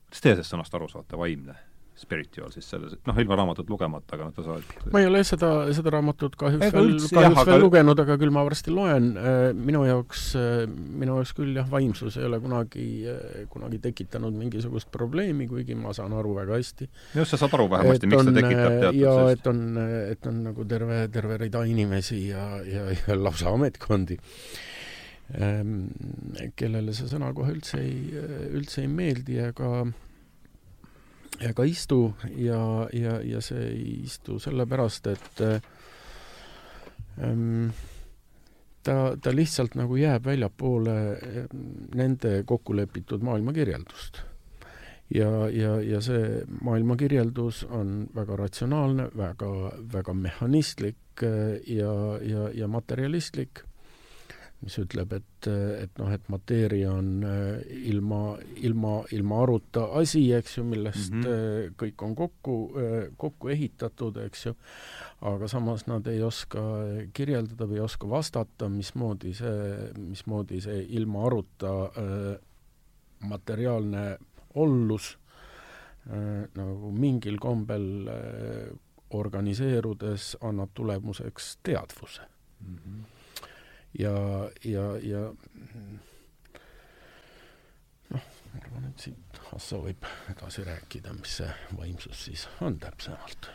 kuidas teie sellest sõnast aru saate, vaimne? Spiritual siis selles, noh, ilma raamatut lugemata, aga noh, ta saab ma ei ole seda, seda raamatut kahjuks Ega veel, kahjuks jah, veel aga... lugenud, aga küll ma varsti loen. Äh, minu jaoks, äh, minu jaoks küll jah, vaimsus ei ole kunagi, äh, kunagi tekitanud mingisugust probleemi, kuigi ma saan aru väga hästi. just, sa saad aru vähemasti, miks ta tekitab teatud ja sest... et on, et on nagu terve, terve rida inimesi ja, ja, ja lausa ametkondi ähm, kellele see sõna kohe üldse ei, üldse ei meeldi, aga ega istu ja, ja, ja see ei istu sellepärast, et ähm, ta, ta lihtsalt nagu jääb väljapoole ehm, nende kokkulepitud maailmakirjeldust. ja, ja, ja see maailmakirjeldus on väga ratsionaalne, väga, väga mehhanistlik ja, ja, ja materialistlik mis ütleb, et, et noh, et mateeria on äh, ilma, ilma, ilma aruta asi, eks ju, millest mm -hmm. kõik on kokku, äh, kokku ehitatud, eks ju, aga samas nad ei oska kirjeldada või ei oska vastata, mismoodi see, mismoodi see ilma aruta materiaalne ollus nagu mingil kombel organiseerudes annab tulemuseks teadvuse mm. -hmm ja, ja, ja noh, ma arvan, et siit Hasso võib edasi rääkida, mis see vaimsus siis on täpsemalt.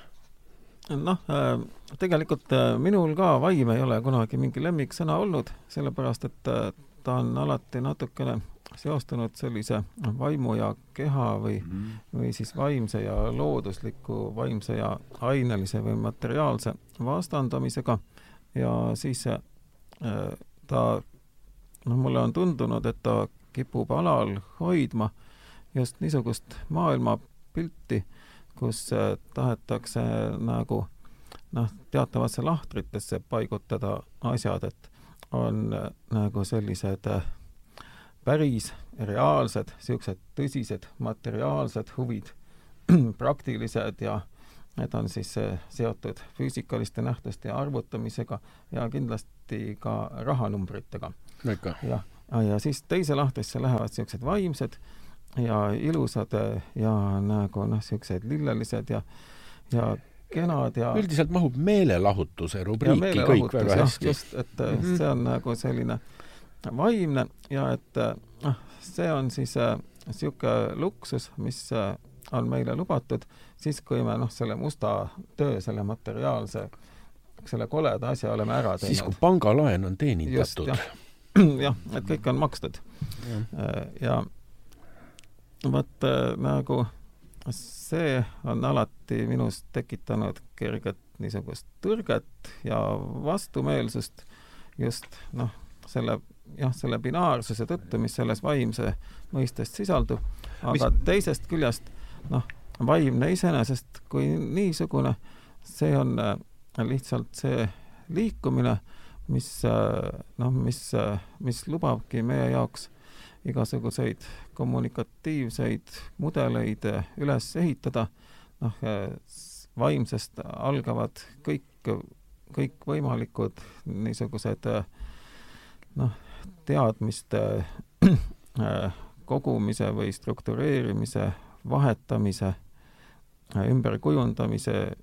noh, äh, tegelikult äh, minul ka vaim ei ole kunagi mingi lemmiksõna olnud, sellepärast et äh, ta on alati natukene seostunud sellise vaimu ja keha või mm, -hmm. või siis vaimse ja loodusliku, vaimse ja ainelise või materiaalse vastandamisega ja siis ta, noh, mulle on tundunud, et ta kipub alal hoidma just niisugust maailmapilti, kus äh, tahetakse nagu noh, teatavatesse lahtritesse paigutada asjad, et on äh, nagu sellised äh, päris reaalsed, niisugused tõsised materiaalsed huvid, praktilised ja need on siis äh, seotud füüsikaliste nähtuste arvutamisega ja kindlasti ka rahanumbritega. jah, ja siis teise lahtrisse lähevad niisugused vaimsed ja ilusad ja nagu noh, niisugused lillelised ja, ja kenad ja üldiselt mahub meelelahutuse rubriiki kõik väga hästi. just, et mm -hmm. see on nagu selline vaimne ja et noh, see on siis niisugune äh, luksus, mis äh, on meile lubatud siis, kui me noh, selle musta töö, selle materiaalse, selle koleda asja oleme ära teinud. siis, kui pangalaen on teenindatud. jah ja,, et kõik on makstud. ja vot nagu see on alati minus tekitanud kerget niisugust tõrget ja vastumeelsust just noh, selle jah, selle binaarsuse tõttu, mis selles vaimse mõistest sisaldub, aga mis... teisest küljest noh, vaimne iseenesest kui niisugune, see on äh, lihtsalt see liikumine, mis äh, noh, mis, äh, mis lubabki meie jaoks igasuguseid kommunikatiivseid mudeleid üles ehitada, noh, vaimsest algavad kõik, kõikvõimalikud niisugused noh, teadmiste kogumise või struktureerimise, vahetamise, ümberkujundamise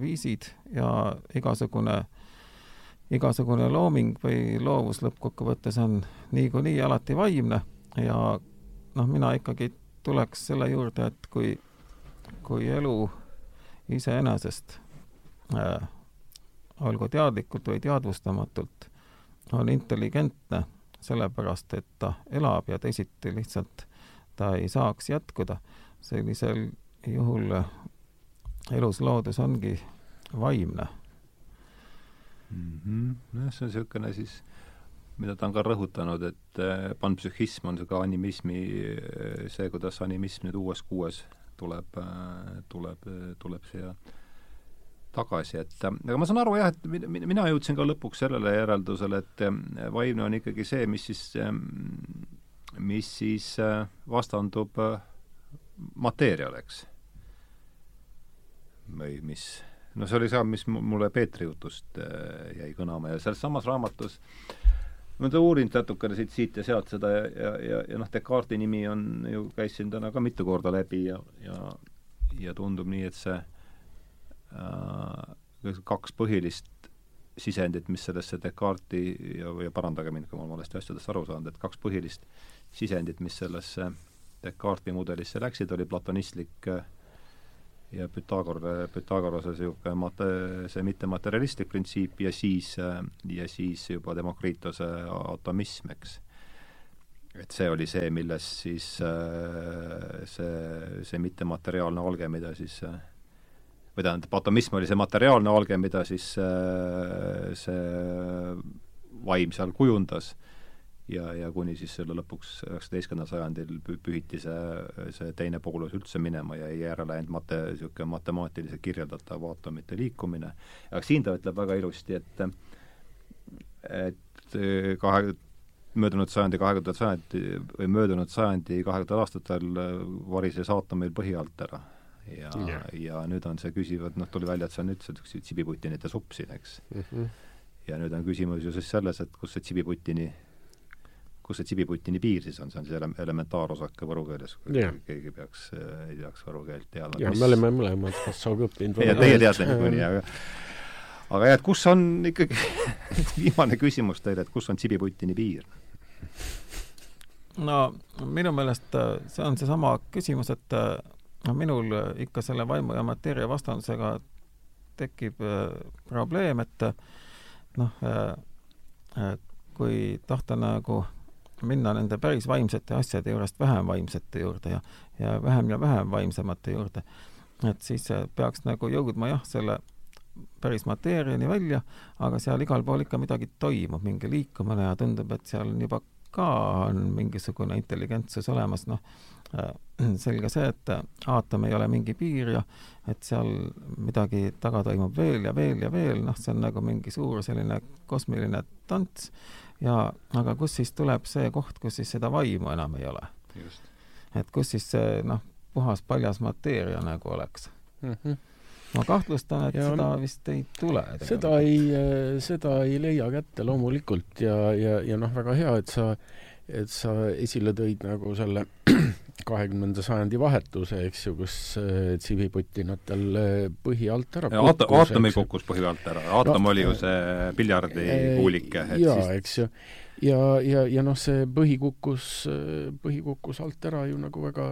viisid ja igasugune äh, igasugune looming või loovus lõppkokkuvõttes on niikuinii alati vaimne ja noh, mina ikkagi tuleks selle juurde, et kui, kui elu iseenesest äh, olgu teadlikult või teadvustamatult, on intelligentne, sellepärast et ta elab ja teisiti lihtsalt ta ei saaks jätkuda, sellisel juhul elus loodus ongi vaimne mm. -hmm. nojah, see on niisugune siis, mida ta on ka rõhutanud, et äh, panpsühhism on ka animismi, äh, see, kuidas animism nüüd uues kuues tuleb äh,, tuleb, tuleb siia tagasi, et aga ma saan aru jah, et mina jõudsin ka lõpuks sellele järeldusele, et vaimne on ikkagi see, mis siis, mis siis vastandub mateeriale, eks. või mis no see oli see, mis mulle Peetri jutust äh, jäi kõlama ja selles samas raamatus ma olen uurinud natukene siit, siit ja sealt seda ja, ja, ja, ja noh, Descartesi nimi on ju, käis siin täna ka mitu korda läbi ja, ja ja tundub nii, et see äh, kaks põhilist sisendit, mis sellesse Descartesi ja, ja parandage mind, kui ma olen valesti asjadest aru saanud, et kaks põhilist sisendit, mis sellesse Descartesi mudelisse läksid, oli platonistlik äh, ja Pythagora, Pythagorase niisugune mate-, see mittematerialistlik printsiip ja siis, ja siis juba Demokritose atomism, eks. et see oli see, milles siis see, see mittemateriaalne alge, mida siis või tähendab, atomism oli see materiaalne alge, mida siis see vaim seal kujundas ja, ja kuni siis selle lõpuks üheksateistkümnendal sajandil pühiti see, see teine poolus üldse minema ja jäi järele ainult mate-, niisugune matemaatiliselt kirjeldatav aatomite liikumine. aga siin ta ütleb väga ilusti, et et kahe, möödunud sajandi kahekümnendal sajandi või möödunud sajandi kahekümnendatel aastatel varises aatom meil põhi alt ära. ja yeah., ja nüüd on see küsivad, noh, tuli välja, et see on üldse niisugune tsibiputinite supp siin, eks mm. -hmm. ja nüüd on küsimus ju siis selles, et kus see tsibiputini kus see tsibiputini piir siis on, see on siis ele-, elementaarosake võru keeles, kui yeah. keegi peaks, ei teaks võru keelt teada. jah, me oleme mõlemad Kassauga õppinud. ja teie teate niikuinii, aga aga jah, et kus on ikkagi viimane küsimus teile, et kus on tsibiputini piir? no minu meelest äh, see on seesama küsimus, et noh, minul ikka selle vaimu ja mateeria vastandusega tekib probleem, et noh, kui tahta nagu minna nende päris vaimsete asjade juurest vähem vaimsete juurde ja, ja vähem ja vähem vaimsemate juurde, et siis peaks nagu jõudma jah, selle päris mateeriani välja, aga seal igal pool ikka midagi toimub, mingi liikumine ja tundub, et seal on juba ka on mingisugune intelligentsus olemas, noh, äh, selge see, et aatom ei ole mingi piir ja et seal midagi taga toimub veel ja veel ja veel, noh, see on nagu mingi suur selline kosmiline tants ja aga kus siis tuleb see koht, kus siis seda vaimu enam ei ole? et kus siis see noh, puhas paljas mateeria nagu oleks mm. -hmm ma kahtlustan, et ja seda vist ei tule. seda ei, seda ei leia kätte loomulikult ja, ja, ja noh, väga hea, et sa, et sa esile tõid nagu selle kahekümnenda sajandi vahetuse, eks ju, kus äh, tsiviputinatel äh, põhi alt ära kukkus. aatom ei kukkus põhi alt ära, aatom no, oli ju see piljardikuulike. jaa siis..., eks ju. ja, ja, ja noh, see põhi kukkus, põhi kukkus alt ära ju nagu väga,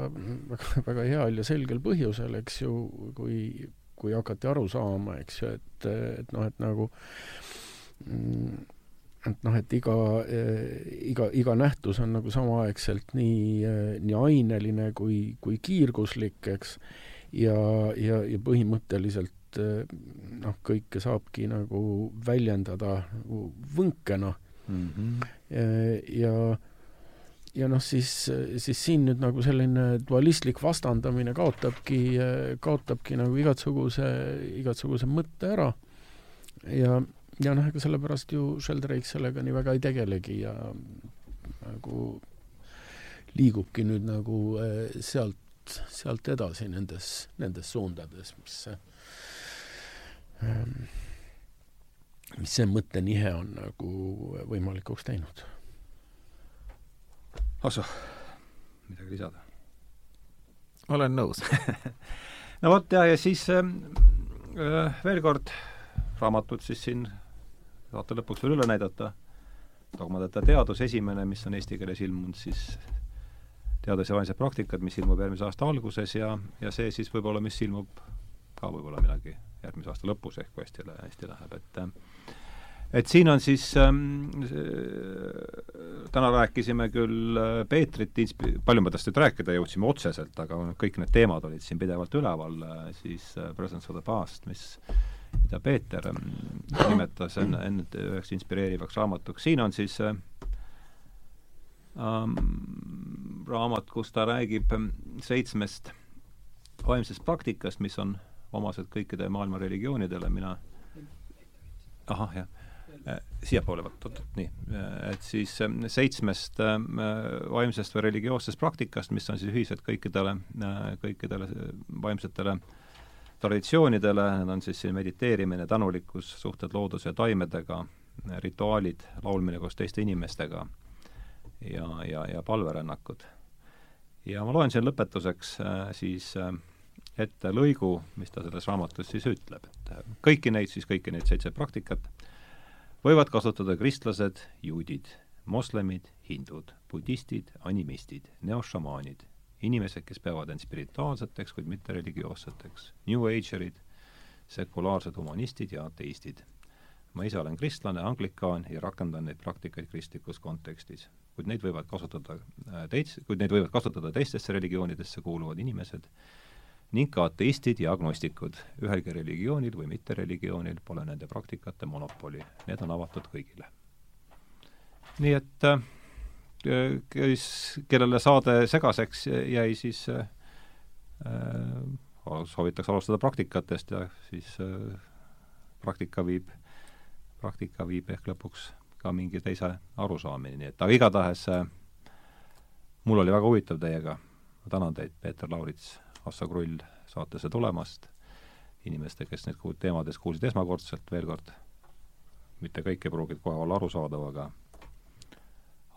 väga, väga heal ja selgel põhjusel, eks ju, kui kui hakati aru saama, eks ju, et, et noh, et nagu mm, et noh, et iga, iga, iga nähtus on nagu samaaegselt nii, nii aineline kui, kui kiirguslik, eks, ja, ja, ja põhimõtteliselt noh, kõike saabki nagu väljendada nagu võnkena mm. -hmm. ja ja noh, siis, siis siin nüüd nagu selline dualistlik vastandamine kaotabki, kaotabki nagu igasuguse, igasuguse mõtte ära. ja, ja noh, ega sellepärast ju Sheldrake sellega nii väga ei tegelegi ja nagu liigubki nüüd nagu eh, sealt, sealt edasi nendes, nendes suundades, mis ehm, mis see mõttenihe on nagu võimalikuks teinud Osso, midagi lisada? olen nõus no vot ja, ja siis ähm, äh, veel kord raamatud siis siin saate lõpuks veel üle näidata. dogmadeta teadus, esimene, mis on eesti keeles ilmunud, siis teadus- ja vaimsed praktikad, mis ilmub järgmise aasta alguses ja, ja see siis võib-olla, mis ilmub ka võib-olla millalgi järgmise aasta lõpus ehk kui hästi, hästi läheb, et et siin on siis ähm,, täna rääkisime küll äh, Peetrit inspi-, palju me tast nüüd rääkida jõudsime otseselt, aga kõik need teemad olid siin pidevalt üleval, äh, siis äh, Presence of the Past, mis, mida Peeter ähm, nimetas enne, enne üheks inspireerivaks raamatuks, siin on siis äh, ähm, raamat, kus ta räägib ähm, seitsmest vaimsest praktikast, mis on omased kõikide maailma religioonidele, mina ahah, jah. Äh, siiapoole võtta, nii, äh, et siis seitsmest äh, vaimsest või religioossest praktikast, mis on siis ühised kõikidele, kõikidele vaimsetele traditsioonidele, need on siis siin mediteerimine, tänulikkus, suhted looduse ja taimedega, rituaalid, laulmine koos teiste inimestega ja, ja, ja palverännakud. ja ma loen siin lõpetuseks siis ette lõigu, mis ta selles raamatus siis ütleb, et kõiki neid siis, kõiki neid seitse praktikat võivad kasutada kristlased, juudid, moslemid, hindud, budistid, animistid, neošamaanid, inimesed, kes peavad end spirituaalseteks, kuid mitte religioosseteks, New Agerid, sekulaarsed humanistid ja ateistid. ma ise olen kristlane, anglikaan ja rakendan neid praktikaid kristlikus kontekstis. kuid neid võivad kasutada äh, teis-, kuid neid võivad kasutada teistesse religioonidesse kuuluvad inimesed, ning ka ateistid ja agnostikud. ühelgi religioonil või mittereligioonil pole nende praktikate monopoli, need on avatud kõigile. nii et äh, kes, kellele saade segaseks jäi, siis äh, soovitakse alustada praktikatest ja siis äh, praktika viib, praktika viib ehk lõpuks ka mingi teise arusaamini, nii et aga igatahes äh, mul oli väga huvitav teiega, ma tänan teid, Peeter Laurits Assa Krull saatesse tulemast, inimeste, kes neid teemades kuulsid esmakordselt, veel kord, mitte kõik ei pruugi kohe olla arusaadav, aga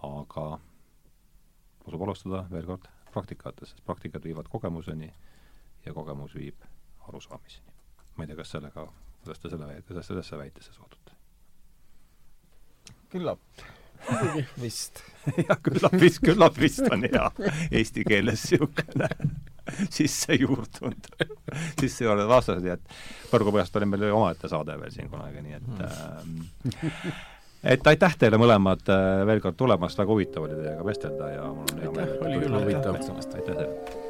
aga tasub alustada veel kord praktikatest, sest praktikad viivad kogemuseni ja kogemus viib arusaamiseni. ma ei tea, kas sellega, kuidas te selle, kuidas sellesse väitesse suhtute? küllap vist. jah, küllap vist, küllap vist on hea eesti keeles niisugune sisse juurdunud sisse juurdunud vastused, nii et Põrgupõhjast oli meil omaette saade veel siin kunagi, nii et mm. Et aitäh teile mõlemad äh, veel kord tulemast, väga huvitav oli teiega vestelda ja mul on hea meel. oli küll huvitav. aitäh teile!